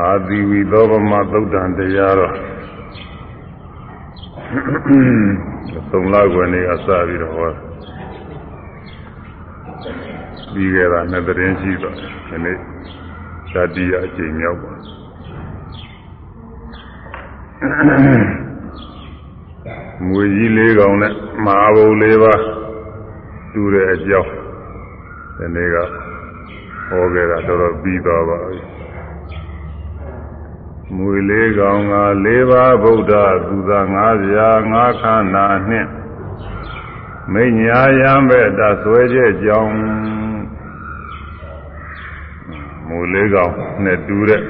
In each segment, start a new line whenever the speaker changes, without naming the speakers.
အာတိဝိသောဗမသုတ်တံတရားတော်သုံးလခွင့်နေအစပြီးတော့ဟောပြီးခဲ့တာနှစ်သတင်းရှိတော့ဒီနေ့ဇာတိယအချိန်မြောက်ပါငွေကြီးလေးကောင်နဲ့မဟာဘုံလေးပါတူတဲ့အကြောင်းဒီနေ့ကဟောခဲ့တာတော်တော်ပြီးသွားပါပြီ မွေလေးကောင်က၄ပါးဗုဒ္ဓသူသာ၅ပြာ၅ခန္ဓာနှင့်မိညာယံပဲ့တဆွဲချက်ကြောင်းမွေလေးကောင်နဲ့တူတဲ့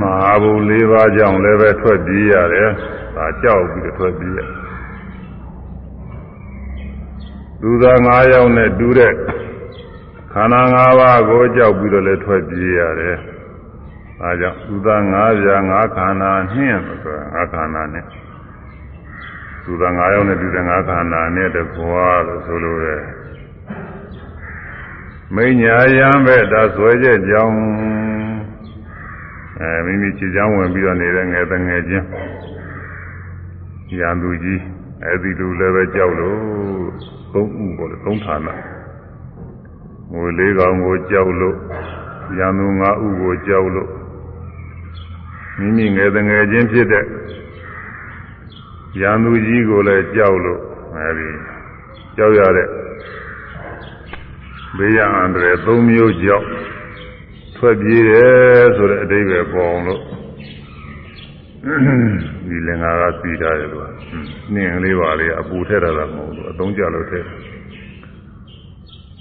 မဟာဘု၄ပါးကြောင့်လည်းပဲထွက်ပြေးရတယ်ဒါကြောက်ပြီးထွက်ပြေးရသူသာ၅ယောက်နဲ့တူတဲ့ခန္ဓာ၅ပါးကိုကြောက်ပြီးတော့လည်းထွက်ပြေးရတယ် အဲကြောင့်သုသာ၅ပြာ၅ခန္ဓာနှင်းဆိုတာ၅ခန္ဓာနဲ့သုသာ၅ယောက်နဲ့ပြုတဲ့၅ခန္ဓာနဲ့တကွာလို့ဆိုလိုတယ်မိညာယံပဲဒါဆွဲချက်ကြောင်းအဲမိမိခြေချောင်းဝင်ပြီးတော့နေတဲ့ငယ်တငယ်ချင်းရန်သူကြီးအဲဒီလူလည်းပဲကြောက်လို့သုံးဥပေါ့လေသုံးဌာနငွေလေးကောင်ကိုကြောက်လို့ရန်သူ၅ဥကိုကြောက်လို့ မိမိငယ်တငယ်ချင်းဖြစ်တဲ့ရန်သူကြီးကိုလည်းကြောက်လို့အဲဒီကြောက်ရတဲ့ဘေးရန်အန္တရာယ်၃မျိုးကြောက်ထွက်ပြေးတယ်ဆိုတဲ့အတိတ်ပဲပေါ်အောင်လို့ဒီလင်္ကာကစီထားတယ်လို့နှင်းလေးပါလေအပူထက်တာမဟုတ်ဘူးအသုံးကြလို့ထက်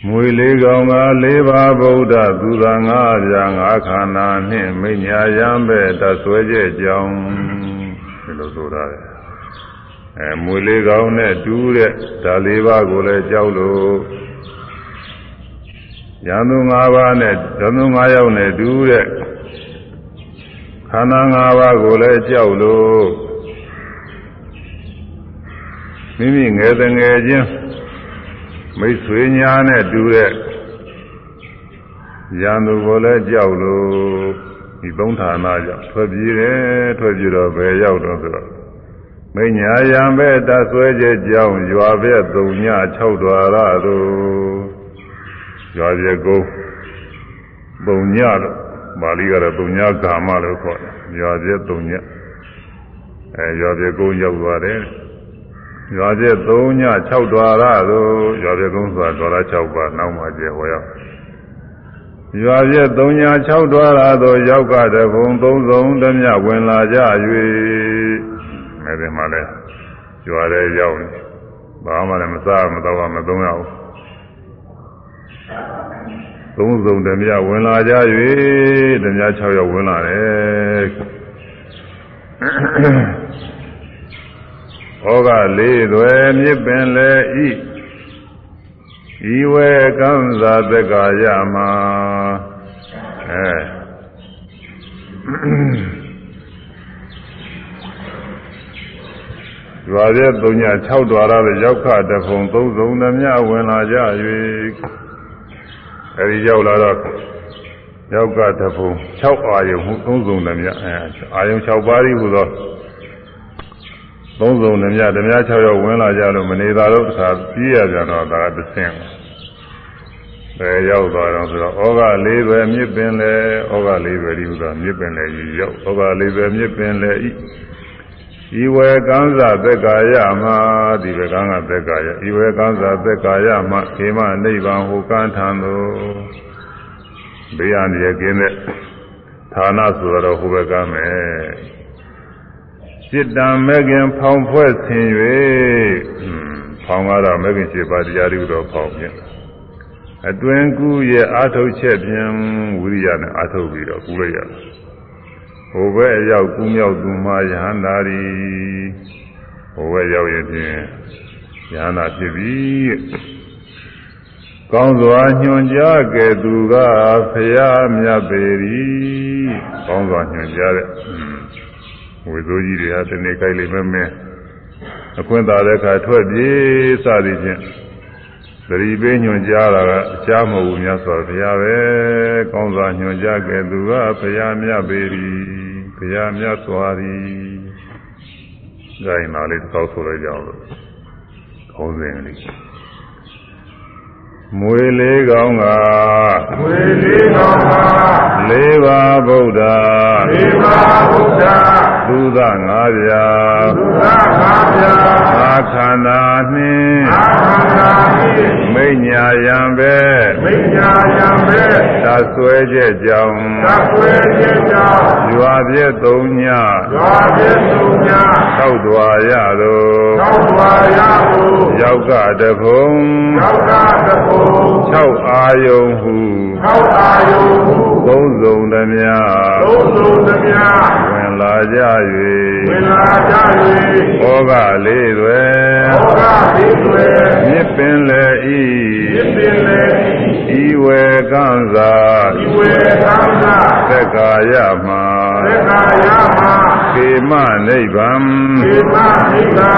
မွေလေးကောင်ကလေးပါဗုဒ္ဓသူသာငါးပြာငါးခန္ဓာနှင့်မိညာယံပဲတဆွဲကျက်ကြောင်းဒီလိုဆိုရတယ်အဲမွေလေးကောင်နဲ့တူးတဲ့ဒါလေးပါကိုလည်းကြောက်လို့ရန်သူ၅ပါးနဲ့ရန်သူ၅ယောက်နဲ့တူးတဲ့ခန္ဓာ၅ပါးကိုလည်းကြောက်လို့မိမိငယ်တငယ်ချင်း မိတ်ဆွေညာနဲ့တူတဲ့ရန်သူကိုလည်းကြောက်လို့ဒီသုံးဌာနကြောင့်ထွက်ပြေးတယ်ထွက်ပြေးတော့ဘယ်ရောက်တော့ဆိုတော့မိညာယံပဲတဆွဲချက်ကြောင်းရွာဘက်သုံည6ဒွါရတို့ရွာပြေကုန်းပုံညတော့ပါဠိကတော့ပုံညကာမလို့ခေါ်တယ်ရွာပြေသုံညအဲရွာပြေကုန်းရောက်သွားတယ် ရွာကျက်3ည6ဒွါရသို့ရွာကျက်ကုန်းဆိုတာဒွါရ6ပါးနောက်မှကျဲဟောရောက်ရွာကျက်3ည6ဒွါရသို့ရောက်ကတဘုံသုံးစုံတမျှဝင်လာကြ၍မဲ့ဒီမှာလဲရွာထဲရောက်နေဘာမှလည်းမစားမတော့မသုံးရဘူးသုံးစုံတမျှဝင်လာကြ၍တမျှ6ရောက်ဝင်လာတယ် ဩဃလေးသွယ်မြစ်ပင်လေဤဤဝဲကံသာတက္ကာယမှာအဲရွာရဲ့၃ည6ဒွါရတဲ့ရောက်ခတဖုံသုံးစုံသမျှဝင်လာကြ၍အဲဒီရောက်လာတော့ရောက်ကတဖုံ6အာယုံဟုသုံးစုံသမျှအဲအာယုံ6ပါးဤဟူသော သုံးစုံဓမြဓမြ6ရောက်ဝင်လာကြလို့မနေသာတော့တစ်ခါပြေးရကြတော့ဒါကသင်းဘယ်ရောက်သွားတော့ဆိုတော့ဩဃလေးပဲမြစ်ပင်လေဩဃလေးပဲဒီဥသောမြစ်ပင်လေကြီးရောက်ဩဃလေးပဲမြစ်ပင်လေဤဤဝေကံဇသက်ကာယမှာဒီဝေကံကသက်ကာယဤဝေကံဇသက်ကာယမှာခေမနိဗ္ဗာန်ဟူကံထံသို့ဘေးရန်ရကင်းတဲ့ဌာနဆိုတော့ဟိုဘက်ကမယ် จิตတံမဲခင်ဖောင်ဖွဲ့ဆင်၍ဖောင်ကတော့မဲခင်7ပါးတရားတွေတော့ဖောင်ပြန်အတွင်ကူရဲ့အာထုတ်ချက်ပြန်ဝိရိယနဲ့အာထုတ်ပြီးတော့ကူလိုက်ရတယ်ဟိုဘက်အရောက်ကူးမြောက်သူမှယဟန္တာရီဟိုဘက်ရောက်ရင်ဖြင့်ယဟန္တာဖြစ်ပြီကောင်းစွာညွှန်ကြားကဲသူကဖရာမြတ်ပေရီကောင်းစွာညွှန်ကြားတဲ့ ဝေစိုးကြီးတွေဟာဒီနေ့ကြိုက်လိမ့်မယ်မင်းအခွင့်သာတဲ့အခါထွက်ပြေးစသည်ဖြင့်သတိပေးညွှန်ကြားတာကအချားမဟုတ်ဘူးမြတ်စွာဘုရားပဲကောင်းစွာညွှန်ကြားခဲ့သူကဘုရားမြတ်ပေရီဘုရားမြတ်စွာသည်ဒါရင်ပါလေးတစ်ခေါက်ဆိုလိုက်ကြအောင်လို့ခေါင်းစဉ်လေးမွေလေးကောင်းက
မွေလေးကောင်းက
လေးပါဗုဒ္ဓ
လေးပါဗုဒ္ဓ
သုသငါးပြာ
သုသငါးပြာ
အာခန္ဓာနှင့်
အာခန္ဓာနှင့်
မိညာယံပဲ
မိညာယံပဲ
သဆွဲချက်ကြောင့်
သဆွဲချက်ကြောင့်
ရွာပြည့်သုံးည
ရွာပြည့်သုံးည
သောက်တော်ရသော
သောက်တော်ရသော
ယောက်ကတဖုံ
ယောက်ကတဖုံ
6အာယုံဟု
6အာယုံဟု
သုံးစုံသမျှ
သုံးစုံသမျှ
ဝင် လာကြ၍
ဝင်လာကြ၍
ဩဃလေးတွေ
ဩဃလေးတွေ
မြစ်ပင်လေဤ
မြစ်ပင်လေ
ဤဝေကံသာ
ဤဝေကံသာ
သက္ကာယမှာ
သက္ကာယမှာ
ခေမနိဗ္ဗံ
ခေမနိဗ္ဗံ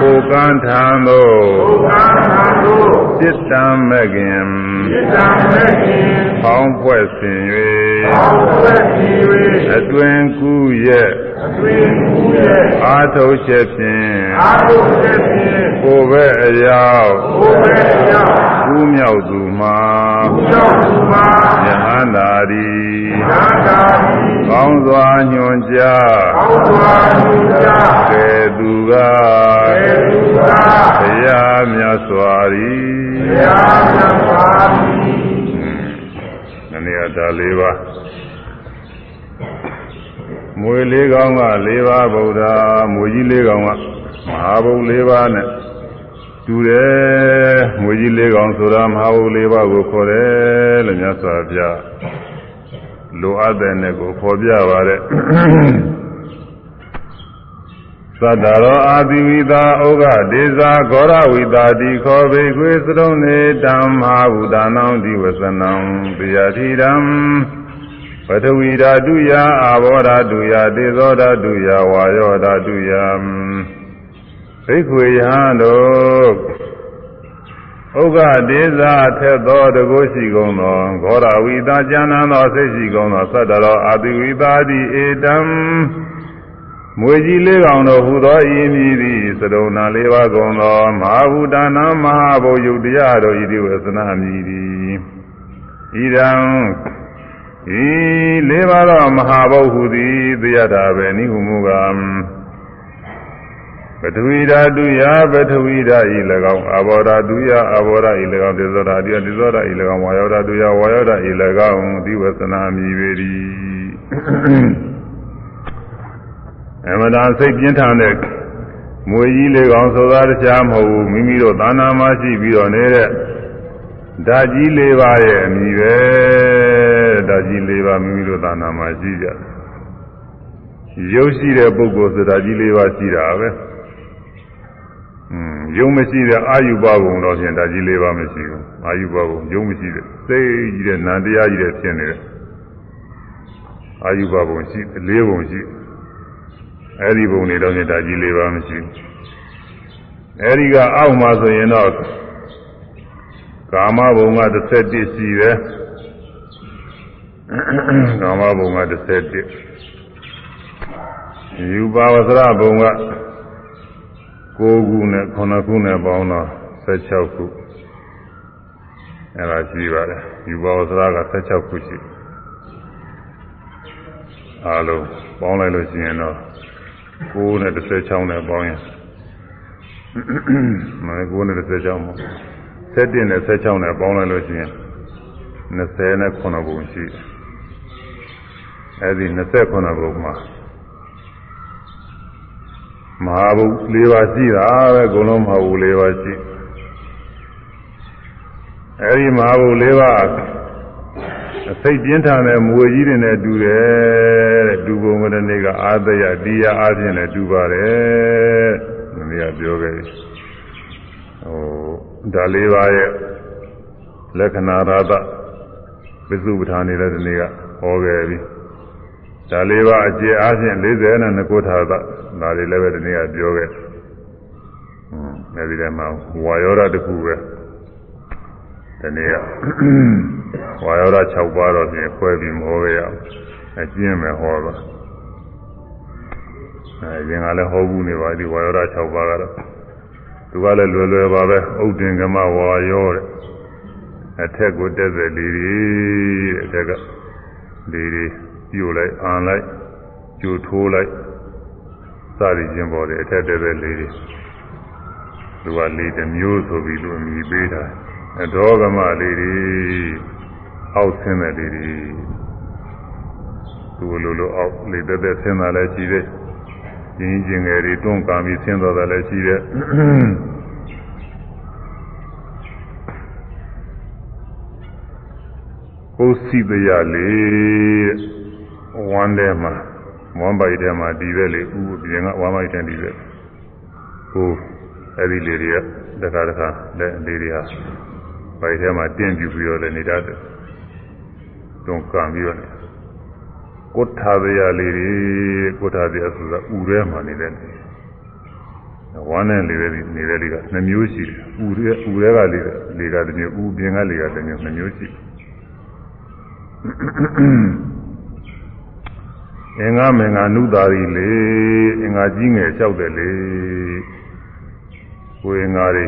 ကိုကံထံသို့
ကိုကံထံသို့
စိတ္တံမကင်
စိတ္တံမကင်
ဖောင်းဖွဲ့ဆင်၍
ဖောင်းဖွဲ့ဆင်၍
အတွင်ကူရဲ့
အတွင်ကူရဲ့
အာထုတ်ချက်ဖြင့်
အာထုတ်ချက်ဖြင့်
ကိုယ်ပဲအရာ
ကိုယ်ပဲအရာ
ကူးမြောက်သူမှာ
ကူးမြောက်သူမှာ
ယဟန္တာရီ
ယဟန္တာရီ
ကောင်းစွာညွန်ကြား
ကောင်းစွာညွန်ကြား
ကဲသူက
ကဲသူက
ဘုရားမြတ်စွာရီ
ဘုရားမြတ်စွာရီ
နည်းဒါလေးပါ မွေလေးကောင်က၄ပါးဗုဒ္ဓမွေကြီးလေးကောင်ကမဟာဘုံ၄ပါးနဲ့တူတယ်မွေကြီး၄ကောင်ဆိုတာမဟာဘုံ၄ပါးကိုခေါ်တယ်လို့မြတ်စွာဘုရားလိုအပ်တဲ့နဲ့ကိုခေါ်ပြပါတဲ့သတ္တရောအာတိဝိတာဩဃဒေဇာဂောရဝိတာတိခောဘေခွေသရုံနေတမ္မာဘုဒ္ဓနာံဒီဝစနံပိယတိရံ ပထဝီဓာတုယအာဘောဓာတုယတေဇောဓာတုယဝါယောဓာတုယဘိက္ခွေယဟန်တို့ဥက္ကဒေဇာထက်သောတကုရှိကုန်သောဂောရဝိတာကျမ်းနာသောစိတ်ရှိကုန်သောသတ္တရောအာတိဝိတာတိဧတံမွေကြီးလေးကောင်တို့ဟူသောဤမည်သည်သရုံနာလေးပါးကုန်သောမဟာဘူတာနာမဟာဘုယုတ်တရားတို့ဤသည်ဝသနာမည်သည်ဤတံ ဤလေးပါးသောမဟာဘုဟုသည်သိရတာပဲနိဟုမူကပထဝီဓာတုယပထဝီဓာဤ၎င်းအဘောဓာတုယအဘောဓာဤ၎င်းသေဇောဓာတုယသေဇောဓာဤ၎င်းဝါယောဓာတုယဝါယောဓာဤ၎င်းဒီဝသနာမည်ပေ၏အမှန်တန်စိတ်ပြင်းထန်တဲ့မွေကြီးလေးကောင်ဆိုတာတရားမဟုတ်ဘူးမိမိတို့သာနာမရှိပြီးတော့နေတဲ့ဓာကြီးလေးပါရဲ့အမိပဲ ဓာကြီးလေးပါမိမိတို့သာနာမရှိကြရုပ်ရှိတဲ့ပုဂ္ဂိုလ်ဆိုတာကြီးလေးပါရှိတာပဲอืมယုံမရှိတဲ့အာယုဘဘုံတော့ဖြင့်ဓာကြီးလေးပါမရှိဘူးအာယုဘဘုံယုံမရှိတဲ့စိတ်ကြီးတဲ့နန္တရားကြီးတဲ့ဖြစ်နေတယ်အာယုဘဘုံရှိလေးဘုံရှိတယ်အဲ့ဒီဘုံနေတော့နေတာကြီးလေးပါမရှိဘူးအဲ့ဒီကအောက်မှာဆိုရင်တော့ကာမဘုံက17ရှိတယ် ကာမဘုံက17ယူပါဝသရဘုံက9ခုနဲ့9ခုနဲ့ပေါင်းတော့16ခုအဲ့ဒါရှိပါတယ်ယူပါဝသရက16ခုရှိအားလုံးပေါင်းလိုက်လို့ရှိရင်တော့9နဲ့16နဲ့ပေါင်းရင်မ9နဲ့16မှာ7နဲ့16နဲ့ပေါင်းလိုက်လို့ရှိရင်20နဲ့9ဘုံရှိ အဲဒီ29ဘုံမှာမဟာဘု၄ပါးရှိတာပဲအကုန်လုံးမဟာဘု၄ပါးရှိအဲဒီမဟာဘု၄ပါးစိတ်ပြင်းထန်တဲ့မွေကြီးတွေနဲ့တူတယ်တဲ့ဒူပုံကလေးကအာသယတရားအချင်းနဲ့တူပါတယ်မင်းကပြောခဲ့ဟိုဒါလေးပါးရဲ့လက္ခဏာရသပစ္စုပ္ပထာနေတဲ့ဒီနေ့ကဟောခဲ့ပြီ ဒါလေးပါးအကျေအားဖြင့်40နဲ့ကိုထာသဒါလေးလည်းပဲဒီနေ့ကပြောခဲ့ဟွန်းအဲဒီထဲမှာဝါယောဓာတစ်ခုပဲဒီနေ့ကဝါယောဓ6ပါးတော့ပြင်ခွဲပြီးမဟောရအောင်အကျဉ်းမယ်ဟောတော့အဲရင်ကလည်းဟောဘူးနေပါဒီဝါယောဓ6ပါးကတော့သူကလည်းလွယ်လွယ်ပါပဲဥဒင်ကမဝါယောတဲ့အထက်ကိုတက်တဲ့လေတွေတဲ့အထက်ကလေတွေ ပြိုလိုက်အာလိုက်ကျိုထိုးလိုက်စသည်ချင်းပေါ်တယ်အထက်တက်တဲ့လေတွေသူကလေတစ်မျိုးဆိုပြီးသူအမည်ပေးတာအဒေါကမလေးတွေအောက်ဆင်းတဲ့လေးတွေသူလိုလိုအောက်လေတက်တက်ဆင်းတာလည်းရှိတယ်ကျင်းကျင်ငယ်တွေတွန်းကံပြီးဆင်းသွားတာလည်းရှိတယ်ကိုစီတရလေး ဝမ်းထဲမှာဝမ်းပိုက်ထဲမှာဒီပဲလေဥပြင်ကဝမ်းပိုက်ထဲဒီပဲဟိုအဲ့ဒီလေတွေကတခါတခါလက်လေတွေဟာပိုက်ထဲမှာတင်းပြူပြီးတော့လည်းနေတတ်တယ်တွန်းကံပြီးတော့ကိုထာရရလေးတွေကိုထာရဆိုတာဥထဲမှာနေတဲ့ဝမ်းနဲ့လေတွေနေတဲ့လေကနှမျိုးရှိတယ်ဥထဲဥထဲကလေလေကတစ်မျိုးဥပြင်ကလေကတစ်မျိုးနှမျိုးရှိတယ် အင်္ဂမင်္ဂနုသာရီလေအင်္ဂါကြီးငယ်လျှောက်တယ်လေကိုယ်အင်္ဂါတွေ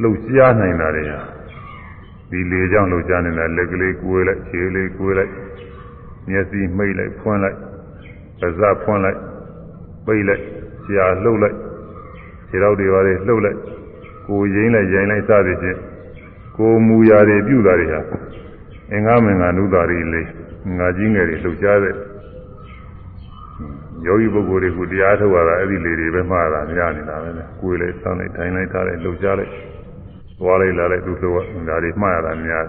လှုပ်ရှားနိုင်တာတွေဟာဒီလေကြောင့်လှုပ်ရှားနေတာလက်ကလေးကိုယ်လိုက်ခြေလေးကိုယ်လိုက်မျက်စိမှိတ်လိုက်ဖွင့်လိုက်ပါးစပ်ဖွင့်လိုက်ပိတ်လိုက်ရှားလှုပ်လိုက်ခြေထောက်တွေပါလေလှုပ်လိုက်ကိုယ်ရင်းလိုက်ရိုင်းလိုက်စသည်ဖြင့်ကိုယ်မူရာတွေပြုတာတွေဟာအင်္ဂမင်္ဂနုသာရီလေး ငါကြီးငယ်တွေလှုပ်ရှားတဲ့ယောဂီပုဂ္ဂိုလ်တွေကတရားထုတ်ရတာအဲ့ဒီလေတွေပဲမှားတာများနေတာပဲလေကိုယ်လေးစောင်းလိုက်ထိုင်လိုက်ထားလိုက်လှုပ်ရှားလိုက်သွားလိုက်လာလိုက်သူ့လှုပ်ဒါတွေမှားရတာများ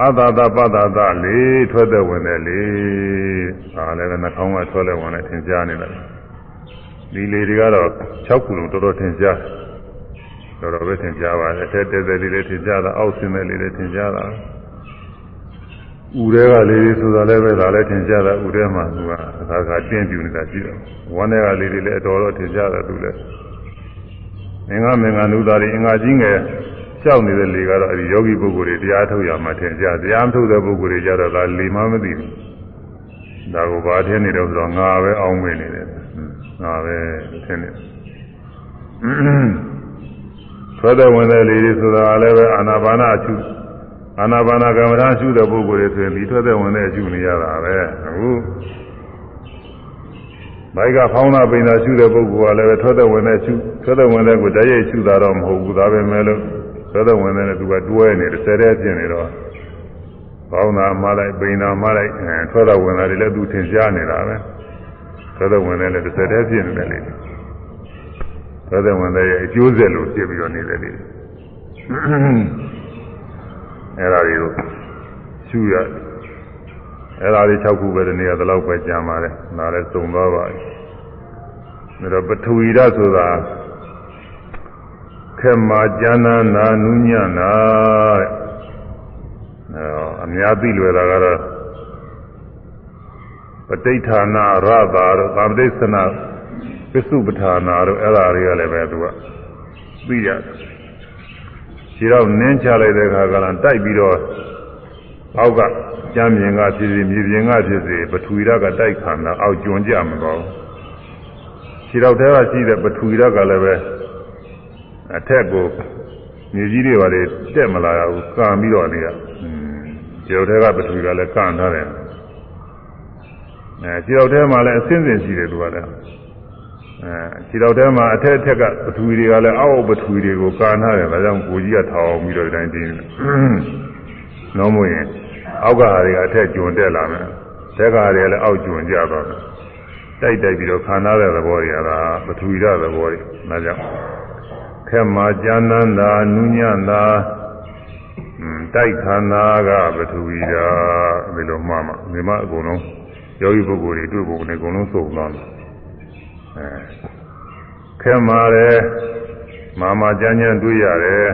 အသာသပတ္တသလေးထွက်တဲ့ဝင်တဲ့လေဒါလည်းပဲနှာခေါင်းကထွက်လဲဝင်လဲထင်ရှားနေတယ်ဒီလေတွေကတော့6ခုလုံးတော်တော်ထင်ရှားတော်တော်ပဲထင်ရှားပါတယ်တဲတဲတဲလေးလေးထင်ရှားတာအောက်ဆင်းတဲ့လေးလေးထင်ရှားတာ ဥတွေကလေးတွေဆိုတာလည်းပဲဒါလည်းထင်ရှားတာဥထဲမှာသူကအခါခါတင်းပြူနေတာရှိတယ်ဝမ်းတွေကလေးတွေလည်းအတော်တော်ထင်ရှားတာသူလည်းအင်္ဂမင်္ဂနုသာရီအင်္ဂါကြီးငယ်လျှောက်နေတဲ့လေကတော့အဲဒီယောဂီပုဂ္ဂိုလ်တွေတရားထုတ်ရမှာထင်ရှားတရားမထုတ်တဲ့ပုဂ္ဂိုလ်တွေကြတော့ဒါလေမှမသိဘူးဒါကိုဘာထင်းနေတော့ဆိုတော့ငါပဲအောင်းဝင်နေတယ်ငါပဲထင်းနေထွက်တဲ့ဝင်တဲ့လေတွေဆိုတာလည်းပဲအာနာပါနာအချုပ် အာနာပါနာကမ္မထာရှုတဲ့ပုဂ္ဂိုလ်တွေဆိုရင်ဒီထွက်တဲ့ဝင်တဲ့အကျုနေရတာပဲအခုဘိုက်ကဖောင်းတာပိန်တာရှုတဲ့ပုဂ္ဂိုလ်ကလည်းပဲထွက်တဲ့ဝင်တဲ့ရှုထွက်တဲ့ဝင်တဲ့ကိုတည်းရဲ့ရှုတာတော့မဟုတ်ဘူးဒါပဲမဲ့လို့ထွက်တဲ့ဝင်တဲ့နဲ့သူကတွဲနေတယ်ဆယ်တဲ့ဖြစ်နေတော့ဖောင်းတာမှလိုက်ပိန်တာမှလိုက်အဲထွက်တဲ့ဝင်တာတွေလည်းသူထင်ရှားနေတာပဲထွက်တဲ့ဝင်တဲ့လည်းတစ်ဆယ်တဲ့ဖြစ်နေတယ်လေထွက်တဲ့ဝင်တဲ့ရဲ့အကျိုးဆက်လို့ဖြစ်ပြီးတော့နေတယ်လေ အဲ့ဒါတွေကိုရှုရအဲ့ဒါတွေ6ခုပဲဒီနေ့ကဒီလောက်ပဲကြံပါတယ်ဒါလည်းစုံသွားပါပြီဒါတော့ပထဝီရဆိုတာခေမာကျမ်းနာနာနုညနာတဲ့အများသိလွယ်တာကတော့ပဋိဌာနာရတာတို့ကာမတိသနာပစ္စုပ္ပဌာနာတို့အဲ့ဒါတွေကလည်းပဲသူကသိရတယ် ခြေတော့နင်းချလိုက်တဲ့အခါကလည်းတိုက်ပြီးတော့အောက်ကကျမ်းမြင်ကဖြစ်စီမြေပြင်ကဖြစ်စီပထဝီရကတိုက်ခါတာအောက်ကျွံကြမသွားဘူးခြေတော့တဲကရှိတဲ့ပထဝီရကလည်းပဲအထက်ကိုမြေကြီးတွေပါလေတက်မလာရဘူးကံပြီးတော့နေရခြေတော့တဲကပထဝီကလည်းကံထားတယ်အဲခြေတော့တဲမှာလည်းအစင်းစင်ရှိတယ်သူကလည်း အဲခြေတော်ထဲမှာအထက်အထက်ကပထဝီတွေကလည်းအောက်ပထဝီတွေကိုကာနာတယ်ဒါကြောင့်ကိုကြီးကထောင်အောင်ပြီးတော့ဒီတိုင်းတင်းနော်မရင်အောက်ကဟာတွေကအထက်ကျွံတက်လာမယ်တက်ကဟာတွေလည်းအောက်ကျွံကျသွားတယ်တိုက်တိုက်ပြီးတော့ခန္ဓာတဲ့သဘောတွေကဒါပထဝီရသဘောတွေဒါကြောင့်ခက်မှာကျမ်းနန္တာနုညံတာတိုက်ခန္ဓာကပထဝီရာဒီလိုမှမှဒီမှာအကုန်လုံးယောဂီပုဂ္ဂိုလ်တွေတွေ့ဖို့နဲ့အကုန်လုံးစုံသွားတယ် အဲခဲမာတယ်မာမာကြမ်းကြမ်းတွေ့ရတယ်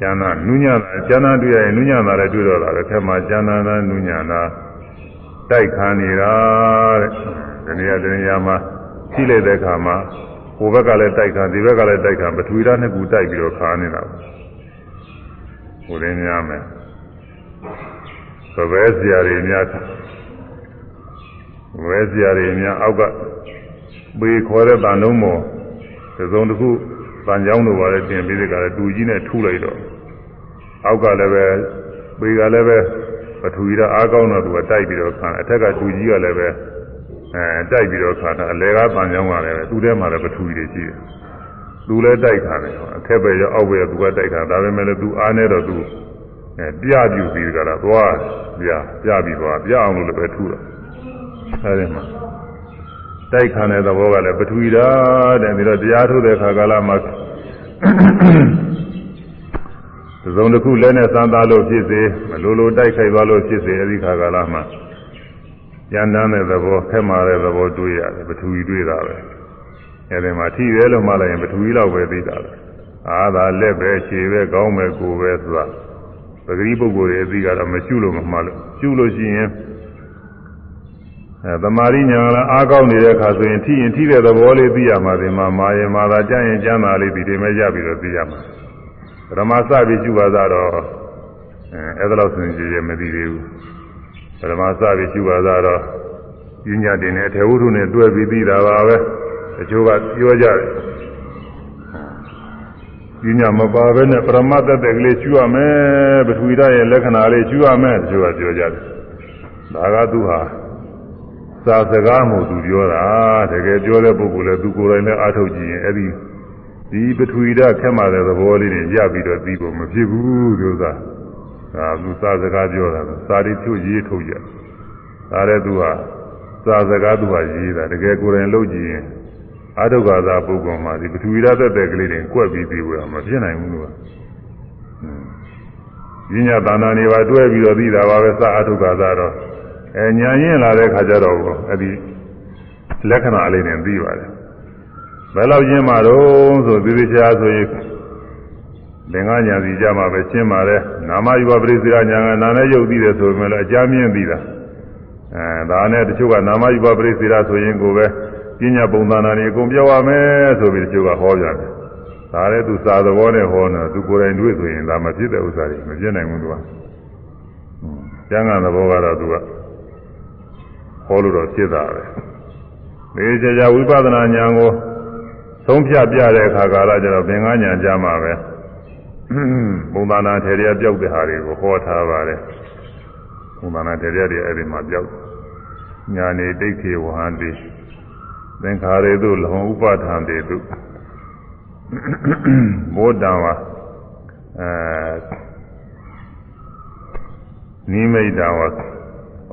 ကျမ်းသာနုညံတာကျမ်းသာတွေ့ရရင်နုညံတာလည်းတွေ့တော့တာပဲခဲမာကျမ်းသာတာနုညံတာတိုက်ခံနေတာတဲ့ဒီနေရာဒီနေရာမှာရှိလိုက်တဲ့အခါမှာဟိုဘက်ကလည်းတိုက်ခါဒီဘက်ကလည်းတိုက်ခါပထဝီဓာတ်နှစ်ခုတိုက်ပြီးတော့ခါနေတာဟိုရင်းများမယ်သပဲစရာတွေများဝဲစရာတွေများအောက်က ပေခေါ်တဲ့တန်လုံးမော်သုံးတစ်ခုတန်ကြောင်းတို့ပါလေတင်ပြီးတဲ့ကလည်းတူကြီးနဲ့ထုလိုက်တော့အောက်ကလည်းပဲပေကလည်းပဲပထဝီဓာတ်အားကောင်းတော့သူကတိုက်ပြီးတော့ခံအထက်ကတူကြီးကလည်းပဲအဲတိုက်ပြီးတော့ခါတာအလဲကားပန်ကြောင်းကလည်းပဲသူ့ထဲမှာလည်းပထဝီတွေရှိတယ်သူလည်းတိုက်ခါတယ်အခက်ပဲရောအောက်ပဲရောသူကတိုက်ခါဒါပေမဲ့လည်းသူအားနေတော့သူအဲပြပြပြီးကြတာသွားပြပြပြီးသွားပြအောင်လို့လည်းပဲထူတော့အဲဒီမှာ တိုက်ခါတဲ့သဘောကလည်းပထဝီဓာတ်တဲ့ပြီးတော့တရားထုတ်တဲ့ခါကာလမှာသုံးတစ်ခုလည်းနဲ့စမ်းသားလို့ဖြစ်စေမလိုလိုတိုက်ခိုက်သွားလို့ဖြစ်စေအဲဒီခါကာလမှာရန်တမ်းတဲ့သဘောခက်မာတဲ့သဘောတွေ့ရတယ်ပထဝီတွေ့တာပဲအဲဒီမှာထိတယ်လို့မှလည်းရင်ပထဝီလောက်ပဲသိတာပဲအာသာလက်ပဲခြေပဲကောင်းပဲကိုယ်ပဲဆိုတာပဂရိပုဂ္ဂိုလ်ရဲ့အသိကတော့မရှုလို့မမှလို့ရှုလို့ရှိရင် အဲသမာရိညာလည်းအားကောင်းနေတဲ့အခါဆိုရင်ထိရင်ထိတဲ့သဘောလေးသိရမှာဒီမှာမာရင်မာသာကြားရင်ကြားတာလေးဒီဒီမဲ့ရပြီးတော့သိရမှာပရမစပြီးရှုပါတော့အဲအဲ့ဒါလို့ဆိုရင်ကြည့်ရမသိသေးဘူးပရမစပြီးရှုပါတော့ပညာတင်နဲ့အထေဝုဒ္ဓနဲ့တွဲပြီးသိတာပါပဲတချို့ကပြောကြတယ်ပညာမပါဘဲနဲ့ပရမတ္တတက်ကလေးရှုရမယ်ပထဝီဓာတ်ရဲ့လက္ခဏာလေးရှုရမယ်တချို့ကပြောကြတယ်ဒါကသူဟာ စာစကားမို့သူပြောတာတကယ်ပြောတဲ့ပုဂ္ဂိုလ်လည်းသူကိုယ်တိုင်လည်းအားထုတ်ကြည့်ရင်အဲ့ဒီဒီပထဝီဓာတ်ခက်မှတဲ့သဘောလေးတွေရပြီးတော့သိဖို့မဖြစ်ဘူးသူကဒါသူစာစကားပြောတာစာရီထုတ်ရေးထုတ်ကြဒါလည်းသူဟာစာစကားသူဟာရေးတာတကယ်ကိုယ်တိုင်လုပ်ကြည့်ရင်အာဒုက္ခသာပုဂ္ဂိုလ်မှာဒီပထဝီဓာတ်သက်သက်ကလေးတွေကွက်ပြီးပြီးဖို့မဖြစ်နိုင်ဘူးလို့ကညညာသာနာနေပါတွဲပြီးတော့သိတာပါပဲစာအာဒုက္ခသာတော့ အဲညာရင်လာတဲ့ခါကျတော့အဲ့ဒီလက္ခဏာလေးတွေသိပါတယ်ဘယ်လောက်ရင်းမှာတော့ဆိုသေသေးချာဆိုရင်သင်္ကညာစီကြမှာပဲရှင်းပါတယ်နာမယူပရိစ္ဆေရညာကနာနဲ့ယုတ်သိတယ်ဆိုပေမဲ့လည်းအကြမ်းမြင့်သိတာအဲဒါနဲ့တချို့ကနာမယူပရိစ္ဆေရဆိုရင်ကိုပဲပညာပုံသဏ္ဍာန်တွေအကုန်ပြောရမယ်ဆိုပြီးတချို့ကဟောကြတယ်ဒါလည်းသူစာသဘောနဲ့ဟောနေသူကိုယ်တိုင်တွေ့ဆိုရင်ဒါမဖြစ်တဲ့ဥစ္စာတွေမဖြစ်နိုင်ဘူးသူကကျမ်းဂန်သဘောကတော့သူက ဟောလို့တော့ဖြစ်တာပဲဒီကြကြဝိပဿနာဉာဏ်ကိုသုံးဖြတ်ပြတဲ့အခါကာလကျတော့သင်္ကန်းဉာဏ်ကြမှာပဲပုံသဏ္ဍာန်ထေရပြောက်တဲ့ဟာတွေကိုဟောထားပါတယ်ပုံသဏ္ဍာန်ထေရတွေအဲ့ဒီမှာပြောက်ညာနေဒိဋ္ဌိဝဟန္တိသင်္ခါရေတုလောဥပဋ္ဌာန်တေတုဘောတံဝအဲနိမိတ်တံဝ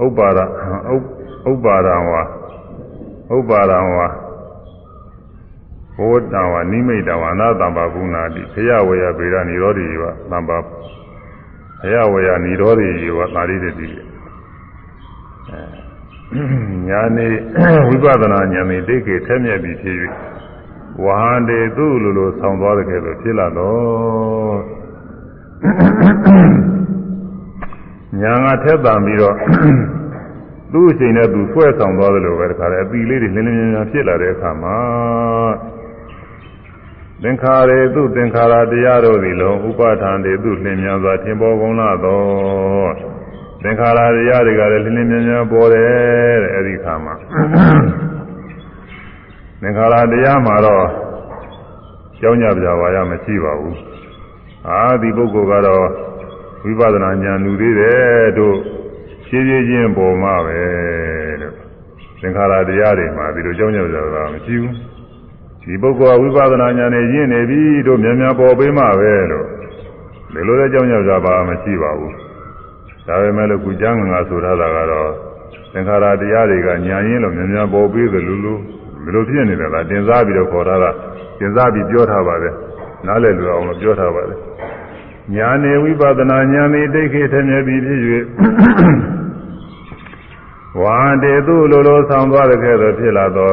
ဥပ္ပါဒ ဥပ္ပါဒံဝဥပ္ပါဒံဝဘောတံဝနိမိတ်တံဝအနာတံပါကုဏာတိခရဝေယဗေဒនិရောဓိယဝသံပါခရဝေယនិရောဓိယဝသာရိတတိညာနေဝိပဿနာဉာဏ်နဲ့ဒိဋ္ဌိထက်မြက်ပြီးဖြစ်၍ဝဟန္တေသူ့လိုလိုဆောင်းသွားတဲ့ကဲလို့ဖြစ်လာတော့ညာငါထက်တန်ပြီးတော့ သူ့အချိန်နဲ့သူဆွဲဆောင်သွားတယ်လို့ပဲတခါလေအပီလေးတွေလင်းလင်းမြန်မြန်ဖြစ်လာတဲ့အခါမှာသင်္ခါရေသူသင်္ခါရတရားတို့သည်လုံးဥပါဒံတွေသူလင်းမြန်စွာထင်ပေါ်ကုန်လာတော့သင်္ခါရတရားတွေကလည်းလင်းလင်းမြန်မြန်ပေါ်တယ်တဲ့အဲဒီခါမှာသင်္ခါရတရားမှာတော့ကြောင်းကြပြပါရမရှိပါဘူးအာဒီပုဂ္ဂိုလ်ကတော့ဝိပဿနာဉာဏ်လူသေးတယ်တို့ ရှင်းရှင်းချင်းပေါ်မှာပဲလို့သင်္ခါရတရားတွေမှာဒီလိုကြောင်းကြပြတာမရှိဘူးဒီပုဂ္ဂိုလ်ကဝိပဿနာဉာဏ်နဲ့ရင့်နေပြီတို့မြန်မြန်ပေါ်ပေးမှာပဲလို့ဒီလိုလည်းကြောင်းကြပြပါမရှိပါဘူးဒါပေမဲ့လို့ကုကျမ်းငါဆိုထားတာကတော့သင်္ခါရတရားတွေကညာရင်းလို့များများပေါ်ပြီးသလိုလိုဘယ်လိုဖြစ်နေလဲလားတင်စားပြီးတော့ခေါ်ထားတာတင်စားပြီးပြောထားပါတယ်နားလည်လို့အောင်လို့ပြောထားပါတယ်ညာနေဝိပဿနာဉာဏ်ဤဒိဋ္ဌိထမြပြီးဖြစ်၍ ဝါတေသူလိုလိုဆောင်သွားတဲ့ကဲ့သို့ဖြစ်လာသော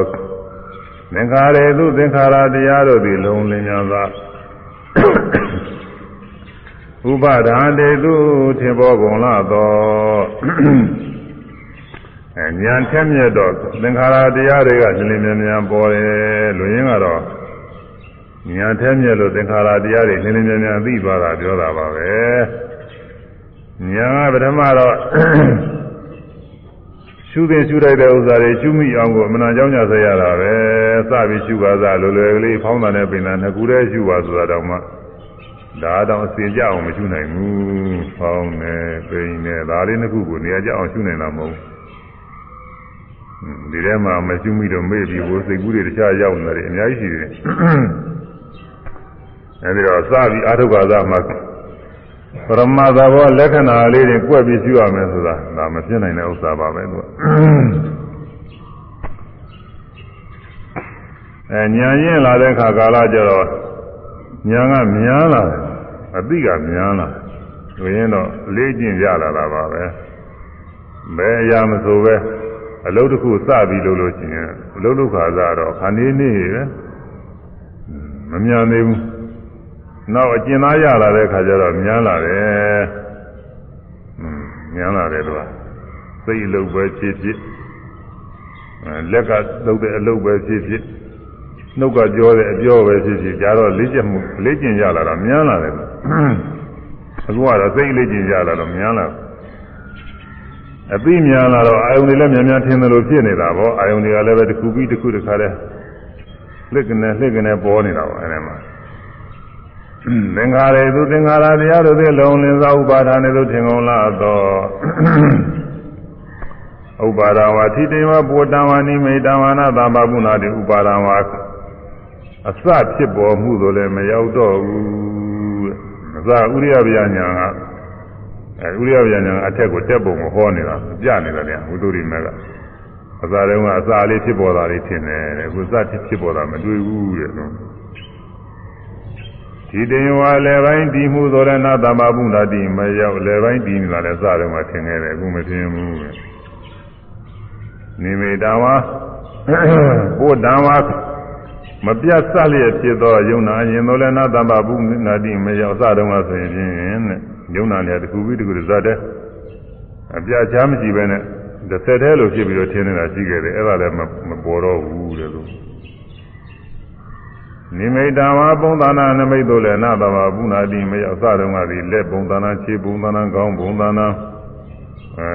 သင်္ခါရေသူသင်္ခါရတရားတို့သည်လုံးလင်းများစွာဥပါဒာတေသူထင်ပေါ်ကုန်လာသောအဲဉာဏ်ထက်မြက်တော့သင်္ခါရတရားတွေကလင်းလင်းမြန်မြန်ပေါ်တယ်လူရင်းကတော့ညာထဲမြက်လို့သင်္ခါရတရားတွေနည်းနည်းများများသိသွားတာပြောတာပါပဲညာကပထမတော့ ရှုသိရှုလိုက်တဲ့ဥစ္စာတွေရှုမိအောင်ကိုအမှန်ကြောင်းကြဆရတာပဲစပြီးရှုပါစားလွယ်လွယ်ကလေးဖောင်းတာနဲ့ပင်တာနှစ်ခုတည်းရှုပါဆိုတာတော့မှဒါတော့အစင်ကြအောင်မရှုနိုင်ဘူးဖောင်းနေပင်နေဒါလေးနှစ်ခုကိုနေရာကြအောင်ရှုနိုင်တာမဟုတ်ဘူးဒီထဲမှာမရှုမိတော့မေ့ပြီးဘိုးစိတ်ကူးတွေတခြားရောက်နေတယ်အများကြီးရှိတယ်အဲဒီတော့စပြီးအာထုခါသမှာ ပရမသဘောလက္ခဏာလေးတွေကွက်ပြီးရှုရမယ်ဆိုတာဒါမဖြစ်နိုင်တဲ့ဥစ္စာပါပဲသူကအဲညာရင်လာတဲ့ခါကာလကျတော့ညာကများလာတယ်အသိကများလာဆိုရင်တော့လေးကျင့်ရလာတာပါပဲဘယ်အရာမဆိုပဲအလုပ်တစ်ခုစပြီးလုပ်လို့ရှိရင်အလုပ်လုပ်ခါစားတော့ခါနေနေပဲမမြန်သေးဘူး နောက်အကျဉ်းသားရလာတဲ့ခါကျတော့မြန်လာတယ်။မြန်လာတယ်သူကစိတ်အလုပ်ပဲဖြစ်ဖြစ်လက်ကလုပ်တဲ့အလုပ်ပဲဖြစ်ဖြစ်နှုတ်ကပြောတဲ့အပြောပဲဖြစ်ဖြစ်ကြတော့လေ့ကျင့်မှုလေ့ကျင့်ရလာတော့မြန်လာတယ်။အခုကတော့စိတ်လေ့ကျင့်ရလာတော့မြန်လာအသိမြန်လာတော့အာယုန်တွေလည်းမြန်မြန်ထင်တယ်လို့ဖြစ်နေတာပေါ့အာယုန်တွေကလည်းပဲတစ်ခုပြီးတစ်ခုတစ်ခါတည်းလစ်ကနေလစ်ကနေပေါ်နေတာပေါ့အဲဒီမှာ သင်္ခါရေသူသင်္ခါရတရားတို့သည်လုံးလင်းသောဥပါဒာနေသို့ထင်ကုန်လာသောဥပါဒဝါထိတေဝပုတ္တဝါနိမိတဝါနာသမ္ပပုနာတိဥပါဒဝါအစဖြစ်ပေါ်မှုသို့လည်းမရောက်တော့ဘူးအစဥရိယဗျာညာကအဲဥရိယဗျာညာအထက်ကိုတက်ပုံကိုဟောနေတာပြနေတာလေဝိသုရိမေကအစတုန်းကအစာလေးဖြစ်ပေါ်တာလေးထင်တယ်တဲ့အခုစဖြစ်ပေါ်တာမတွေ့ဘူးတဲ့နော် ဒီတင်ဝါလေပိုင်းတည်မှုသောရဏသမ္မာဘုဒ္ဓတိမရောက်လေပိုင်းတည်နေတာလည်းစတယ်မှာထင်ခဲ့တယ်အခုမထင်ဘူးပဲနိမိတဝါဘုဒ္ဓဝါမပြတ်ဆက်လျက်ဖြစ်သောယုံနာရင်သောလည်းနာသမ္မာဘုဒ္ဓတိမရောက်စတယ်မှာဆိုရင်ဖြင့်တဲ့ယုံနာလည်းတစ်ခုပြီးတစ်ခုဇတ်တဲ့အပြတ်ချားမရှိပဲနဲ့တစ်ဆက်တည်းလို့ဖြစ်ပြီးတော့ထင်နေတာရှိခဲ့တယ်အဲ့ဒါလည်းမပေါ်တော့ဘူးတဲ့လို့ နိမိတဝါပုံသနာနမိတ်တို့လည်းနာတဘာပုနာတိမရောက်စတုံးကဒီလက်ပုံသနာခြေပုံသနာခေါင်းပုံသနာအဲ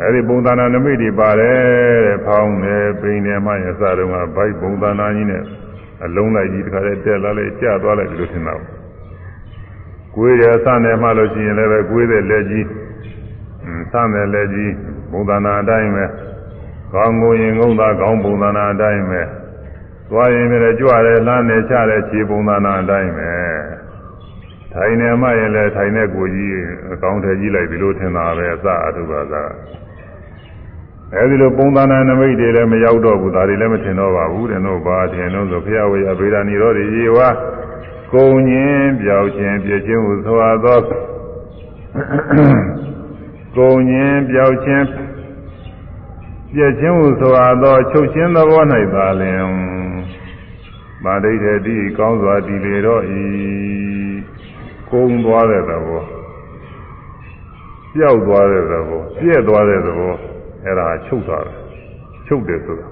အဲဒီပုံသနာနမိတ်တွေပါတယ်တဲ့ဖောင်းတယ်ပိန်တယ်မှရစတုံးကဘိုက်ပုံသနာကြီးနဲ့အလုံးလိုက်ကြီးတခါတည်းတက်လာလိုက်ကျသွားလိုက်ဒီလိုထင်တာကိုယ်ရစတယ်မှလို့ရှိရင်လည်းပဲကိုယ်တဲ့လက်ကြီးစတယ်လက်ကြီးပုံသနာအတိုင်းပဲခေါင်းကိုရင်ငုံသာခေါင်းပုံသနာအတိုင်းပဲ သွားရင်လည်းကြွရဲလမ်းနဲ့ချတဲ့ခြေပုံသဏ္ဍာန်အတိုင်းပဲထိုင်နေမှရင်လည်းထိုင်တဲ့ကိုကြီးအကောင်းထဲကြီးလိုက်ဒီလိုထင်တာပဲအစအထုပါသာအဲဒီလိုပုံသဏ္ဍာန်နမိတ်တွေလည်းမရောက်တော့ဘူးဒါတွေလည်းမထင်တော့ပါဘူးတဲ့တော့ဘာထင်တော့ဆိုဖျားဝေယဗေဒာနိရောဓရေဝကုံညင်းပြောက်ခြင်းပြည့်ခြင်းဟုဆိုအပ်သောကုံညင်းပြောက်ခြင်းပြည့်ခြင်းဟုဆိုအပ်သောချုပ်ခြင်းသဘော၌သာလျှင် မာဒိဋ္ဌတိကောင်းစွာတည်လေတော့ဤကုန်းသွားတဲ့သဘောပျောက်သွားတဲ့သဘောပြည့်သွားတဲ့သဘောအဲ့ဒါချုပ်သွားတယ်ချုပ်တယ်ဆိုတာ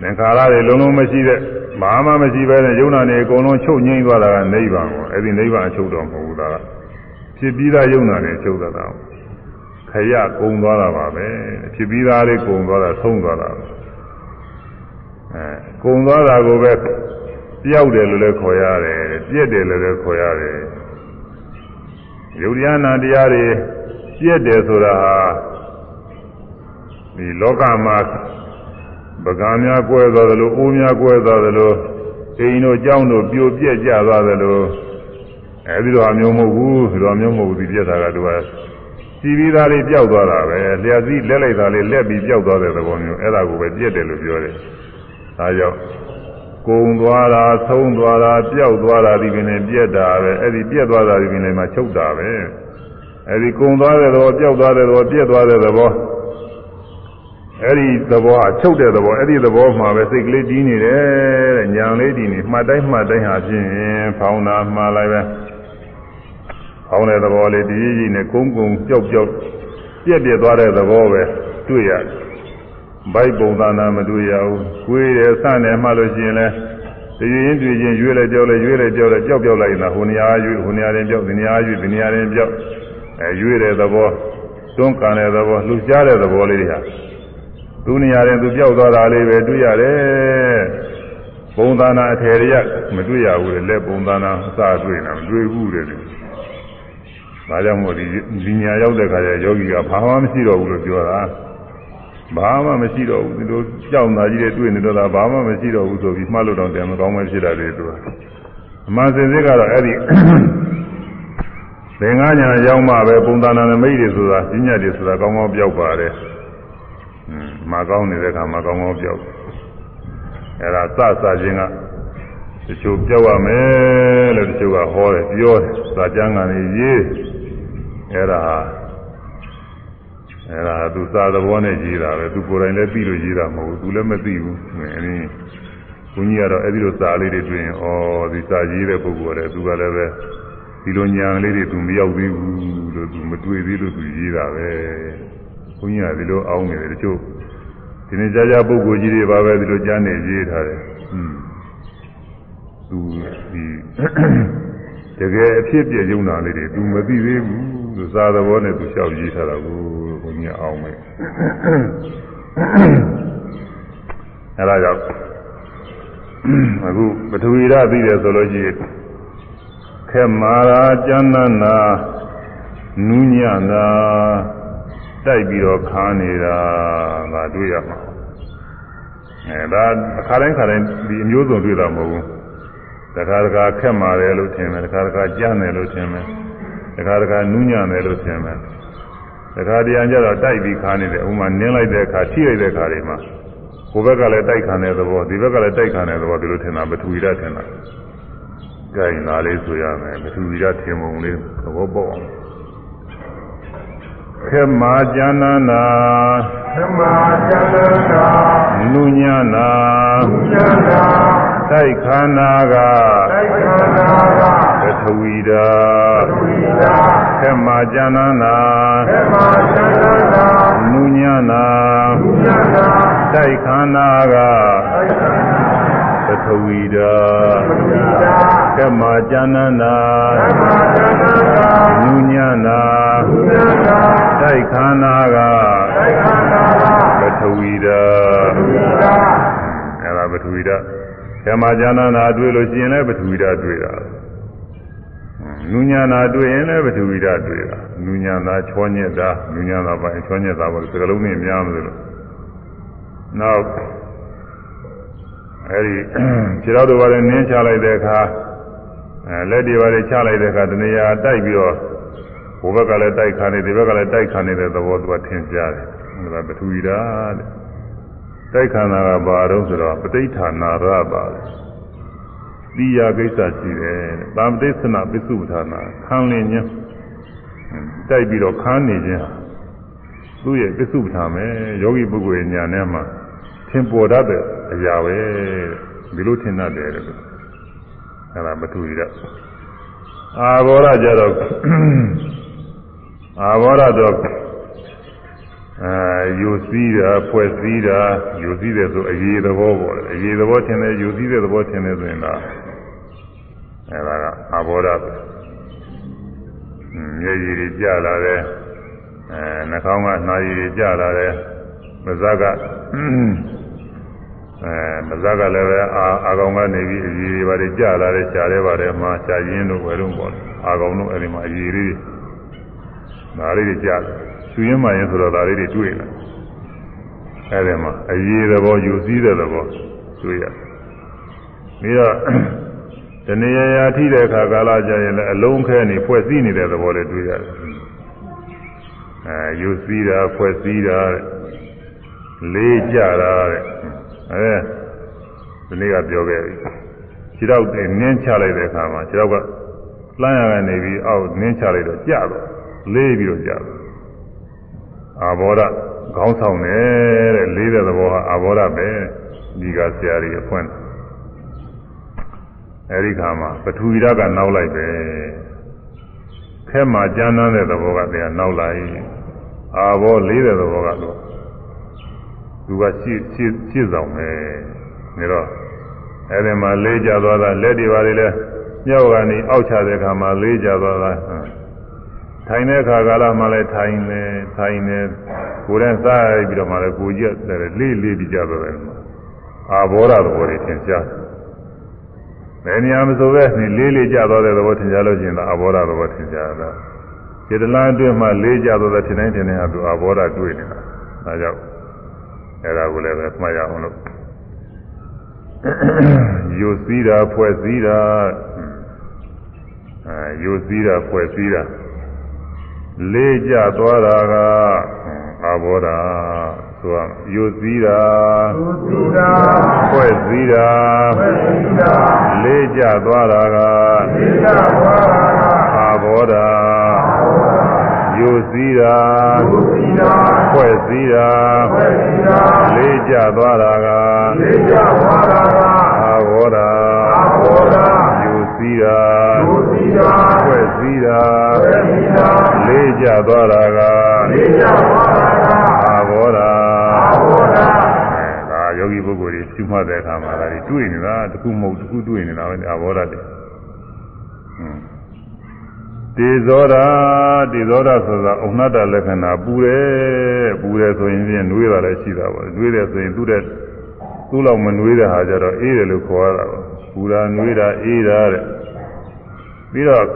သင်္ခါရတွေလုံးလုံးမရှိတဲ့ဘာမှမရှိပဲနဲ့ယုံနာနေအကုန်လုံးချုပ်ငိမ့်သွားတာကနိဗ္ဗာန်ကိုအဲ့ဒီနိဗ္ဗာန်အချုပ်တော်မဟုတ်ဘူးဒါကဖြစ်ပြီးသားယုံနာနေချုပ်တာခရကုံသွားတာပါပဲဖြစ်ပြီးသားလေးကုံသွားတာဆုံးသွားတာပဲ အဲကုံသွားတာကိုပဲပြောက်တယ်လို့လည်းခေါ်ရတယ်ပြက်တယ်လို့လည်းခေါ်ရတယ်ယုတ်တရားနာတရားတွေပြက်တယ်ဆိုတာဟာဒီလောကမှာပကံများကွဲသွားသလိုအိုးများကွဲသွားသလိုအိမ်တို့ကြောင်းတို့ပြိုပြက်ကြသွားသလိုအဲဒီတော့အမျိုးမဟုတ်ဘူးဒီတော့မျိုးမဟုတ်ဘူးဒီပြက်တာကသူကစီပြီးသားလေးပျောက်သွားတာပဲလျှက်စီးလက်လိုက်တာလေးလက်ပြီးပျောက်သွားတဲ့သဘောမျိုးအဲ့ဒါကိုပဲပြက်တယ်လို့ပြောတယ် ဒါကြောင့်ကုံသွားတာဆုံးသွားတာပျောက်သွားတာဒီပင်နဲ့ပြက်တာပဲအဲ့ဒီပြက်သွားတာဒီပင်နဲ့မှချုပ်တာပဲအဲ့ဒီကုံသွားတဲ့သဘောပျောက်သွားတဲ့သဘောပြက်သွားတဲ့သဘောအဲ့ဒီသဘောအချုပ်တဲ့သဘောအဲ့ဒီသဘောမှာပဲစိတ်ကလေးတည်နေတယ်တဲ့ညာလေးတည်နေမှတ်တိုင်းမှတ်တိုင်းဟာဖြင့်ဖောင်းတာမှားလိုက်ပဲဖောင်းတဲ့သဘောလေးတည်ကြည်နဲ့ကုန်းကုန်းပျောက်ပျောက်ပြက်ပြက်သွားတဲ့သဘောပဲတွေ့ရတယ် ဘိုက်ပုံသဏ္ဍာန်မတွေ့ရဘူး။ကိုယ်ရယ်စနဲ့မှလို့ရှိရင်လဲတည်ရင်တွေ့ချင်းရွေးလိုက်ကြောက်လိုက်ရွေးလိုက်ကြောက်လိုက်ကြောက်ပြောက်လိုက်နေတာဟိုနေရာရွေးဟိုနေရာရင်ကြောက်ဒီနေရာရွေးဒီနေရာရင်ကြောက်အဲရွေးတဲ့သဘောတွန်းကန်တဲ့သဘောလှူရှားတဲ့သဘောလေးတွေဟာသူနေရာရင်သူကြောက်သွားတာလေးပဲတွေ့ရတယ်ပုံသဏ္ဍာန်အထယ်ရမတွေ့ရဘူးလေလက်ပုံသဏ္ဍာန်အစတွေ့နေတာမတွေ့ဘူးတဲ့ဒါကြောင့်မို့ဒီဒီညာရောက်တဲ့ခါကျယောဂီကဘာမှမရှိတော့ဘူးလို့ပြောတာ ဘာမှမရှိတော့ဘူးဒီလိုကြောက်တာကြီးတွေတွေ့နေတော့တာဘာမှမရှိတော့ဘူးဆိုပြီးမှတ်လို့တော့တယ်မကောင်းမှဖြစ်တာတွေသူကအမှန်စင်စစ်ကတော့အဲ့ဒီသင်္ကညာရောက်မှပဲပုံသဏ္ဍာန်နမိတ်တွေဆိုတာပညာတွေဆိုတာကောင်းကောင်းပြောက်ပါတယ်။อืมမကောင်းနေတဲ့အခါမကောင်းကောင်းပြောက်အဲ့ဒါစစချင်းကတချို့ပြောက်ရမယ်လို့တချို့ကဟောတယ်ပြောတယ်စာကျမ်းကနေရေးအဲ့ဒါ အဲ့ဒါသူစာသဘောနဲ့ရေးတာပဲသူကိုယ်တိုင်လည်းသိလို့ရေးတာမဟုတ်ဘူးသူလည်းမသိဘူးအဲဒီဘုန်းကြီးကတော့အဲ့ဒီလိုစာလေးတွေတွေ့ရင်ဩဒီစာရေးတဲ့ပုဂ္ဂိုလ်ကလည်းသူကလည်းပဲဒီလိုညာလေးတွေသူမရောက်သေးဘူးလို့သူမတွေ့သေးလို့သူရေးတာပဲဘုန်းကြီးကဒီလိုအောင်းနေတယ်တချို့ဒီနေ့ကြာကြာပုဂ္ဂိုလ်ကြီးတွေပါပဲဒီလိုကြားနေရေးထားတယ်อืมသူဒီတကယ်အဖြစ်ပြည့်ရုံတာလေးတွေသူမသိသေးဘူး သူစာသဘောနဲ့သူလျှောက်ရေးထားတာကိုဘုန်းကြီးအောင်မယ်အဲဒါကြောင့်အခုပထဝီရသိတယ်ဆိုလို့ရှိရင်ခက်မာရာကျမ်းနာနာနူးညံ့တာတိုက်ပြီးတော့ခါနေတာငါတွေ့ရမှာအဲဒါအခါတိုင်းခါတိုင်းဒီအမျိုးစုံတွေ့တာမဟုတ်ဘူးတခါတခါခက်မာတယ်လို့ထင်တယ်တခါတခါကြမ်းတယ်လို့ထင်တယ် တခါတခါနူးညံ့တယ်လို့ထင်တယ်တခါတရံကျတော့တိုက်ပြီးခါနေတယ်ဥမာနင်းလိုက်တဲ့အခါထိလိုက်တဲ့အခါတွေမှာဟိုဘက်ကလည်းတိုက်ခံတဲ့သဘောဒီဘက်ကလည်းတိုက်ခံတဲ့သဘောဒီလိုထင်တာပထဝီဓာတ်ထင်တာကြိုင်လာလေးဆိုရမယ်ပထဝီဓာတ်ထင်ပုံလေးသဘောပေါက်အောင်ခေမာကျမ်းနာနာ
ဓမ္မာကျမ်းနာ
နုညနာ
ကျမ်းနာ
တိုက်ခန္ဓာက
တိုက်ခန္ဓာက
ပထဝီဓာတ်
ဝိဒာ
ခေမာကျမ်းနာနာ
ဓမ္မာကျမ်းနာ
နုညနာ
ကျမ်းနာ
တိုက်ခန္ဓာက
တိုက်ခန္ဓာ
ပထဝီဓာတ်
ဝိဒာ
ခေမာကျမ်းနာနာ
ဓမ္မာကျမ်းနာ
နုညနာ
ကျမ်းနာ
တိုက်ခန္ဓာက
တိုက်ခန္ဓာက
ပထဝီဓာတ်
ဝိဒာ
အဲ့ဒါပထဝီဓာတ်ဓမ္မဉာဏနာတွေ့လို့ရှိရင်လည်းပထဝီဓာတ်တွေ့တာ နုညာနာတွေ့ရင်လည်းပထဝီဓာတ်တွေ့တာနုညာနာချောညက်တာနုညာနာပိုင်းချောညက်တာပေါ့စကလုံးနဲ့များမလို့နောက်အဲ့ဒီခြေတော်တို့ဘာလဲနင်းချလိုက်တဲ့အခါအဲလက်တွေဘာလဲချလိုက်တဲ့အခါတနေရာတိုက်ပြီးတော့ဘိုးဘက်ကလည်းတိုက်ခါနေဒီဘက်ကလည်းတိုက်ခါနေတဲ့သဘောသူကထင်ရှားတယ်ဒါပထဝီဓာတ်တဲ့တိုက်ခန္ဓာကဘာတော့ဆိုတော့ပဋိဌာနာရပါတယ် တိယကိစ္စရှိတယ်တဲ့။ဗာမတိသနာပစ္စုပ္ပထာနာခံလင်းခြင်းတိုက်ပြီးတော့ခန်းနေခြင်းဟာသူ့ရဲ့ပစ္စုပ္ပထာမယ်ယောဂီပုဂ္ဂိုလ်ရဲ့ညာထဲမှာသင်ပေါ်တတ်တဲ့အရာပဲဒီလိုထင်တတ်တယ်လို့အဲဒါမထူရအာဘောရကြတော့အာဘောရတော့ အာယူစည်းတာဖွဲ့စည်းတာယူစည်းတယ်ဆိုအရေးသဘောပေါ့လေအရေးသဘောထင်တယ်ယူစည်းတဲ့သဘောထင်တယ်ဆိုရင်တော့အဲဒါကအာဘောရပဲမျက်ရည်တွေကျလာတယ်အဲနှာခေါင်းကနှာရည်တွေကျလာတယ်မဇ္ဇကအဲမဇ္ဇကလည်းပဲအာအာကောင်ကနေပြီးအရည်တွေပါတယ်ကျလာတယ်ရှားတယ်ပါတယ်မှာရှားရင်းတို့ဝယ်တော့ပေါ့အာကောင်တို့အဲဒီမှာအရည်လေးဒါလေးတွေကျတယ် သူရင်းမှရင်ဆိုတော့ဒါလေးတွေတွေ့လာအဲဒီမှာအရည်သဘောယူစည်းတဲ့သဘောတွေ့ရပြီးတော့တဏှာရာထိတဲ့အခါကာလကြရင်လည်းအလုံးခဲနေဖွဲ့စည်းနေတဲ့သဘောလေးတွေ့ရတယ်အဲယူစည်းတာဖွဲ့စည်းတာလေးကြတာတဲ့အဲဒီနေ့ကပြောခဲ့ပြီခြေတော့နင်းချလိုက်တဲ့အခါမှာခြေတော့ကလှမ်းရကနေပြီးအောက်နင်းချလိုက်တော့ကြတော့လေးပြီးတော့ကြတော့ အာဘောဓခေါင်းဆောင်တယ်တဲ့လေးတဲ့သဘောဟာအာဘောဓပဲဒီကဆရာကြီးအဖွင့်အဲဒီခါမှာပထဝီဓာတ်ကနောက်လိုက်ပဲခဲမှာကျမ်းမ်းတဲ့သဘောကတရားနောက်လိုက်အာဘောလေးတဲ့သဘောကတော့သူကရှေ့ရှေ့ရှေ့ဆောင်ပဲနေတော့အဲဒီမှာလေးကြသွားတာလက်တွေပါလေလဲမြောက်ကနေအောက်ချတဲ့အခါမှာလေးကြသွားတာ ထိုင်တဲ့အခါကာလမှလည်းထိုင်နေထိုင်နေကိုယ်နဲ့စားပြီးတော့မှလည်းကိုကြီးကလေးလေးပြီးကြသွားတယ်အာဘောရသဘောတွေသင်ရှားဘယ်နေရာမဆိုပဲနေလေးလေးကြသွားတဲ့သဘောသင်ရှားလို့ရှိရင်အာဘောရသဘောသင်ရှားတာစေတလန်းအတွင်းမှာလေးကြသွားတဲ့ထင်တိုင်းထင်တိုင်းဟာသူအာဘောရတွေ့နေတာဒါကြောင့်အဲဒါကိုလည်းပဲမှတ်ရအောင်လို့ယူစည်းတာဖွဲ့စည်းတာအဲယူစည်းတာဖွဲ့စည်းတာ လေးကြသွားတာကအာဘောဓာဆိုရယူစည်းတာ
သုတိတာ
ဖွဲ့စည်းတာ
ဝိသီတာ
လေးကြသွားတာက
သေတဝါရာ
အာဘောဓာယူစည်းတာ
သုတိတာ
ဖွဲ့စည်းတာ
ဝိသီတာ
လေးကြသွားတာက
သေတဝါရာ
အာဘောဓာ
အာဘောဓာ
ယူစည်းတာ
သုတိတာ
ဖွဲ့စည်းတာ
ဝိသီတာ
လေးကြသွားတာက
သေတဝါရာ
အာဘောဓာ
အာဘောဓာ
အဲဒါယောဂီပုဂ္ဂိုလ်တွေရှုမှတ်တဲ့အခါမှာဒါတွေတွေ့နေတာတစ်ခုမဟုတ်တစ်ခုတွေ့နေတာပဲအာဘောဓာတွေဟွန်းတေဇောဓာတေဇောဓာဆိုတာအုံနတ္တလက္ခဏာပူတယ်ပူတယ်ဆိုရင်ဖြင့်နှွေးတာလည်းရှိတာပါနှွေးတယ်ဆိုရင်သူ့တဲ့သူ့လောက်မနှွေးတဲ့ဟာကြတော့အေးတယ်လို့ခေါ်ရတာပါပူတာနှွေးတာအေးတာတဲ့ပြီးတော့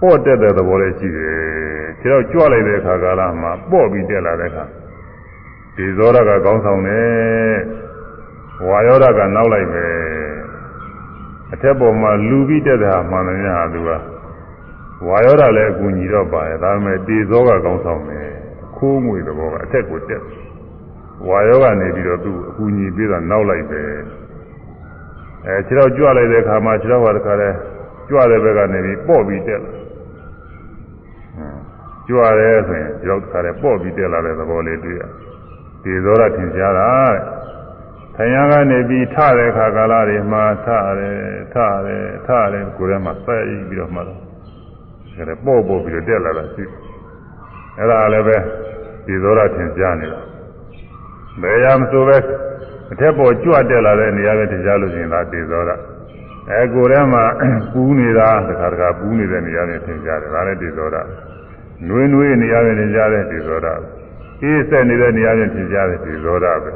ပေါ့တက်တဲ့သဘောလည်းရှိတယ် ခြေတော့ကြွလိုက်တဲ့အခါကာလမှာပေါ့ပြီးတက်လာတဲ့အခါဒီဇောရကကောင်းဆောင်တယ်ဝါယောဓကနောက်လိုက်ပဲအထက်ပေါ်မှာလူပြီးတက်တဲ့ဟာမှန်တယ်များသူကဝါယောဓလည်းအကူညီတော့ပါတယ်ဒါပေမဲ့ဒီဇောကကောင်းဆောင်တယ်ခိုးငွေသဘောကအထက်ကိုတက်ဝါယောကနေပြီးတော့သူအကူညီပေးတာနောက်လိုက်ပဲအဲခြေတော့ကြွလိုက်တဲ့အခါမှာခြေတော့ဟာတခါလဲကြွတဲ့ဘက်ကနေပြီးပေါ့ပြီးတက်လာ ကြွရဲဆိုရင်ဒီတော့ခါလဲပေါ့ပြီးတက်လာတဲ့သဘောလေးတွေ့ရဒီဇောရထင်ရှားတာတဲ့ထိုင်ရကနေပြီးထတဲ့ခါကာလတွေမှာထတယ်ထတယ်ထတယ်ကိုယ်ထဲမှာစိုက်ပြီးတော့မှတော့ဒါလည်းပေါ့ပေါ့ပြီးတော့တက်လာတာရှိအဲ့ဒါလည်းပဲဒီဇောရထင်ရှားနေတာဘယ်ရမဆိုပဲအထက်ပေါ်ကြွတက်လာတဲ့နေရာပဲထင်ရှားလို့ရှိရင်ဒါဒီဇောရအဲကိုယ်ထဲမှာပူးနေတာတခါတခါပူးနေတဲ့နေရာနဲ့ထင်ရှားတယ်ဒါလည်းဒီဇောရ နွေးနွေးနေရာနဲ့ထင်ရှားတဲ့ဒီဇောရအေးဆက်နေတဲ့နေရာနဲ့ထင်ရှားတဲ့ဒီဇောရပဲ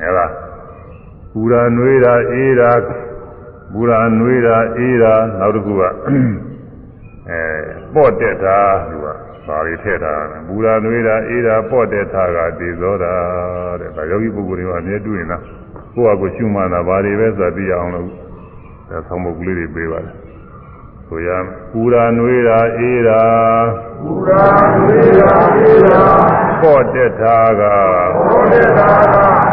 အဲဒါပူရာနွေးတာအေးတာပူရာနွေးတာအေးတာနောက်တစ်ခုကအဲပေါ့တက်တာသူကဘာတွေထည့်တာပူရာနွေးတာအေးတာပေါ့တက်တာကဒီဇောတာတဲ့ဒါယောဂီပုဂ္ဂိုလ်တွေကအမြဲတွေ့နေတာကိုယ့်အကိုရှုမှန်တာဘာတွေပဲဆိုတာသိအောင်လို့ဒါဆောင်းပုတ်ကလေးတွေပေးပါတယ် ဆိုရပူရာနွေးတာအေးတာ
ဘုရားဝိရာဝိရာ
ပေါ့တက်တာက
ဘောဓတာ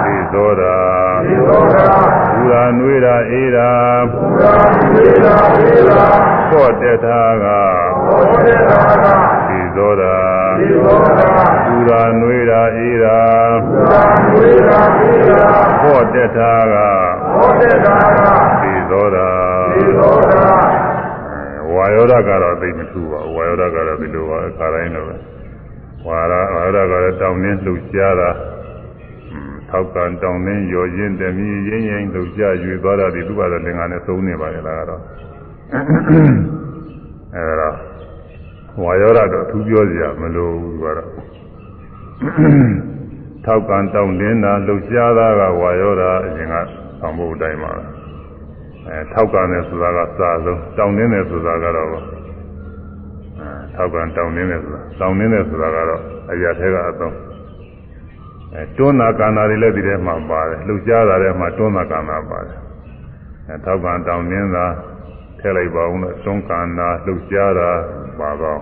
ဒီဇောတာ
သေသောတာ
ပူရာနွေးတာအေးတာ
ဘုရားဝိရာဝိရာ
ပေါ့တက်တာက
ဘောဓတာ
ဒီဇောတာ
သေသောတာ
ပူရာနွေးတာအေးတာ
ဘုရားဝိရာဝိရာ
ပေါ့တက်တာက
ဘောဓတာ
ဒီဇောတာ
သေသောတာ
ဝါ ယောဓကတော့သိမထူပါဘူးဝါယောဓကတော့ဒီလိုပါအခါတိုင်းတော့ပဲဝါရဝါယောဓကလည်းတောင်းနှင်းလှုပ်ရှားတာอืมထောက်ကန်တောင်းနှင်းရော်ရင်တမီရင်းရင်လှုပ်ရှားရွေသွားတာဒီသူကတော့လင်္ကာနဲ့သုံးနေပါလေလားကတော့အဲဒါဝါယောဓတော့သူပြောစရာမလိုဘူးကတော့ထောက်ကန်တောင်းနှင်းတာလှုပ်ရှားတာကဝါယောဓအရင်ကဆောင်ဖို့အတိုင်းပါပဲ အဲထောက်ကန်တယ်ဆိုတာကစာဆုံးတောင်းနှင်းတယ်ဆိုတာကတော့အဲထောက်ကန်တောင်းနှင်းတယ်ဆိုတာတောင်းနှင်းတယ်ဆိုတာကတော့အရာထဲကအသုံးအဲတွန်းနာကန္နာတွေလည်းဒီထဲမှာပါတယ်လှုပ်ရှားတာထဲမှာတွန်းနာကန္နာပါတယ်အဲထောက်ကန်တောင်းနှင်းတာထည့်လိုက်ပါဦးလို့တွန်းကန္နာလှုပ်ရှားတာပါတော့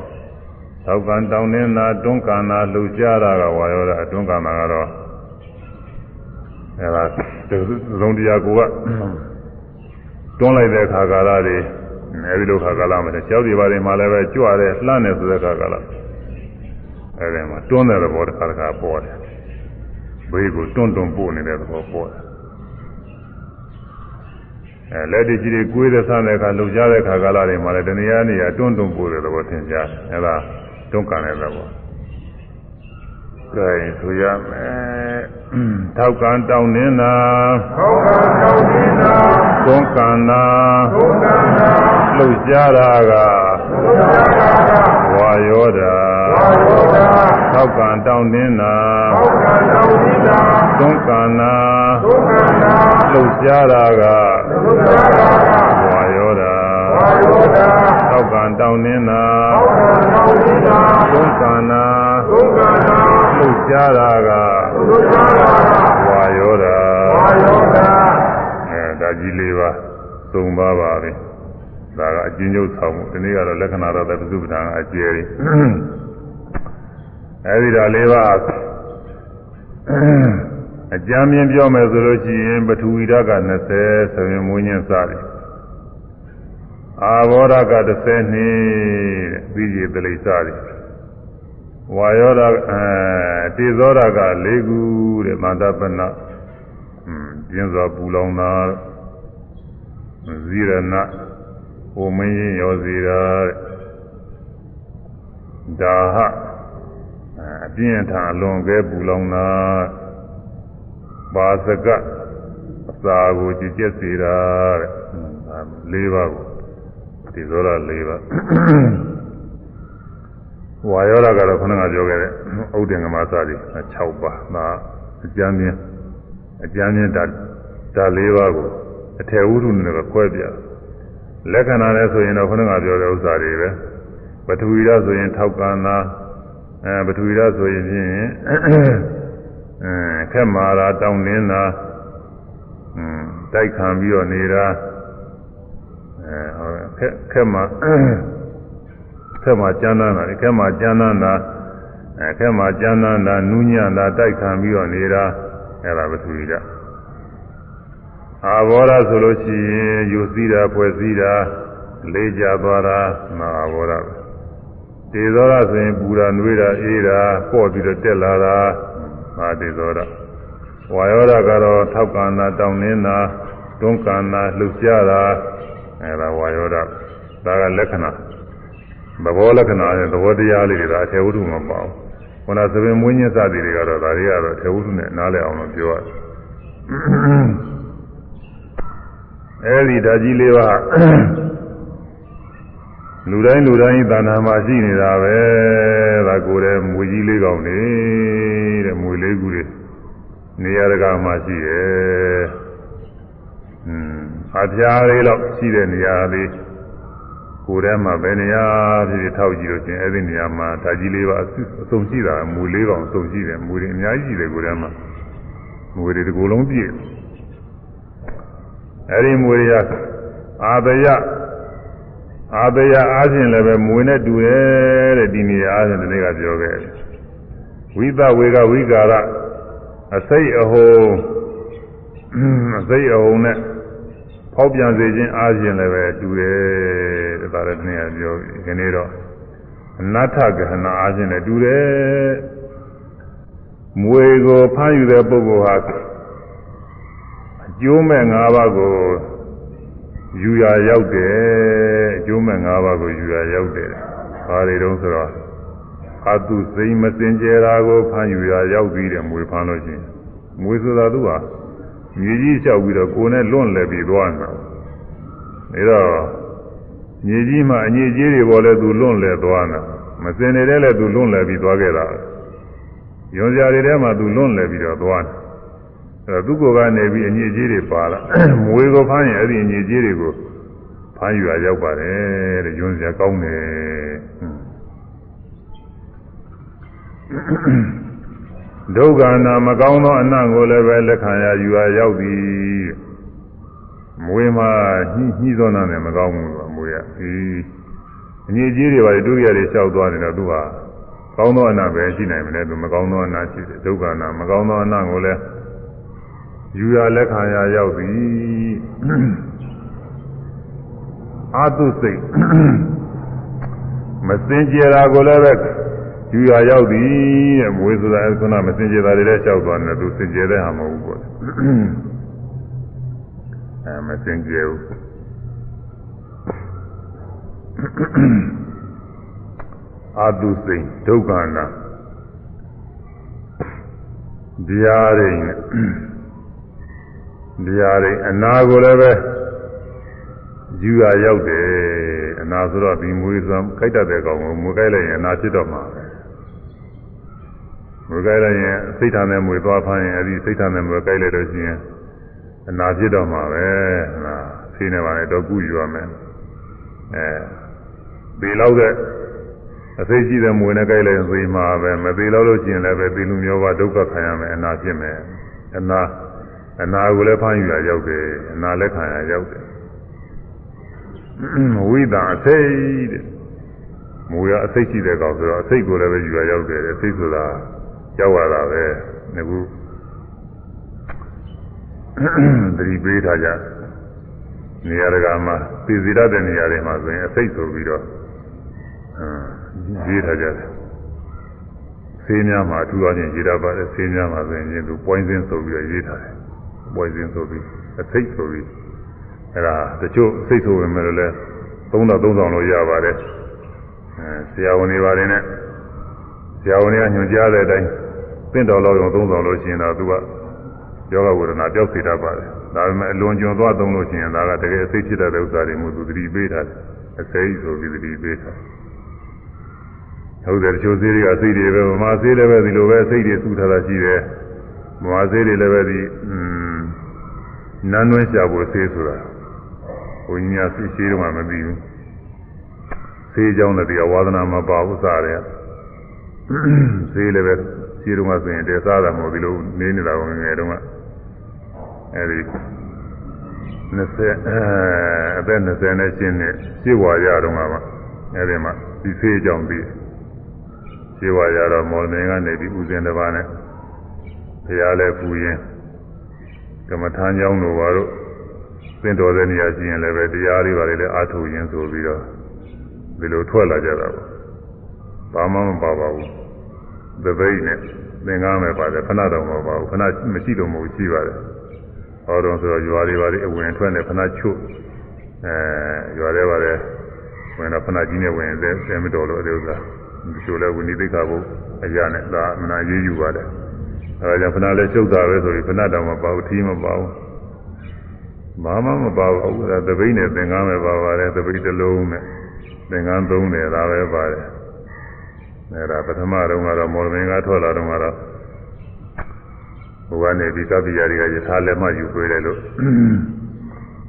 ထောက်ကန်တောင်းနှင်းတာတွန်းကန္နာလှုပ်ရှားတာကဝါရောတာတွန်းကန္နာကတော့အဲဒါသုံးတရားကိုက တွန်းလိုက်တဲ့ခါကာလတွေအဲဒီလိုခါကာလမှာကြောက်ဒီပါတွေမှာလည်းပဲကြွရဲလှမ်းနေဆိုတဲ့ခါကာလအဲဒီမှာတွန်းတဲ့သဘောတစ်ခါတစ်ခါပေါ်တယ်ဘေးကိုတွန်းတွန်းပို့နေတဲ့သဘောပေါ်တယ်အဲလက်တကြီးတွေကိုယ်တဲ့ဆန်းတဲ့အခါလှုပ်ရှားတဲ့ခါကာလတွေမှာလည်းတဏှာနေရာတွန်းတွန်းပို့တဲ့သဘောသင်ကြားတယ်အဲဒါတွန်းကန်တဲ့သဘော ကဲဆိုရမယ်ထောက်ကံတောင်းနေတာ
သောကသောတိနာ
သွန်ကံနာ
သုဒ္ဓနာ
လှုပ်ရှားတာက
သုဒ္ဓနာက
ဝါယောဓာ
ဝါယောဓာ
ထောက်ကံတောင်းနေတာ
သောကသောတိနာ
သွန်ကံနာ
သုဒ္ဓနာ
လှုပ်ရှားတာက
သုဒ္ဓနာက
ဝါယောဓာ
ဝါယောဓာ
ထောက်ကံတောင်းနေတာ
သောကသောတိနာ
သွန်ကံနာ
သုဒ္ဓနာ
လှုပ်ရှားတာက
သုဒ္ဓနာက
ဝါယောဓာ
ဝါယောဓာ
အဲဒါကြီးလေးပါသုံးပါပါပဲဒါကအကျဉ်းချုပ်ဆောင်မှုဒီနေ့ကတော့လက္ခဏာတော့သပ္ပစုပ္ပဒါအကျယ်ကြီးအဲဒီတော့လေးပါအကြမ်းမြင်ပြောမယ်ဆိုလို့ရှိရင်ပထဝီဓာတ်က20ဆိုရင်မွေးညင်းစားတယ်အာဘောဓာတ်က30နှစ်တဲ့ပြီးကြည်တလိစတယ် ဝါယောဓာတ်အဲတေဇောဓာတ်က4ခုတဲ့မန္တပနာอืมပြင်းစွာပူလောင်တာဇီရဏဟိုမင်းရင်ရောစီတာတဲ့ဒါဟအပြင်းထန်အလွန်ကဲပူလောင်တာပါစကအစာကိုကြည်ကျက်စေတာတဲ့၄ပါးကိုဒီသောရ၄ပါး ဝါယောဓာကတော့ခဏကပြောခဲ့တဲ့ဥဒ္ဒင်္ဂမသတိ6ပါးဒါအကျမ်းမြင်အကျမ်းမြင်ဒါဒါ၄ပါးကိုအထေဝုဒ္ဓနဲ့ပဲခွဲပြလက္ခဏာနဲ့ဆိုရင်တော့ခဏကပြောတဲ့ဥစ္စာတွေပဲပထဝီဓာတ်ဆိုရင်ထောက်ကံနာအဲပထဝီဓာတ်ဆိုရင်ဖြင့်အဲခက်မာတာတောင်းနေတာอืมတိုက်ခံပြီးတော့နေတာအဲဟောခက်ခက်မာခ က်မာကျမ်းသာတာခက်မာကျမ်းသာတာအဲခက်မာကျမ်းသာတာနူးညံ့တာတိုက်ခံပြီးတော့နေတာအဲဒါပထဝီဓာတ်အာဘောဓဆိုလို့ရှိရင်ယူစည်းတာဖွဲ့စည်းတာလေးကြသွားတာနာဘောဓပဲတေဇောရဆိုရင်ပူတာနှွေးတာအေးတာပေါ့ပြီးတော့တက်လာတာမာတေဇောရဝါယောဓကတော့ထောက်ကန္နာတောင်းနေတာတွန်းကန္နာလှုပ်ရှားတာအဲဒါဝါယောဓဒါကလက္ခဏာ သဘောလက္ခဏာနဲ့သဘောတရားလေးတွေဒါအထေဝုဒ္ဓမပေါ့ခုနသပင်မွေးညင်းစသည်တွေကတော့ဒါတွေကတော့အထေဝုဒ္ဓနဲ့နားလည်အောင်လို့ပြောရတယ်အဲဒီဓာကြီးလေးပါလူတိုင်းလူတိုင်းသာနာမှာရှိနေတာပဲဒါကိုယ်တည်းမွေကြီးလေးကောင်နေတဲ့မွေလေးကူတွေနေရာတကာမှာရှိတယ်อืมအပြားလေးတော့ရှိတဲ့နေရာလေး ကိုယ်ထဲမှာဘယ်နေရာဖြစ်ဖြစ်ထောက်ကြည့်လို့ချင်းအဲ့ဒီနေရာမှာဓာကြီးလေးပါအစုံရှိတာမွေလေးကောင်အစုံရှိတယ်မွေတွေအများကြီးရှိတယ်ကိုယ်ထဲမှာမွေတွေဒီကိုယ်လုံးပြည့်အဲ့ဒီမွေရအာတယအာတယအားဖြင့်လည်းပဲမွေနဲ့တူတယ်တဲ့ဒီနေရာအားဖြင့်ဒီနေ့ကပြောခဲ့တယ်ဝိသဝေကဝိကာရအစိတ်အဟုံအစိတ်အဟုံနဲ့ ဖောက်ပြန်စေခြင်းအားဖြင့်လည်းပဲတူတယ်တဲ့ဒါလည်းဒီနေ့ကပြောဒီနေ့တော့အနတ္ထကဟနာအားဖြင့်လည်းတူတယ်မွေကိုဖမ်းယူတဲ့ပုဂ္ဂိုလ်ဟာအကျိုးမဲ့၅ပါးကိုယူရရောက်တယ်အကျိုးမဲ့၅ပါးကိုယူရရောက်တယ်ဘာတွေတုံးဆိုတော့အတုစိမ့်မစင်ကြယ်တာကိုဖမ်းယူရရောက်ပြီးတယ်မွေဖမ်းလို့ရှိရင်မွေဆိုတာသူဟာ မြေကြီးလျှောက်ပြီးတော့ကိုယ်နဲ့လွန့်လဲပြီးသွားနေတာဒါတော့မြေကြီးမှာအညစ်အကြေးတွေပေါ်လဲသူလွန့်လဲသွားနေတာမစင်နေတဲ့လဲသူလွန့်လဲပြီးသွားခဲ့တာယွန်စရာတွေထဲမှာသူလွန့်လဲပြီးတော့သွားတယ်အဲသူ့ကိုယ်ကနေပြီးအညစ်အကြေးတွေပါလာမွေကိုဖမ်းရင်အဲ့ဒီအညစ်အကြေးတွေကိုဖမ်းယူရရောက်ပါတယ်တဲ့ယွန်းစရာကောင်းတယ် ဒုက္ခနာမကောင်းသောအနံ့ကိုလည်းပဲလက်ခံရယူရရောက်သည်မွေမှာညှိညှိသောနာနဲ့မကောင်းဘူးကွာမွေကဒီအညစ်အကြေးတွေပါလေဒုက္ခတွေလျှောက်သွားနေတော့သူဟာကောင်းသောအနံ့ပဲရှိနိုင်မလဲသူမကောင်းသောအနံ့ရှိတယ်ဒုက္ခနာမကောင်းသောအနံ့ကိုလည်းယူရလက်ခံရရောက်သည်အာတုစိတ်မစင်ကြယ်တာကိုလည်းပဲ ယူရရောက်သည်တဲ့မွေးဆိုတာခုနမစင်ကြယ်တာတွေလည်းလျှောက်သွားတယ်သူစင်ကြယ်တဲ့ဟာမဟုတ်ဘူးပေါ့အဲမစင်ကြယ်ဘူးအာတုစိတ်ဒုက္ခနာတရားရင်းတရားရင်းအနာကိုလည်းပဲယူရရောက်တယ်အနာဆိုတော့ဒီမွေးစွမ်းခိုက်တတ်တဲ့ကောင်ကိုမွေးခိုက်လိုက်ရင်အနာဖြစ်တော့မှာပဲ မွေးခိုက်လိုက်ရင်စိတ်ထားနဲ့မွေးသွားဖမ်းရင်အဲဒီစိတ်ထားနဲ့မွေးခိုက်လိုက်လို့ရှိရင်အနာဖြစ်တော့မှာပဲဟလားဆေးနေပါလေတော့ကုယူရမယ်အဲဒီလောက်တဲ့အသိကြီးတဲ့မွေနဲ့ကြိုက်လိုက်ရင်သိမှာပဲမသေးတော့လို့ရှိရင်လည်းပဲသိလူမျိုးပါဒုက္ခခံရမယ်အနာဖြစ်မယ်အနာအနာကိုလည်းဖမ်းယူရရောက်တယ်အနာလည်းခံရရောက်တယ်ဝိဒါအစိတ်တဲ့မူရအစိတ်ရှိတဲ့ကောင်ဆိုတော့အစိတ်ကိုလည်းပဲယူရရောက်တယ်အစိတ်ဆိုတာ ရောက်ရတာပဲငခုသတိပေးထားကြနေရာတကာမှာသိစီရတဲ့နေရာတွေမှာဆိုရင်အစိတ်ဆိုပြီးတော့ရေးထားကြတယ်ဆေးများမှာအထူးအချင်းရေးထားပါတယ်ဆေးများမှာဆိုရင်သူပွိုင်းစင်းဆိုပြီးတော့ရေးထားတယ်ပွိုင်းစင်းဆိုပြီးအစိတ်ဆိုပြီးအဲဒါတချို့စိတ်ဆိုဝင်မယ်လို့လဲ3000 3000လို့ရပါတယ်အဲဆရာဝန်တွေပါတယ်နဲ့ဆရာဝန်တွေကညွှန်ကြားတဲ့အတိုင်း ပင့်တော်လောက်ရုံသုံးဆောင်လို့ရှိရင်တော့သူကယောဂဝေဒနာပျောက်စေတတ်ပါတယ်ဒါပေမဲ့အလွန်ကျွံသွားသုံးလို့ရှိရင်ဒါကတကယ်အသိဖြစ်တဲ့ဥစ္စာတွေမျိုးသူသတိပေးတာအစိမ့်ဆိုပြီးသတိပေးတာဟုတ်တယ်တချို့ဆေးတွေကစိတ်တွေပဲမမဆေးလည်းပဲဒီလိုပဲစိတ်တွေစုထားတာရှိတယ်မမဆေးတွေလည်းပဲဒီနန်းသွင်းရှာဖို့ဆေးဆိုတာဘုညာဆေးရှိတော့မှမသိဘူးဆေးကြောင်းတဲ့တရားဝါသနာမပါဘူးစားတယ်ဆေးလည်းပဲ ခြေတုံးကဆိုရင်တဲစားတာမဟုတ်ဒီလိုနေနေတာကငယ်တုန်းကအဲဒီ20အသက်20နဲ့ရှင်းနေရှင်းဝါရတော့မှာပါအဲဒီမှာဒီဖေးကြောင့်ပြီးရှင်းဝါရတော့မော်မင်းကနေပြီးဥစဉ်တစ်ပါးနဲ့ဘုရားလည်းပူရင်ကမ္မထမ်းကြောင်းတို့ဘာလို့သင်တော်တဲ့နေရာရှိရင်လည်းပဲတရားတွေပါလေလည်းအားထုတ်ရင်ဆိုပြီးတော့ဒီလိုထွက်လာကြတာပေါ့ဘာမှမပါပါဘူး သပိတ်နဲ့သင်္ကန်းပဲပါတယ်ခဏတော့မပါဘူးခဏမရှိတော့မဟုတ်ရှိပါတယ်ဟောတော့ဆိုတော့ရွာတွေပါလေအဝင်ထွက်နဲ့ခဏချွတ်အဲရွာတွေပါလေဝင်တော့ခဏကြီးနဲ့ဝင်တယ်ဆယ်မတော်လို့အဲဒီဥစ္စာဒီလိုလဲဝိနည်းသိက္ခာဘုအရာနဲ့ဒါမနာရေးယူပါတယ်အဲဒါကြောင့်ခဏလဲချုပ်တာပဲဆိုပြီးခဏတော့မပါဘူးထီးမပါဘူးဘာမှမပါဘူးအဲသပိတ်နဲ့သင်္ကန်းပဲပါပါတယ်သပိတ်တစ်လုံးနဲ့သင်္ကန်းသုံးတယ်ဒါပဲပါတယ် အဲဒါပထမတုန်းကတော့မော်လမင်းကထွက်လာတော့ကတော့ဘုရားနေပြီးသဗ္ဗရာတွေကယထာလက်မှယူပေးတယ်လို့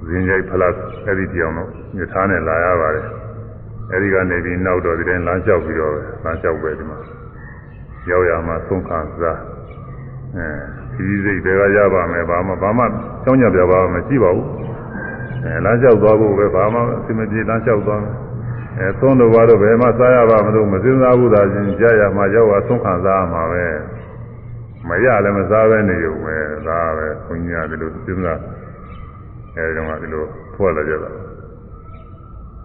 ဇင်းရိုက်ဖလားအဲ့ဒီပြောင်းတော့ယထာနဲ့လာရပါတယ်အဲ့ဒီကနေပြီးနောက်တော့ဒီတိုင်းလမ်းလျှောက်ပြီးတော့လမ်းလျှောက်ပဲဒီမှာရောက်ရမှာသုံးခါစားအဲဒီစိတ်တွေကရပါမယ်ဘာမှဘာမှကြောင်းကြပြပါမရှိပါဘူးအဲလမ်းလျှောက်သွားဖို့ပဲဘာမှအစီမပြေလမ်းလျှောက်သွားမယ် အဲသုံးလို့ဘာလို့ဘယ်မှစားရပါမလို့မစင်စားဘူးသာချင်းကြာရမှာရောက်သွားသုံးခံစားရမှာပဲမရလည်းမစားပဲနေုံပဲဒါပဲခွန်ကြီးကဒီလိုစဉ်းစားအဲဒီတော့ဒီလိုထွက်လာကြတာ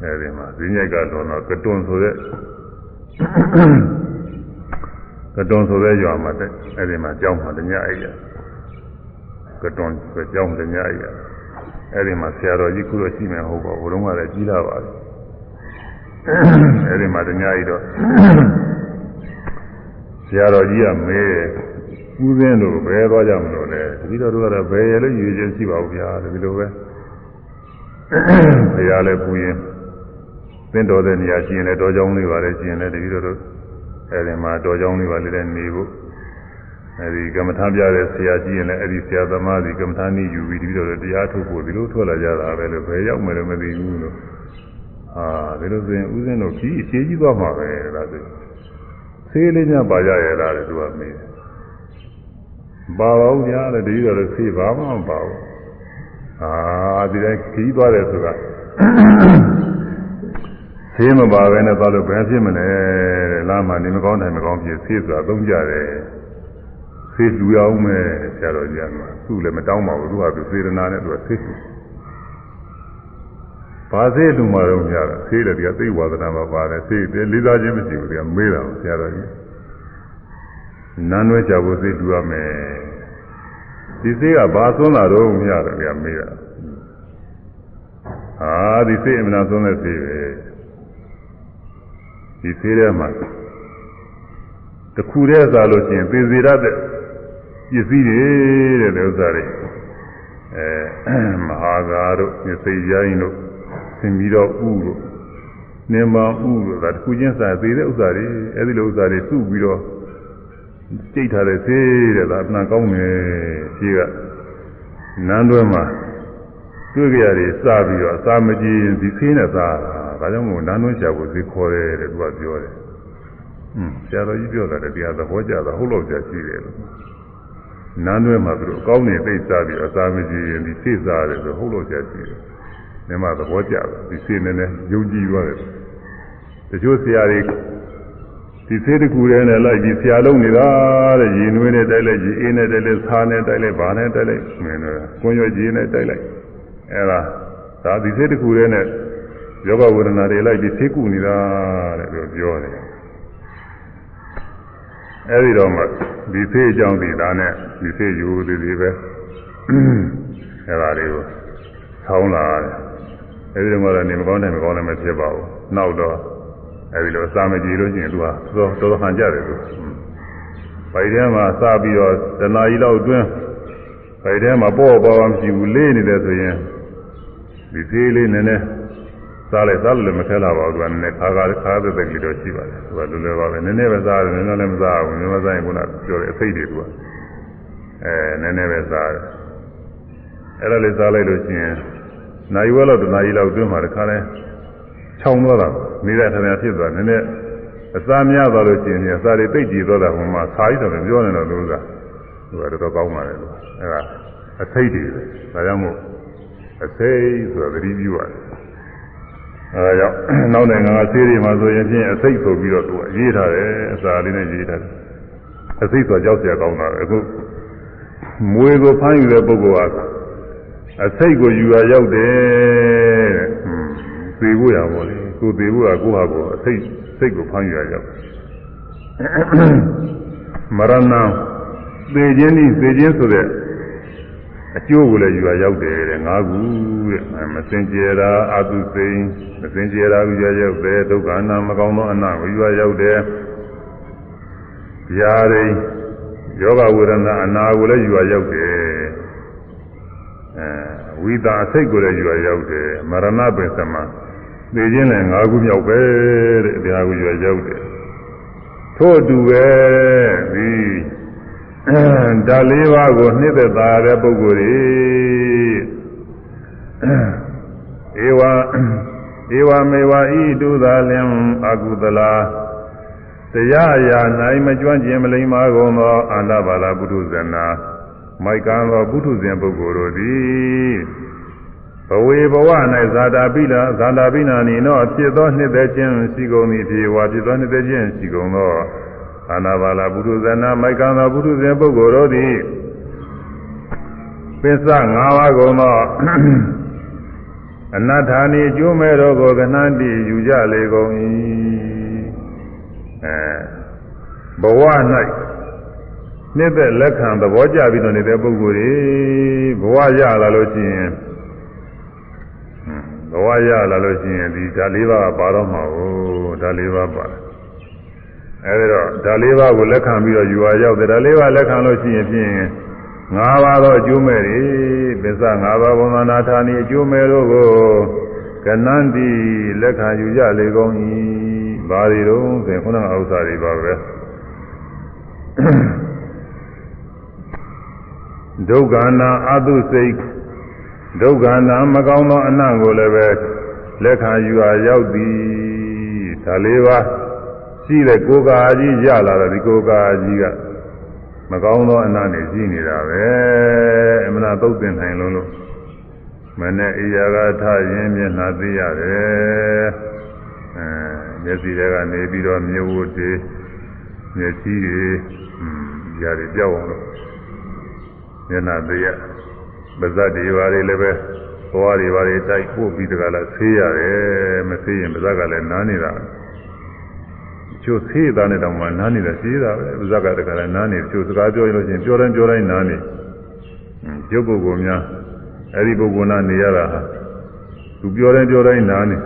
အဲဒီမှာဈဉ္ညိုက်ကတော့တော့ကတွန်ဆိုတဲ့ကတွန်ဆိုတဲ့ရွာမှာတဲ့အဲဒီမှာကြောင်းမှာတညအိရကတွန်ဆိုကြောင်းတညအိရအဲဒီမှာဆရာတော်ကြီးခုတော့ရှိမယ်ဟုတ်ပါဘူးဘုံကလည်းကြီးလာပါပြီ အဲဒီမှာတညအိတော့ဆရာတော်ကြီးကမေးတယ်ဦးစင်းတို့ဘယ်သွားကြမလို့လဲတတိတော်တို့ကတော့ဘယ်ရလို့ယူခြင်းရှိပါဘူးဗျာဒီလိုပဲဘုရားလည်းပူရင်သင်တော်တဲ့နေရာရှိရင်လည်းတော်ကြောင်းလေးပါလေရှိရင်လည်းတတိတော်တို့အဲဒီမှာတော်ကြောင်းလေးပါလေလည်းနေဖို့အဲဒီကမ္မထာပြတဲ့ဆရာကြီးရင်လည်းအဲဒီဆရာသမားကြီးကမ္မထာနည်းယူပြီးတတိတော်တို့တရားထုတ်ဖို့ဒီလိုထွက်လာကြတာပဲလို့ဘယ်ရောက်မယ်လို့မသိဘူးလို့ အာဒီလိုဆိုရင်ဦးစင်းတို့ကြီးအခြေကြီးသွားမှာပဲလားဆိုဆေးလေးများပါကြရတာလေသူကမေးတယ်ပါပါဦးညာတဲ့ဒီလိုဆေးဘာမှမပါဘူးအာဒီတိုင်းခီးသွားတယ်ဆိုတာဆေးမပါဘဲနဲ့သွားလို့ဘယ်ဖြစ်မလဲတဲ့လားမှနေမကောင်းတယ်မကောင်းဖြစ်ဆေးဆိုတာသုံးကြတယ်ဆေးလူရအောင်မယ်ဆရာတော်ကြီးကသူ့လည်းမတောင်းပါဘူးသူကသူစေရနာနဲ့သူကဆေးလူ ဘာဆေးလူမှတော့မရတာဆေးတယ်ဒီကသိဝါဒနာမှာပါတယ်ဆေးတယ်လေးစားခြင်းမရှိဘူးဒီကမေးတာဆရာတော်ကြီးနန်းွဲကြဖို့စိတ်တူရမယ်ဒီစိတ်ကဘာသွန်းလာတော့မရတယ်ဗျာမေးတာဟာဒီစိတ်အမှန်သွန်းတဲ့စိတ်ပဲဒီစိတ်ထဲမှာတခုတည်းစားလို့ရှိရင်သေစေရတဲ့ပစ္စည်းတွေတဲ့ဥစ္စာတွေအဲမဟာဂါတို့မြစိရိုင်းတို့သ င်ပြီးတော့ဥတို့နင်မောင်ဥတို့ဒါတခုချင်းစာသေးတဲ့ဥစ္စာတွေအဲဒီလိုဥစ္စာတွေစုပြီးတော့ကြိတ်ထားတဲ့သေးတဲ့ဒါအမှန်ကောင်းတယ်ရှိကနန်းတွဲမှာတွေ့ကြရတယ်စပြီးတော့အစာမကြည့်ရင်ဒီသေးနဲ့စားတာဒါကြောင့်မို့နန်းတွဲရှာဖို့ဈေးခေါ်တယ်တဲ့သူကပြောတယ်ဟွန်းဆရာတော်ကြီးပြောတာလည်းတရားသဘောကျတာဟုတ်လို့ကြာရှိတယ်လို့နန်းတွဲမှာသူတို့အကောင်းနေသိစားပြီးအစာမကြည့်ရင်ဒီသေးစားတယ်ဆိုဟုတ်လို့ကြာရှိတယ် မြမသဘောကျတယ်ဒီသေးနဲ့လည်းယုံကြည်သွားတယ်တချို့ဆရာတွေဒီသေးတကူထဲနဲ့လိုက်ပြီးဆရာလုံးနေတာတဲ့ရေနွေးနဲ့တိုက်လိုက်ရေအေးနဲ့တိုက်လိုက်ဆားနဲ့တိုက်လိုက်ဗာနဲ့တိုက်လိုက်မင်းတို့ကွန်ရွက်ကြီးနဲ့တိုက်လိုက်အဲဒါဒါဒီသေးတကူထဲနဲ့ယောဂဝေဒနာတွေလိုက်ပြီးသေးကူနေတာတဲ့လို့ပြောတယ်အဲဒီတော့မှဒီသေးအကြောင်းဒီသားနဲ့ဒီသေးယူသေးသေးပဲအဲဒါလေးကိုဆောင်းလာတယ် အဲဒီတော့မှလည်းနေမကောင်းတယ်မကောင်းလည်းမဖြစ်ပါဘူးနောက်တော့အဲဒီလိုအစာမကြည့်လို့ရှိရင်သူကတော်တော်တော်ဟန်ကြတယ်သူဗိုက်ထဲမှာစပြီးတော့တနာကြီးလောက်အတွင်းဗိုက်ထဲမှာပေါ့ပေါ့မရှိဘူးလေးနေတယ်ဆိုရင်ဒီသေးလေးနည်းနည်းစားလိုက်စားလို့လည်းမခဲလာပါဘူးသူကနည်းနည်းခါခါခါသက်သက်ကြီးတော့ရှိပါတယ်သူကလွယ်လွယ်ပါပဲနည်းနည်းပဲစားတယ်နည်းနည်းလည်းမစားဘူးနည်းနည်းစားရင်ခုနပြောတဲ့အစိတ်တွေသူကအဲနည်းနည်းပဲစားတယ်အဲ့ဒါလေးစားလိုက်လို့ရှိရင် နိုင်ဝဲလောက်တနာရီလောက်တွင်းမှာတခါလဲခြောင်သွားတာနေတဲ့ထမင်းဖြစ်သွားနည်းနည်းအစာများသွားလို့ရှိရင်အစာတွေတိတ်ကြည်သွားတာဟိုမှာခါးကြီးတော့ပြောနေတော့လို့ကသူကတော်တော်ကောင်းပါလေလို့အဲဒါအစိတ်တွေဒါကြောင့်မို့အစိတ်ဆိုတာသတိပြုရတယ်အဲဒါကြောင့်နောက်နိုင်ငံကဆေးတွေမှာဆိုရင်ဖြင့်အစိတ်ဆိုပြီးတော့သူကရေးထားတယ်အစာလေးနဲ့ရေးထားတယ်အစိတ်ဆိုကြောက်ကြကောင်းတာပဲအခုမွေကိုဖမ်းယူတဲ့ပုဂ္ဂိုလ်က အစိတ်ကိုယူရရောက်တယ်တဲ့သေဖို့ရပါလေကိုသေဖို့ကကိုဟာကိုအစိတ်စိတ်ကိုဖမ်းယူရရောက်မရဏသေခြင်းဤသေခြင်းဆိုတဲ့အကျိုးကိုလည်းယူရရောက်တယ်တဲ့ငါးခုတဲ့မစင်ကြယ်တာအာတုစိန်မစင်ကြယ်တာယူရရောက်တယ်ဒုက္ခအနာမကောင်းသောအနာကိုယူရရောက်တယ်ဗျာဒိယောဂဝေဒနာအနာကိုလည်းယူရရောက်တယ်အဲ ဝိတာအစိတ်ကိုလည်းယူရရောက်တယ်မရဏပင်စမှာသိခြင်းလည်း၅ခုမြောက်ပဲတဲ့တရားကိုယူရရောက်တယ်ထို့အတူပဲဒီဓာလေးပါးကိုနှစ်သက်သာတဲ့ပုဂ္ဂိုလ်တွေဧဝဧဝမေဝဤတုသာလင်အကုသလာတရားအရာ၌မကျွမ်းကျင်မလိမ္မာကုန်သောအာန္တဘာလပုထုဇနာ မိုက်ကံသောပုထုဇဉ်ပုဂ္ဂိုလ်တို့သည်ဘဝေဘဝ၌ဇာတာပိလာဇာတာပိနာနီနောဖြစ်သောနှစ်သက်ခြင်းရှိကုန်သည်ဖြစ်ဝါဖြစ်သောနှစ်သက်ခြင်းရှိကုန်သောအာနာပါလာပုထုဇနာမိုက်ကံသောပုထုဇဉ်ပုဂ္ဂိုလ်တို့သည်ပစ္စ၅ပါးကုန်သောအနတ္ထာနိအကျိုးမဲ့တော်ကိုကဏ္ဍတိယူကြလေကုန်၏အဲဘဝ၌ နှစ်သက်လက်ခံသဘောကျပြီးတော့နေတဲ့ပုဂ္ဂိုလ်တွေဘဝရလာလို့ရှိရင်ဘဝရလာလို့ရှိရင်ဒီဓာလေးပါးပါတော့မှာကိုဓာလေးပါးပါအဲဒီတော့ဓာလေးပါးကိုလက်ခံပြီးတော့ယူဝါရောက်တယ်ဓာလေးပါးလက်ခံလို့ရှိရင်ဖြင့်ငါးပါးသောအကျိုးမဲ့တွေပစ္စငါးပါးဘုံသနာဌာနီအကျိုးမဲ့တို့ကိုကဏ္ဍတိလက်ခံယူကြလေကုန်၏ဘာတွေတော့ဆိုခုနကဥစ္စာတွေပါပဲ ဒုက္ခနာအတုစိတ်ဒုက္ခနာမကောင်းသောအနံ့ကိုလည်းပဲလက်ခံယူအားရောက်သည်ဒါလေးပါရှိတဲ့ကိုယ်ကာကြီးရလာတယ်ဒီကိုယ်ကာကြီးကမကောင်းသောအနံ့နေရှိနေတာပဲအမှန်သုတ်တင်နိုင်လုံးလို့မနဲ့အေယာကထရင်မျက်နှာသိရတယ်အဲမျက်စိတွေကနေပြီးတော့မြေဝတ်တွေမျက်စိတွေอืมຢာတွေကြောက်အောင်လို့ မျက်နှာသိရပါဇတ်တွေဘာတွေလည်းပဲဘဝတွေဘာတွေတိုက်ပို့ပြီးတကလားဆေးရတယ်မဆေးရင်ပါဇတ်ကလည်းနားနေတာချို့ဆေးသားနဲ့တောင်မှနားနေတာဆေးတာပဲပါဇတ်ကတကလည်းနားနေချို့စကားပြောလို့ချင်းပြောတိုင်းပြောတိုင်းနားနေရုပ်ပုဂ္ဂိုလ်များအဲ့ဒီပုဂ္ဂိုလ်နာနေရတာဟာသူပြောတိုင်းပြောတိုင်းနားနေ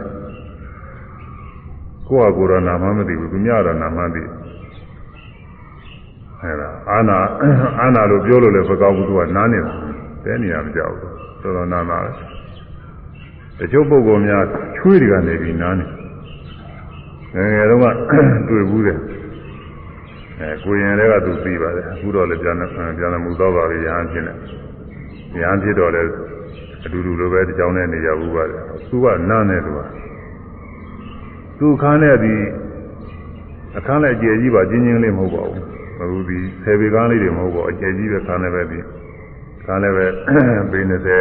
ကိုယ့်ဟာကိုယ်တော့နာမှမသိဘူးသူများတော့နာမှသိ အဲဒါအာနာအာနာလို့ပြောလို့လည်းမကောင်းဘူးသူကနားနေတာတဲနေရမကြောက်ဘူးတော်တော်နာနာတချို့ပုဂ္ဂိုလ်များချွေးတွေကနေပြီးနားနေငယ်ငယ်တုန်းကတွေ့ဘူးတယ်အဲကိုရင်တွေကသူသိပါတယ်အခုတော့လည်းပြန်ပြန်မှုတော့ပါပြီရဟန်းဖြစ်နေရဟန်းဖြစ်တော့လည်းအတူတူလိုပဲတကြောင်နဲ့နေရဘူးပါတယ်သူကနားနေသူကသူခန်းနဲ့ဒီအခန်းနဲ့အကျယ်ကြီးပါကျင်းချင်းလေးမဟုတ်ပါဘူး အခုဒီဆယ်ပေကားလေးတွေမဟုတ်ပါဘူးအကျယ်ကြီးပဲခန်းနဲ့ပဲဒီခန်းလည်းပဲပေ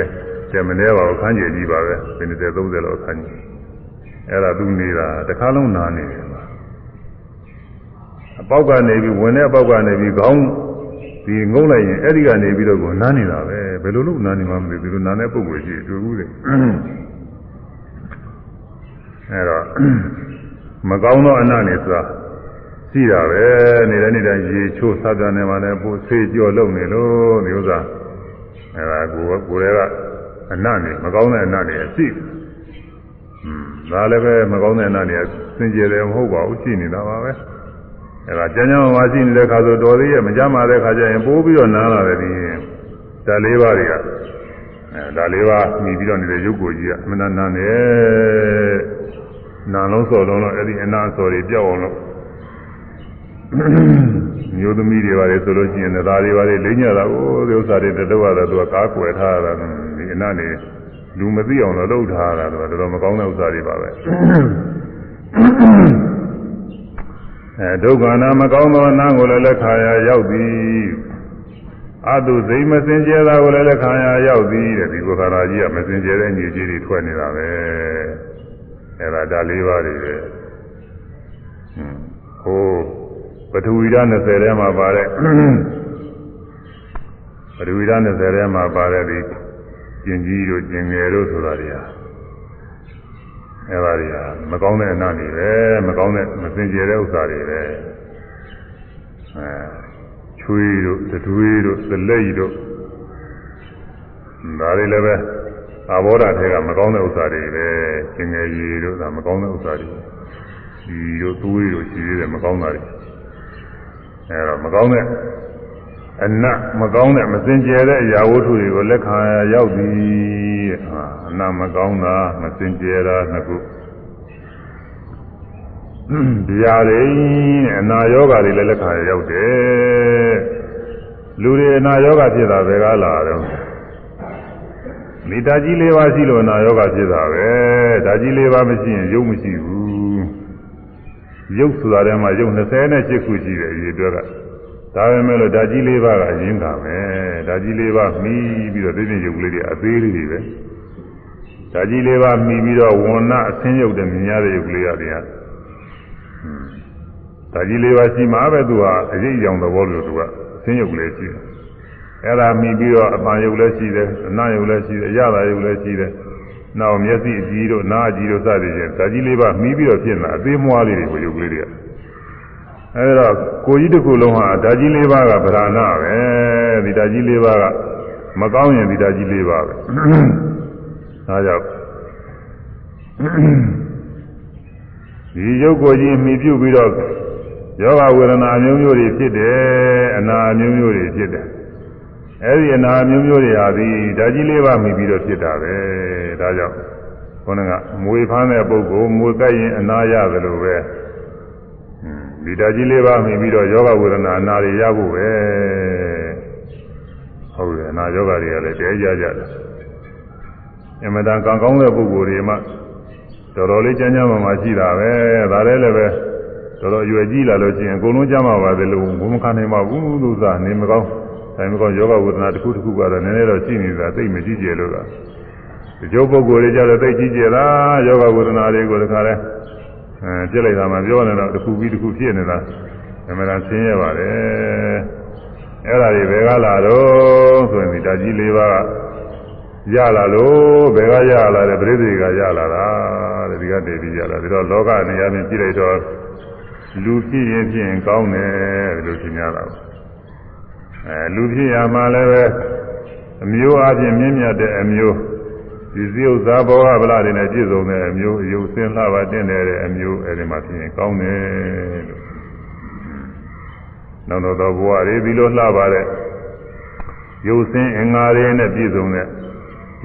20ကျမနေပါဘူးခန်းကျယ်ကြီးပါပဲပေ20 30လောက်ခန်းကြီးအဲ့ဒါသူနေတာတစ်ခါလုံးနားနေတယ်အပေါက်ကနေပြီးဝင်တဲ့အပေါက်ကနေပြီးခေါင်းဒီငုံလိုက်ရင်အဲ့ဒီကနေပြီးတော့ကိုနားနေတာပဲဘယ်လိုလုပ်နားနေမှမသိဘူးဒီလိုနားတဲ့ပုံကိုရှိတွေ့ဘူးလေအဲ့တော့မကောင်းသောအနတ်နေဆိုတာ ရှိတာပဲနေတဲ့နေတဲ့ရေချိုးသတ်တယ်နေမှာလည်းပို့ဆေးကြော်လုံနေလို့ဒီဥစ္စာအဲ့ဒါကိုကိုယ်တွေကအနတ်နေမကောင်းတဲ့အနတ်နေအရှိอืมဒါလည်းပဲမကောင်းတဲ့အနတ်နေစင်ကြယ်တယ်မဟုတ်ပါဘူးရှိနေတာပါပဲအဲဒါကျမ်းကျမ်းမှာရှိနေတဲ့ခါဆိုတော်သေးရဲ့မကြမ်းပါတဲ့ခါကျရင်ပိုးပြီးတော့နားလာတယ်ဒီဓာတ်လေးပါးတွေကအဲဓာတ်လေးပါးမြည်ပြီးတော့နေတဲ့ရုပ်ကိုကြီးကအမှန်တန်နာနေနာလုံးစော်လုံးတော့အဲ့ဒီအနာစော်တွေပြောက်အောင်လို့ မျိုးသမီးတွေပါလေဆိုလို့ရှိရင်သားတွေပါလေလိမ့်ညတာကိုဒီဥစ္စာတွေတတော့တော့သူကကားကွယ်ထားတာဒီအနာနေလူမသိအောင်လို့လုပ်ထားတာတော့တော်တော်မကောင်းတဲ့ဥစ္စာတွေပါပဲအဲဒုက္ခနာမကောင်းသောနာကိုလည်းလက်ခါရရောက်သည်အတုစိမစင်ကြဲတာကိုလည်းလက်ခါရရောက်သည်တဲ့ဒီဘုရားရာကြီးကမစင်ကြဲတဲ့ညည်ကြီးတွေထွက်နေတာပဲအဲဒါဒါလေးပါးတွေပဲဟို ပထဝီဓာတ်20ထဲမှာပါတဲ့ပထဝီဓာတ်20ထဲမှာပါတဲ့ဒီကျင်ကြီးတို့ကျင်ငယ်တို့ဆိုတာတွေဟာအဲပါတွေဟာမကောင်းတဲ့အနာတွေပဲမကောင်းတဲ့မစင်ကြယ်တဲ့ဥစ္စာတွေပဲအဲချွေးတို့သွေးတို့သလက်ကြီးတို့ဒါတွေလည်းပဲအဘောဓာထဲကမကောင်းတဲ့ဥစ္စာတွေပဲကျင်ငယ်ကြီးတို့ဒါမကောင်းတဲ့ဥစ္စာတွေဒီတို့သွေးတို့ရှိသေးတယ်မကောင်းတာတွေ အဲတော့မကောင်းတဲ့အနတ်မကောင်းတဲ့မစင်ကြယ်တဲ့အရာဝတ္ထုတွေကိုလက်ခံရောက်သည်ဟာအနတ်မကောင်းတာမစင်ကြယ်တာနှစ်ခုဒီဟာတွေအနာယောဂါတွေလည်းလက်ခံရောက်တယ်လူတွေအနာယောဂါဖြစ်တာဘယ်ကလာတော့မိတာကြီးလေးပါးရှိလို့အနာယောဂါဖြစ်တာပဲဒါကြီးလေးပါးမရှိရင်ရုပ်မရှိဘူး ရုပ်ဆိုတာထဲမှာရုပ်28ခုရှိတယ်ဒီအတွက်ကဒါပဲမဲ့လို့ဓာကြီးလေးပါးကအရင်ကမယ်ဓာကြီးလေးပါးမှီပြီးတော့သိသိရုပ်ကလေးတွေအသေးလေးတွေပဲဓာကြီးလေးပါးမှီပြီးတော့ဝဏအဆင်းရုပ်တဲ့မြင်ရတဲ့ရုပ်ကလေးရတယ်ဟာဓာကြီးလေးပါးရှိမှပဲသူဟာအရေးအကြောင်းသဘောလို့သူကအဆင်းရုပ်ကလေးရှိတယ်အဲ့ဒါမှီပြီးတော့အပန်ရုပ်လည်းရှိတယ်အနံ့ရုပ်လည်းရှိတယ်အရသာရုပ်လည်းရှိတယ် နောက်မျက်စိအကြည့်တို့နားအကြည့်တို့စသည်ဖြင့်ဓာကြီးလေးပါးမှီပြီးတော့ဖြစ်နေတာအသေးမွှားလေးတွေကိုရုပ်ကလေးတွေကအဲဒါကိုကြီးတစ်ခုလုံးဟာဓာကြီးလေးပါးကဗราဏပဲဒီဓာကြီးလေးပါးကမကောင်းရင်ဒီဓာကြီးလေးပါးပဲဒါကြောင့်ဒီရုပ်ကိုကြီးမှီပြုပြီးတော့ယောဂဝေဒနာအမျိုးမျိုးတွေဖြစ်တယ်အနာအမျိုးမျိုးတွေဖြစ်တယ် အဲဒီအနာအမျိုးမျိုးတွေဟာဒီဓာကြီးလေးပါးမှီပြီးတော့ဖြစ်တာပဲဒါကြောင့်ခေါင်းကမွေဖမ်းတဲ့ပုဂ္ဂိုလ်မွေကပ်ရင်အနာရတယ်လို့ပဲဒီဓာကြီးလေးပါမှီပြီးတော့ယောဂဝေဒနာအနာတွေရဖို့ပဲဟုတ်တယ်အနာယောဂတွေကလည်းတဲကြကြတယ်အမှန်တန်ကံကောင်းတဲ့ပုဂ္ဂိုလ်တွေမှတော်တော်လေးကျမ်းကျမ်းမာမာရှိတာပဲဒါလည်းလည်းပဲတော်တော်ရွယ်ကြီးလာလို့ရှိရင်အကုန်လုံးကျမ်းမာပါတယ်လို့ဘုံမခံနိုင်ပါဘူးလို့သာနေမကောင်း တိုင်းမကောင်းယောဂဝေဒနာတစ်ခုတစ်ခုကတော့နည်းနည်းတော့ရှိနေတာသိမကြည့်ကြလို့ကဒီကျုပ်ပုဂ္ဂိုလ်တွေကြတော့သိကြည့်ကြလားယောဂဝေဒနာတွေကိုတခါလဲအဲပြစ်လိုက်တာမှပြောနေတော့တစ်ခုပြီးတစ်ခုဖြစ်နေတာအမှန်တရားဆင်းရဲပါတယ်အဲ့ဒါတွေဘယ်ကလာတော့ဆိုရင်ဒီဓာကြီးလေးပါးရလာလို့ဘယ်ကရလာတယ်ပြိသေကရလာတာတဲ့ဒီကနေပြီးရလာဒီတော့လောကနေရာပြင်ကြည့်လိုက်တော့လူဖြစ်ရင်ဖြစ်ရင်ကောင်းတယ်လို့ထင်ကြတာ အဲလူဖြစ်ရမှာလည်းပဲအမျိုးအချင်းမြင့်မြတ်တဲ့အမျိုးဒီစည်းဥစ္စာဘောဟဗလာတွေနဲ့ပြည့်စုံတဲ့အမျိုးအယုတ်စင်းလှပါတင်တဲ့အမျိုးအဲဒီမှာဖြစ်ရင်ကောင်းတယ်လို့နောက်တော့သောဘဝတွေဒီလိုလှပါတဲ့ရုပ်ဆင်းအင်္ဂါတွေနဲ့ပြည့်စုံတဲ့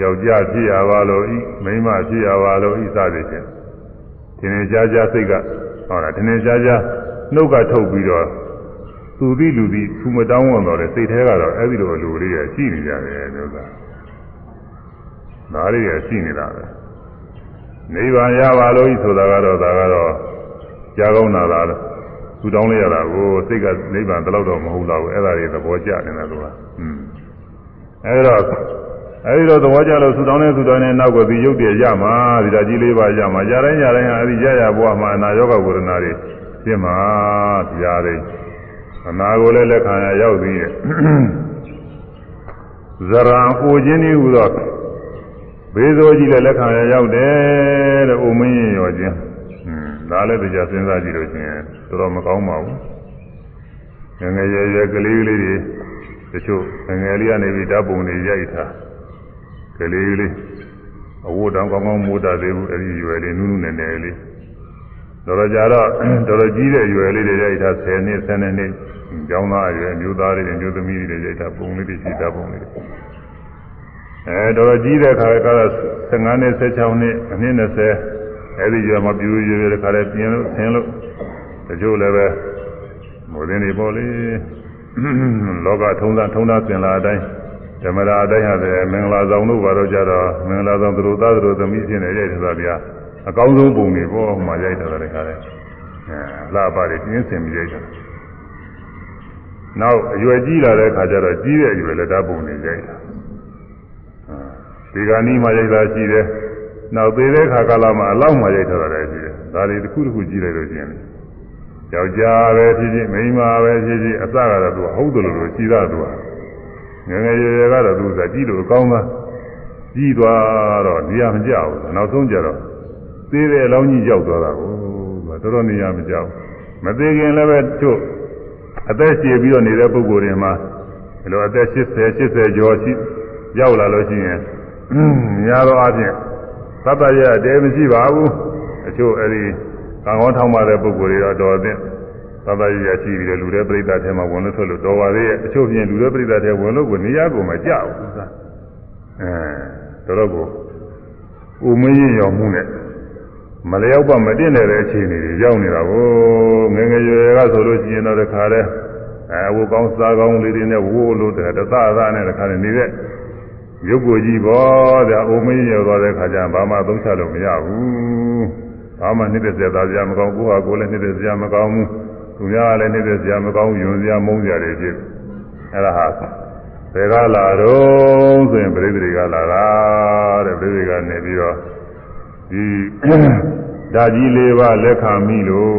ယောက်ျားဖြစ်ရပါလို့ဤမိန်းမဖြစ်ရပါလို့ဤစသည်ဖြင့်ဒီနေ့ကြားကြားစိတ်ကဟောတာဒီနေ့ကြားကြားနှုတ်ကထုတ်ပြီးတော့ သူသည့်လူသည့်သူမတောင်းဝန်တော့တဲ့စိတ်ထဲကတော့အဲ့ဒီလိုလူလေးရရှိနေကြတယ်မျိုးသားဒါလေးရရှိနေတာပဲနိဗ္ဗာန်ရပါလို့ဤဆိုတာကတော့ဒါကတော့ကြားကောင်းတာလားသူတောင်းလိုက်ရတာကိုစိတ်ကနိဗ္ဗာန်တလောက်တော့မဟုတ်တော့ဘူးအဲ့ဒါတွေသဘောကျနေတာသူကอืมအဲ့တော့အဲဒီတော့သဘောကျလို့ဆူတောင်းတဲ့ဆူတောင်းတဲ့နောက်ကဒီရုပ်တည်းရမှာဒီဓာကြီးလေးပါရမှာရတိုင်းရတိုင်းဟာအဲဒီရရဘဝမှာအနာရောဂါဝေဒနာတွေရှင်းမှာတရားတွေ အနာကိုလည်းလက်ခံရရောက်သေးရဲ့ဇရံအိုခြင်းဤဟူသောဘေးစိုးကြီးလည်းလက်ခံရရောက်တယ်တဲ့အိုမင်းရင်ရောခြင်းอืมဒါလည်းတရားစဉ်းစားကြည့်လို့ချင်းတော်တော်မကောင်းပါဘူးငငယ်ရွယ်ရွယ်ကလေးလေးတွေတချို့ငငယ်လေးကနေပြီးဓာတ်ပုံတွေရိုက်ထားကလေးလေးအဝတ်တောင်ကောင်းကောင်းမိုးတာသေးဘူးအဲဒီရွယ်လေးနူးနူးနယ်နယ်လေးတော်တော်ကြာတော့တော်တော်ကြီးတဲ့ရွယ်လေးတွေရိုက်ထား10နှစ်12နှစ် ကျောင်းသားအရွယ်မျိုးသားတွေမျိုးသမီးတွေရိုက်ထားပုံလေးတွေရှိတာပုံလေးတွေအဲတော်တော်ကြီးတဲ့ခါကတော့15နှစ်16နှစ်အနှစ်20အဲဒီရွယ်မှာပြူရွယ်တဲ့ခါလဲပြင်းလို့ဆင်းလို့တချို့လည်းပဲမိုးရင်းတွေပေါ့လေလောကထုံးသားထုံးသားစင်လာအတိုင်းဓမ္မရာအတိုင်းဟာတဲ့မင်္ဂလာဆောင်တို့ဘာလို့ကြတော့မင်္ဂလာဆောင်သူတို့သားသူတို့သမီးဖြစ်နေရိုက်တာဗျာအကောင်းဆုံးပုံတွေပေါ့ဟိုမှာရိုက်တာလည်းခါတယ်အဲလာပါတွေပြင်းစင်ပြီးရိုက်တာ နောက်အရွယ်ကြီးလာတဲ့ခါကျတော့ကြီးတဲ့အရွယ်လည်းဓာတ်ပုံတွေရိုက်တာဒီကနေ့မှရိုက်တာရှိတယ်နောက်သေးတဲ့ခါကာလမှာအလောက်မှရိုက်ထားတာလည်းရှိတယ်ဒါတွေတစ်ခုတစ်ခုကြည့်လိုက်လို့ရှိရင်ယောက်ျားပဲဖြစ်ဖြစ်မိန်းမပဲဖြစ်ဖြစ်အစကတော့သူဟုတ်တယ်လို့ရှိတာသူကငငယ်ရွယ်ရွယ်ကတော့သူကကြည့်လို့ကောင်းသားကြီးသွားတော့နေရာမကျဘူးနောက်ဆုံးကျတော့သေးတဲ့အလောင်းကြီးရောက်သွားတာကိုသူကတော်တော်နေရာမကျဘူးမသေးခင်လည်းပဲတို့ အသက်ရှည်ပြီးတော့နေတဲ့ပုဂ္ဂိုလ်တွေမှာဒီလိုအသက်80 80ကျော်ရှိရောက်လာလို့ရှိရင်များသောအားဖြင့်သတ္တရတဲမရှိပါဘူးအချို့အဲဒီကံကောင်းထောင်းပါတဲ့ပုဂ္ဂိုလ်တွေတော့တော်တဲ့သတ္တရရရှိပြီးတဲ့လူတွေပြိဿထဲမှာဝင်လို့ထွက်လို့တော်ပါသေးရဲ့အချို့ပြင်လူတွေပြိဿထဲဝင်လို့ကိုနေရာကိုမကြောက်ဘူးသာအဲတော်တော့ကိုဥမင်းရင်ရောမှုနဲ့မလျောက်ပါမတင်တဲ့အခြေအနေတွေရောက်နေတာကိုငငယ်ရွယ်ကဆိုလို့ရှိရင်တော့တခါလဲ အဲဝကောင်းစားကောင်းလေးတွေနဲ့ဝိုးလို့တဲ့တသသနဲ့တခါလဲနေတဲ့ရုပ်ကိုကြည့်ပေါ့ဗျာအိုမင်းရောသွားတဲ့ခါကျဘာမှသုံးချလို့မရဘူးဘာမှနှိမ့်တဲ့စရာစရာမကောင်းကိုဟာကိုလည်းနှိမ့်တဲ့စရာမကောင်းဘူးသူများကလည်းနှိမ့်တဲ့စရာမကောင်းယွန်စရာမုန်းစရာတွေဖြစ်အဲ့ဒါဟာဘယ်ကလာတော့ဆိုရင်ပြိတ္တိကလာတာတဲ့ပြိတ္တိကနေပြီးတော့ဒီဓာကြီးလေးပါလက်ခံမိလို့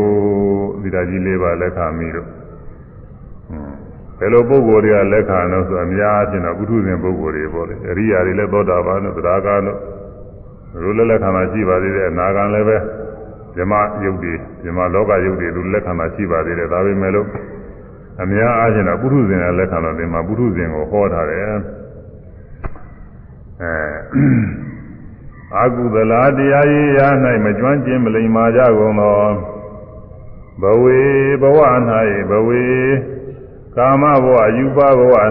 ဒီဓာကြီးလေးပါလက်ခံမိလို့ဘ ယ်လိုပုဂ္ဂိုလ်တွေကလက်ခံလို့ဆိုအများအချင်းတော့ပုထုဇဉ်ပုဂ္ဂိုလ်တွေပေါ့လေအရိယာတွေလည်းသောတာပန်တို့သဒ္ဒါကတို့လူလည်းလက်ခံတာရှိပါသေးတယ်အနာဂံလည်းပဲဇမယုတ်တွေဇမလောကယုတ်တွေလူလက်ခံတာရှိပါသေးတယ်ဒါပေမဲ့လို့အများအားဖြင့်တော့ပုထုဇဉ်ကလက်ခံတော့ဒီမှာပုထုဇဉ်ကိုဟောထားတယ်အဲအာကုသလာတရားရေးရာ၌မကျွမ်းကျင်မလိမ္မာကြကုန်သောဘဝေဘဝ၌ဘဝေ ကာမဘဝယူပဘဝ၌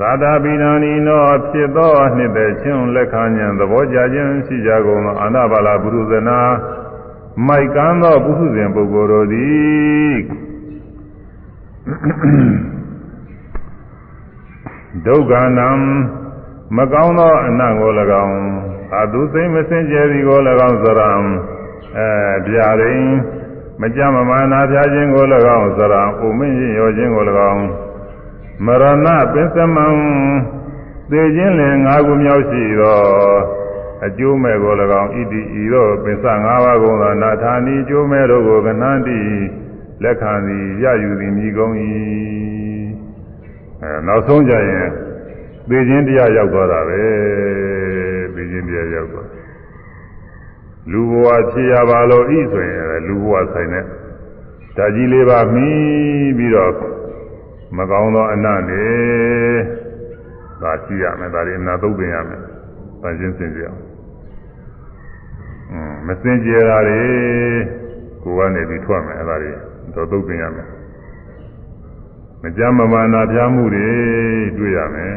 သာတာပိဏာနီနောဖြစ်သောနှစ်သက်ချင်းလက်ခံဉာဏ်သဘောကြခြင်းရှိကြကုန်သောအာနာပါလာပုရုဇနာမိုက်ကမ်းသောပုထုဇဉ်ပုဂ္ဂိုလ်တို့သည်ဒုက္ခနံမကောင်းသောအနတ်ကို၎င်းအတုသိမစင်ကြယ်သည်ကို၎င်းသရံအဲဗျာရင် မကြမမာနာပြခြင်းကို၎င်းသရံဥမင်းရောခြင်းကို၎င်းမရဏပင်စမံသေခြင်းလင်ငါးခုမြောက်ရှိသောအကျိုးမဲ့ကို၎င်းဣတိဤသောပင်စ၅ပါးကုန်သောနာထာနီအကျိုးမဲ့တို့ကိုကနန္တိလက်ခံသည်ရယူသည်မိကုန်၏အဲနောက်ဆုံးကြရင်သေခြင်းတရားရောက်သွားတာပဲသေခြင်းတရားရောက်သွား လူဘဝဖြစ်ရပါလို့ဤဆိုရင်လူဘဝဆိုင်တဲ့ဓာကြီးလေးပါမိပြီးတော့မကောင်းသောအနတ်နေဒါရှိရမယ်ဒါတွေအနာသုတ်ပင်ရမယ်။ဒါချင်းစင်ကြအောင်။อืมမစင်ကြတာတွေကိုကနေပြီးထွက်မယ်အဲ့ဒါတွေတော့သုတ်ပင်ရမယ်။ကြမ်းမမာနာပြားမှုတွေတွေ့ရမယ်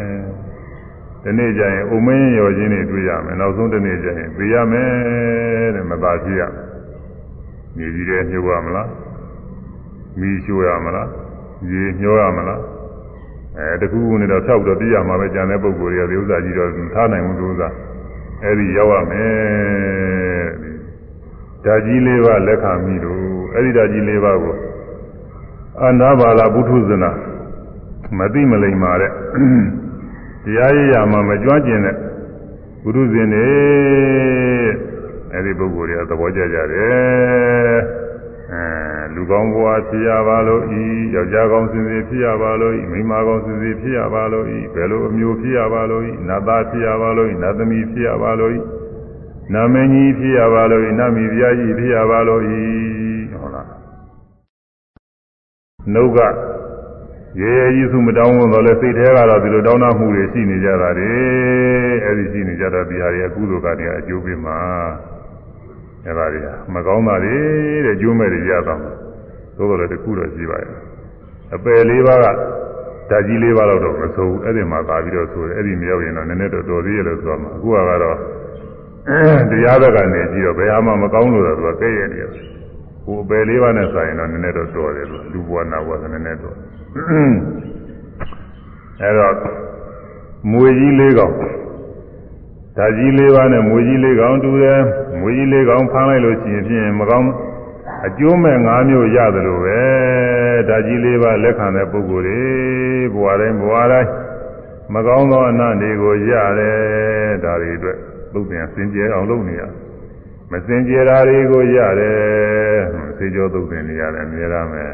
ဒီနေ့ကျရင်အုံမင်းရော်ခြင်းတွေတွေ့ရမယ်နောက်ဆုံးဒီနေ့ကျရင်သိရမယ်တဲ့မသာဖြစ်ရမြေကြီးတွေညှို့ရမလားမီးရှို့ရမလားရေညှို့ရမလားအဲတခုခုနဲ့တော့ဖြောက်တော့ပြရမှာပဲကြံတဲ့ပုံကိုယ်တွေကဒီဥစ္စာကြီးတော့ထားနိုင်ဘူးဒီဥစ္စာအဲဒီရောက်ရမယ်ဓာကြီးလေးပါလက်ခံမိလို့အဲဒီဓာကြီးလေးပါကိုအနာဘာလာဘုထုဇနာမသိမလိမ္မာတဲ့ တရားရရမှာမကြွကျင်တဲ့ဘုရုဇင်တွေအဲဒီပုဂ္ဂိုလ်တွေကသဘောကျကြတယ်အဲလူကောင်းဘဝဖြစ်ရပါလို့ဤယောက်ျားကောင်းစင်စစ်ဖြစ်ရပါလို့ဤမိန်းမကောင်းစင်စစ်ဖြစ်ရပါလို့ဤဘယ်လိုအမျိုးဖြစ်ရပါလို့ဤနတ်သားဖြစ်ရပါလို့ဤနတ်သမီးဖြစ်ရပါလို့ဤနာမည်ကြီးဖြစ်ရပါလို့ဤနတ်မီပြားကြီးဖြစ်ရပါလို့ဤဟုတ်လားနှုတ်က ရေရေကြီးစုမတောင်းဝန်တော့လဲစိတ်ထဲကတော့ဒီလိုတောင်းတမှုတွေရှိနေကြတာတွေအဲဒီရှိနေကြတော့ဒီဟာတွေအကုသိုလ်ကတွေအကျိုးပေးမှာအဲပါတွေကမကောင်းတာတွေတဲ့ကျိုးမဲ့တွေရတာမှာသို့တော်လည်းတခုတော့ရှိပါရဲ့အပယ်လေးပါးကဓာကြီးလေးပါးတော့မဆိုဘူးအဲ့ဒီမှာသာပြီးတော့ဆိုတယ်အဲ့ဒီမရောက်ရင်တော့နည်းနည်းတော့တော်သေးရလို့ဆိုမှာအခုကတော့တရားဘက်ကနေကြည့်တော့ဘယ်ဟာမှမကောင်းလို့တော့သူကကဲ့ရဲ့နေတယ်ဟိုအပယ်လေးပါးနဲ့ဆိုင်တော့နည်းနည်းတော့တော်တယ်လို့လူဘဝနာဘဝဆိုနည်းနည်းတော် အဲ့တော့မွေကြီးလေးကောင်ဓာကြီးလေးပါးနဲ့မွေကြီးလေးကောင်တူတယ်မွေကြီးလေးကောင်ဖမ်းလိုက်လို့ရှိရင်ဖြင့်မကောင်းအကျိုးမဲ့၅မျိုးရတယ်လို့ပဲဓာကြီးလေးပါးလက်ခံတဲ့ပုဂ္ဂိုလ်တွေဘဝတိုင်းဘဝတိုင်းမကောင်းသောအနတ်တွေကိုရတယ်ဒါတွေအတွက်သုတ်ပြန်စင်ကြယ်အောင်လုပ်နေရမစင်ကြယ်တာတွေကိုရတယ်စေကြောသုတ်ပြန်နေရတယ်အများရမယ်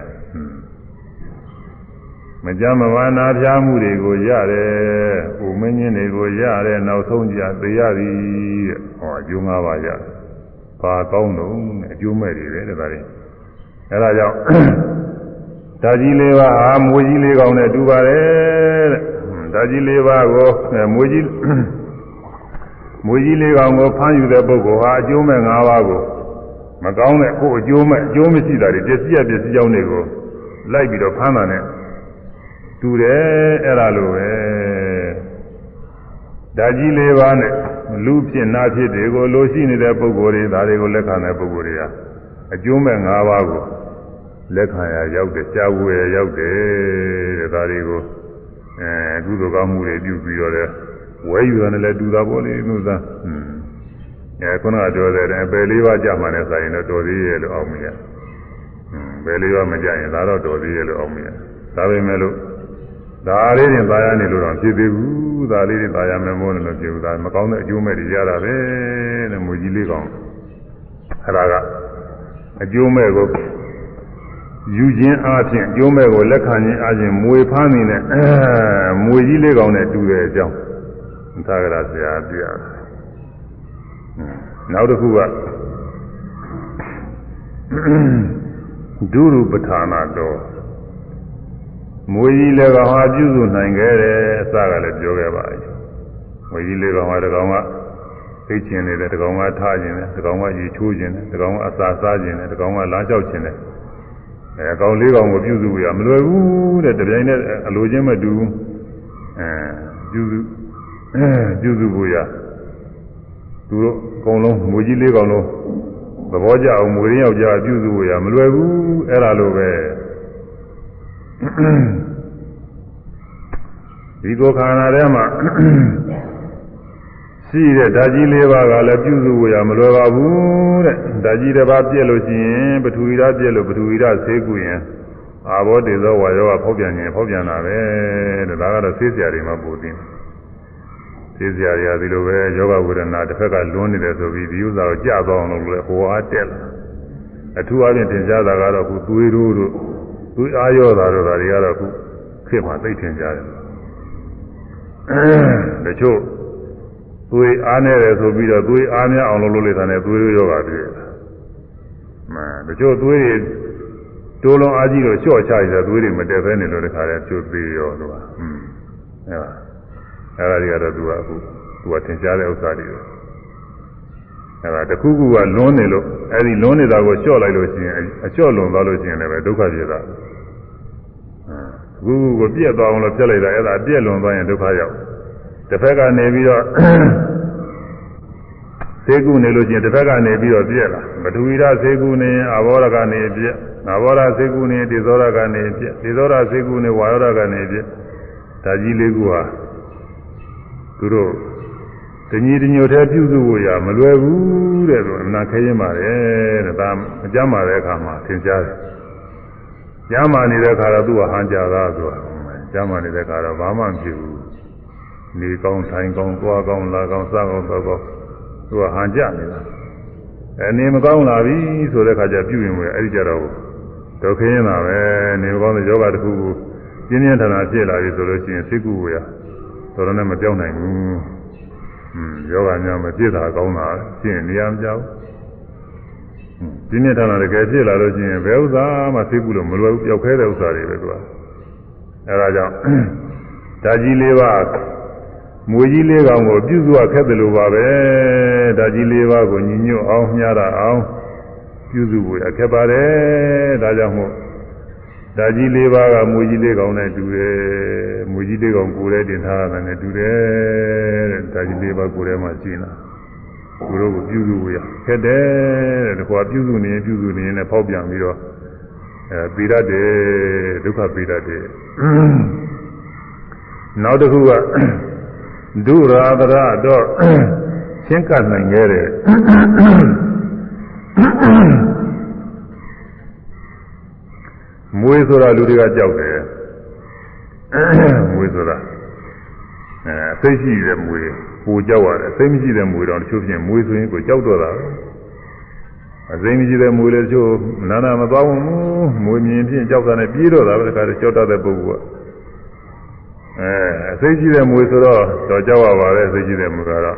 မကြမ်းမဝါနာပြားမှုတွေကိုရတယ်။ဥမင်းကြီးတွေကိုရတယ်နောက်ဆုံးကြသေရသည်တဲ့။ဟောအကျိုး၅ပါးရတယ်။ဘာကောင်းတော့အကျိုးမဲ့တွေပဲတဲ့ဒါတွေ။အဲဒါကြောင့်ဓာကြီးလေးပါးဟာမွေကြီးလေးကောင်းနဲ့တူပါတယ်တဲ့။ဓာကြီးလေးပါးကိုမွေကြီးမွေကြီးလေးကောင်ကိုဖမ်းယူတဲ့ပုဂ္ဂိုလ်ဟာအကျိုးမဲ့၅ပါးကိုမကောင်းတဲ့ကိုယ်အကျိုးမဲ့အကျိုးမရှိတာတွေပစ္စည်းရပစ္စည်းကြောင်းတွေကိုလိုက်ပြီးတော့ဖမ်းတာနဲ့ တူတယ်အဲ့ဒါလိုပဲဓာကြီးလေးပါးနဲ့လူဖြစ်နာဖြစ်တွေကိုလိုရှိနေတဲ့ပုဂ္ဂိုလ်တွေဒါတွေကိုလက်ခံတဲ့ပုဂ္ဂိုလ်တွေဟာအကျိုးမဲ့၅ပါးကိုလက်ခံရရောက်တယ်ကြာဝယ်ရောက်တယ်တဲ့ဒါတွေကိုအဲကုသိုလ်ကောင်းမှုတွေပြုပြီးတော့လည်းဝဲယူတယ်လည်းတူတာပေါ့လေသူသားဟွန်းအဲခုနကပြောတဲ့အပယ်လေးပါးကြာမှလည်းဆိုင်ရင်တော့တော်သေးရဲ့လို့အောင်မရဟွန်းပယ်လေးပါးမကြရင်ဒါတော့တော်သေးရဲ့လို့အောင်မရဒါပေမဲ့လို့ ဒါလေးတွေသာရနေလို့တော့ဖြစ်သေးဘူးဒါလေးတွေသာရမယ်မို့လို့ဖြစ်ဘူးဒါမကောင်းတဲ့အကျိုးမဲ့တွေရတာပဲတဲ့မူကြီးလေးကောင်အဲ့ဒါကအကျိုးမဲ့ကိုယူခြင်းအပြင်အကျိုးမဲ့ကိုလက်ခံခြင်းအပြင်မွေဖမ်းနေတဲ့အဲမွေကြီးလေးကောင်နဲ့တူတဲ့အကြောင်းသာဂရဆရာပြရတယ်နောက်တစ်ခုကဒုရူပဌာနာတော် မွေကြီးလည်းကောင်ဟာပြုစုနိုင်ခဲ့တယ်အစကလည်းပြောခဲ့ပါပြီမွေကြီးလည်းကောင်ဟာတကောင်ကသိကျင်နေတယ်တကောင်ကထားကျင်တယ်တကောင်ကရေချိုးကျင်တယ်တကောင်ကအစာစားကျင်တယ်တကောင်ကလမ်းလျှောက်ကျင်တယ်အဲကောင်လေးကောင်ကိုပြုစုရမလွယ်ဘူးတဲ့တပြိုင်နက်အလိုချင်းမတူဘူးအဲပြုစုပြုစုဖို့ရသူတို့အကုန်လုံးမွေကြီးလေးကောင်လုံးသဘောကျအောင်မွေရင်းယောက်ျားပြုစုဖို့ရမလွယ်ဘူးအဲ့ဒါလိုပဲ ဒီကိုခန္ဓာထဲမှာရှိတဲ့ဓာကြီးလေးပါးကလည်းပြုစုဖို့ရမလွယ်ပါဘူးတဲ့ဓာကြီးတစ်ပါးပြည့်လို့ရှိရင်ပထဝီဓာတ်ပြည့်လို့ပထဝီဓာတ်ဆေးကူရင်အာဘောတေသောဝါယောကဖောက်ပြန်ရင်ဖောက်ပြန်တာပဲတဲ့ဒါကတော့ဆေးစရာတွေမှာပိုသိတယ်သိစရာတွေကဒီလိုပဲယောဂဝေဒနာတစ်ဖက်ကလွန်းနေတယ်ဆိုပြီးဒီဥစ္စာကိုကြာသွားအောင်လို့လဲဟိုအားတက်လာအထူးအပြင်သင်ကြားတာကတော့ခုသွေးတို့တို့ သွေးအားရောတာတို့ဒါတွေကတော့ခုခေတ်မှာသိထင်ကြတယ်တချို့သွေးအားနေတယ်ဆိုပြီးတော့သွေးအားများအောင်လုပ်လို့လေတာနဲ့သွေးတို့ယောဂတွေ့တယ်မှန်တချို့သွေးတွေတိုးလုံးအားကြီးလို့လျှော့ချရတဲ့သွေးတွေမတက်ဘဲနေလို့တခါတည်းချို့သေးရောသူကอืมအဲပါအဲ့ဒါတွေကတော့သူကအခုသူကသင်ကြားတဲ့ဥစ္စာတွေပဲအဲ့ဒါတခုခုကလွန်းနေလို့အဲ့ဒီလွန်းနေတာကိုလျှော့လိုက်လို့ရှိရင်အလျှော့လွန်သွားလို့ရှိရင်လည်းဒုက္ခဖြစ်တာခု ခုကိုပြက်သွားအောင်လို့ပြက်လိုက်တာအဲ့ဒါပြက်လွန်သွားရင်ဒုက္ခရောက်တစ်ဖက်ကနေပြီးတော့သေကုနေလို့ချင်းတစ်ဖက်ကနေပြီးတော့ပြက်လာပထဝီရသေကုနေအဘောရကနေပြက်ငါဘောရသေကုနေဒေသောရကနေပြက်ဒေသောရသေကုနေဝါယောရကနေပြက်ဒါကြီးလေးခုဟာသူတို့တညီတညိုတည်းပြုစုဖို့ရမလွယ်ဘူးတဲ့ဆိုအနာခဲရင်ပါတယ်တဲ့ဒါမကြမ်းပါတဲ့အခါမှာသင်ကြားတယ် ကြမ်းမာနေတဲ့အခါတော့သူ့ဟာဟန်ကြတာဆိုတာကြမ်းမာနေတဲ့အခါတော့ဘာမှမဖြစ်ဘူးနေကောင်းထိုင်ကောင်းသွားကောင်းလာကောင်းစားကောင်းတော့ကောင်းသူကဟန်ကြနေတာအနေမကောင်းလာပြီဆိုတဲ့အခါကျပြုရင်ဝင်အဲ့ဒီကြတော့ဒုက္ခရင်တာပဲနေမကောင်းတဲ့ယောဂတစ်ခုကိုပြင်းပြင်းထန်ထန်ဖြစ်လာပြီဆိုလို့ရှိရင်စိတ်ကူဝေရတော်တော်နဲ့မပြောင်းနိုင်ဘူးอืมယောဂများမဖြစ်တာကောင်းတာရှင်းနေရမကြောက် ဒီနေ့ထားတာတကယ်ဖြစ်လာလို့ရှိရင်ဘယ်ဥစ္စာမှသိဘူးလို့မလွယ်ဘူးပျောက်ခဲတဲ့ဥစ္စာတွေပဲသူကအဲဒါကြောင့်ဓာကြီးလေးပါမွေကြီးလေးကောင်ကိုပြုစုရခက်တယ်လို့ပါပဲဓာကြီးလေးပါကိုညီညွတ်အောင်မျှတာအောင်ပြုစုဖို့အခက်ပါတယ်ဒါကြောင့်မို့ဓာကြီးလေးပါကမွေကြီးလေးကောင်နဲ့တူတယ်မွေကြီးလေးကောင်ကိုယ်နဲ့တင်ထားတာနဲ့တူတယ်တဲ့ဓာကြီးလေးပါကိုယ်ထဲမှာရှင်းတာ ကိုတို့ကိုပြုစုဖို့ရခက်တယ်တဲ့ဒီကွာပြုစုနေရင်ပြုစုနေရင်လည်းဖောက်ပြန်ပြီးတော့အဲပြီးတတ်တယ်ဒုက္ခပြီးတတ်တယ်နောက်တစ်ခုကဒုရာသရတော့ချင်းကပ်နိုင်ခဲ့တယ်မွေးဆိုတာလူတွေကကြောက်တယ်မွေးဆိုတာအဲသိရှိတဲ့မွေး ပူကြောက်ရတယ်သိမရှိတဲ့မွေးတော့တချို့ဖြင့်မွေးဆိုရင်ကိုကြောက်တော့တာအသိမရှိတဲ့မွေးလည်းတချို့နာနာမသွားဘူးမွေးမြင်ဖြင့်ကြောက်တာနဲ့ပြေးတော့တာပဲတခါတည်းကြောက်တတ်တဲ့ပုဂ္ဂိုလ်ကအဲအသိရှိတဲ့မွေးဆိုတော့တော့ကြောက်ရပါတယ်အသိရှိတဲ့မွေးကတော့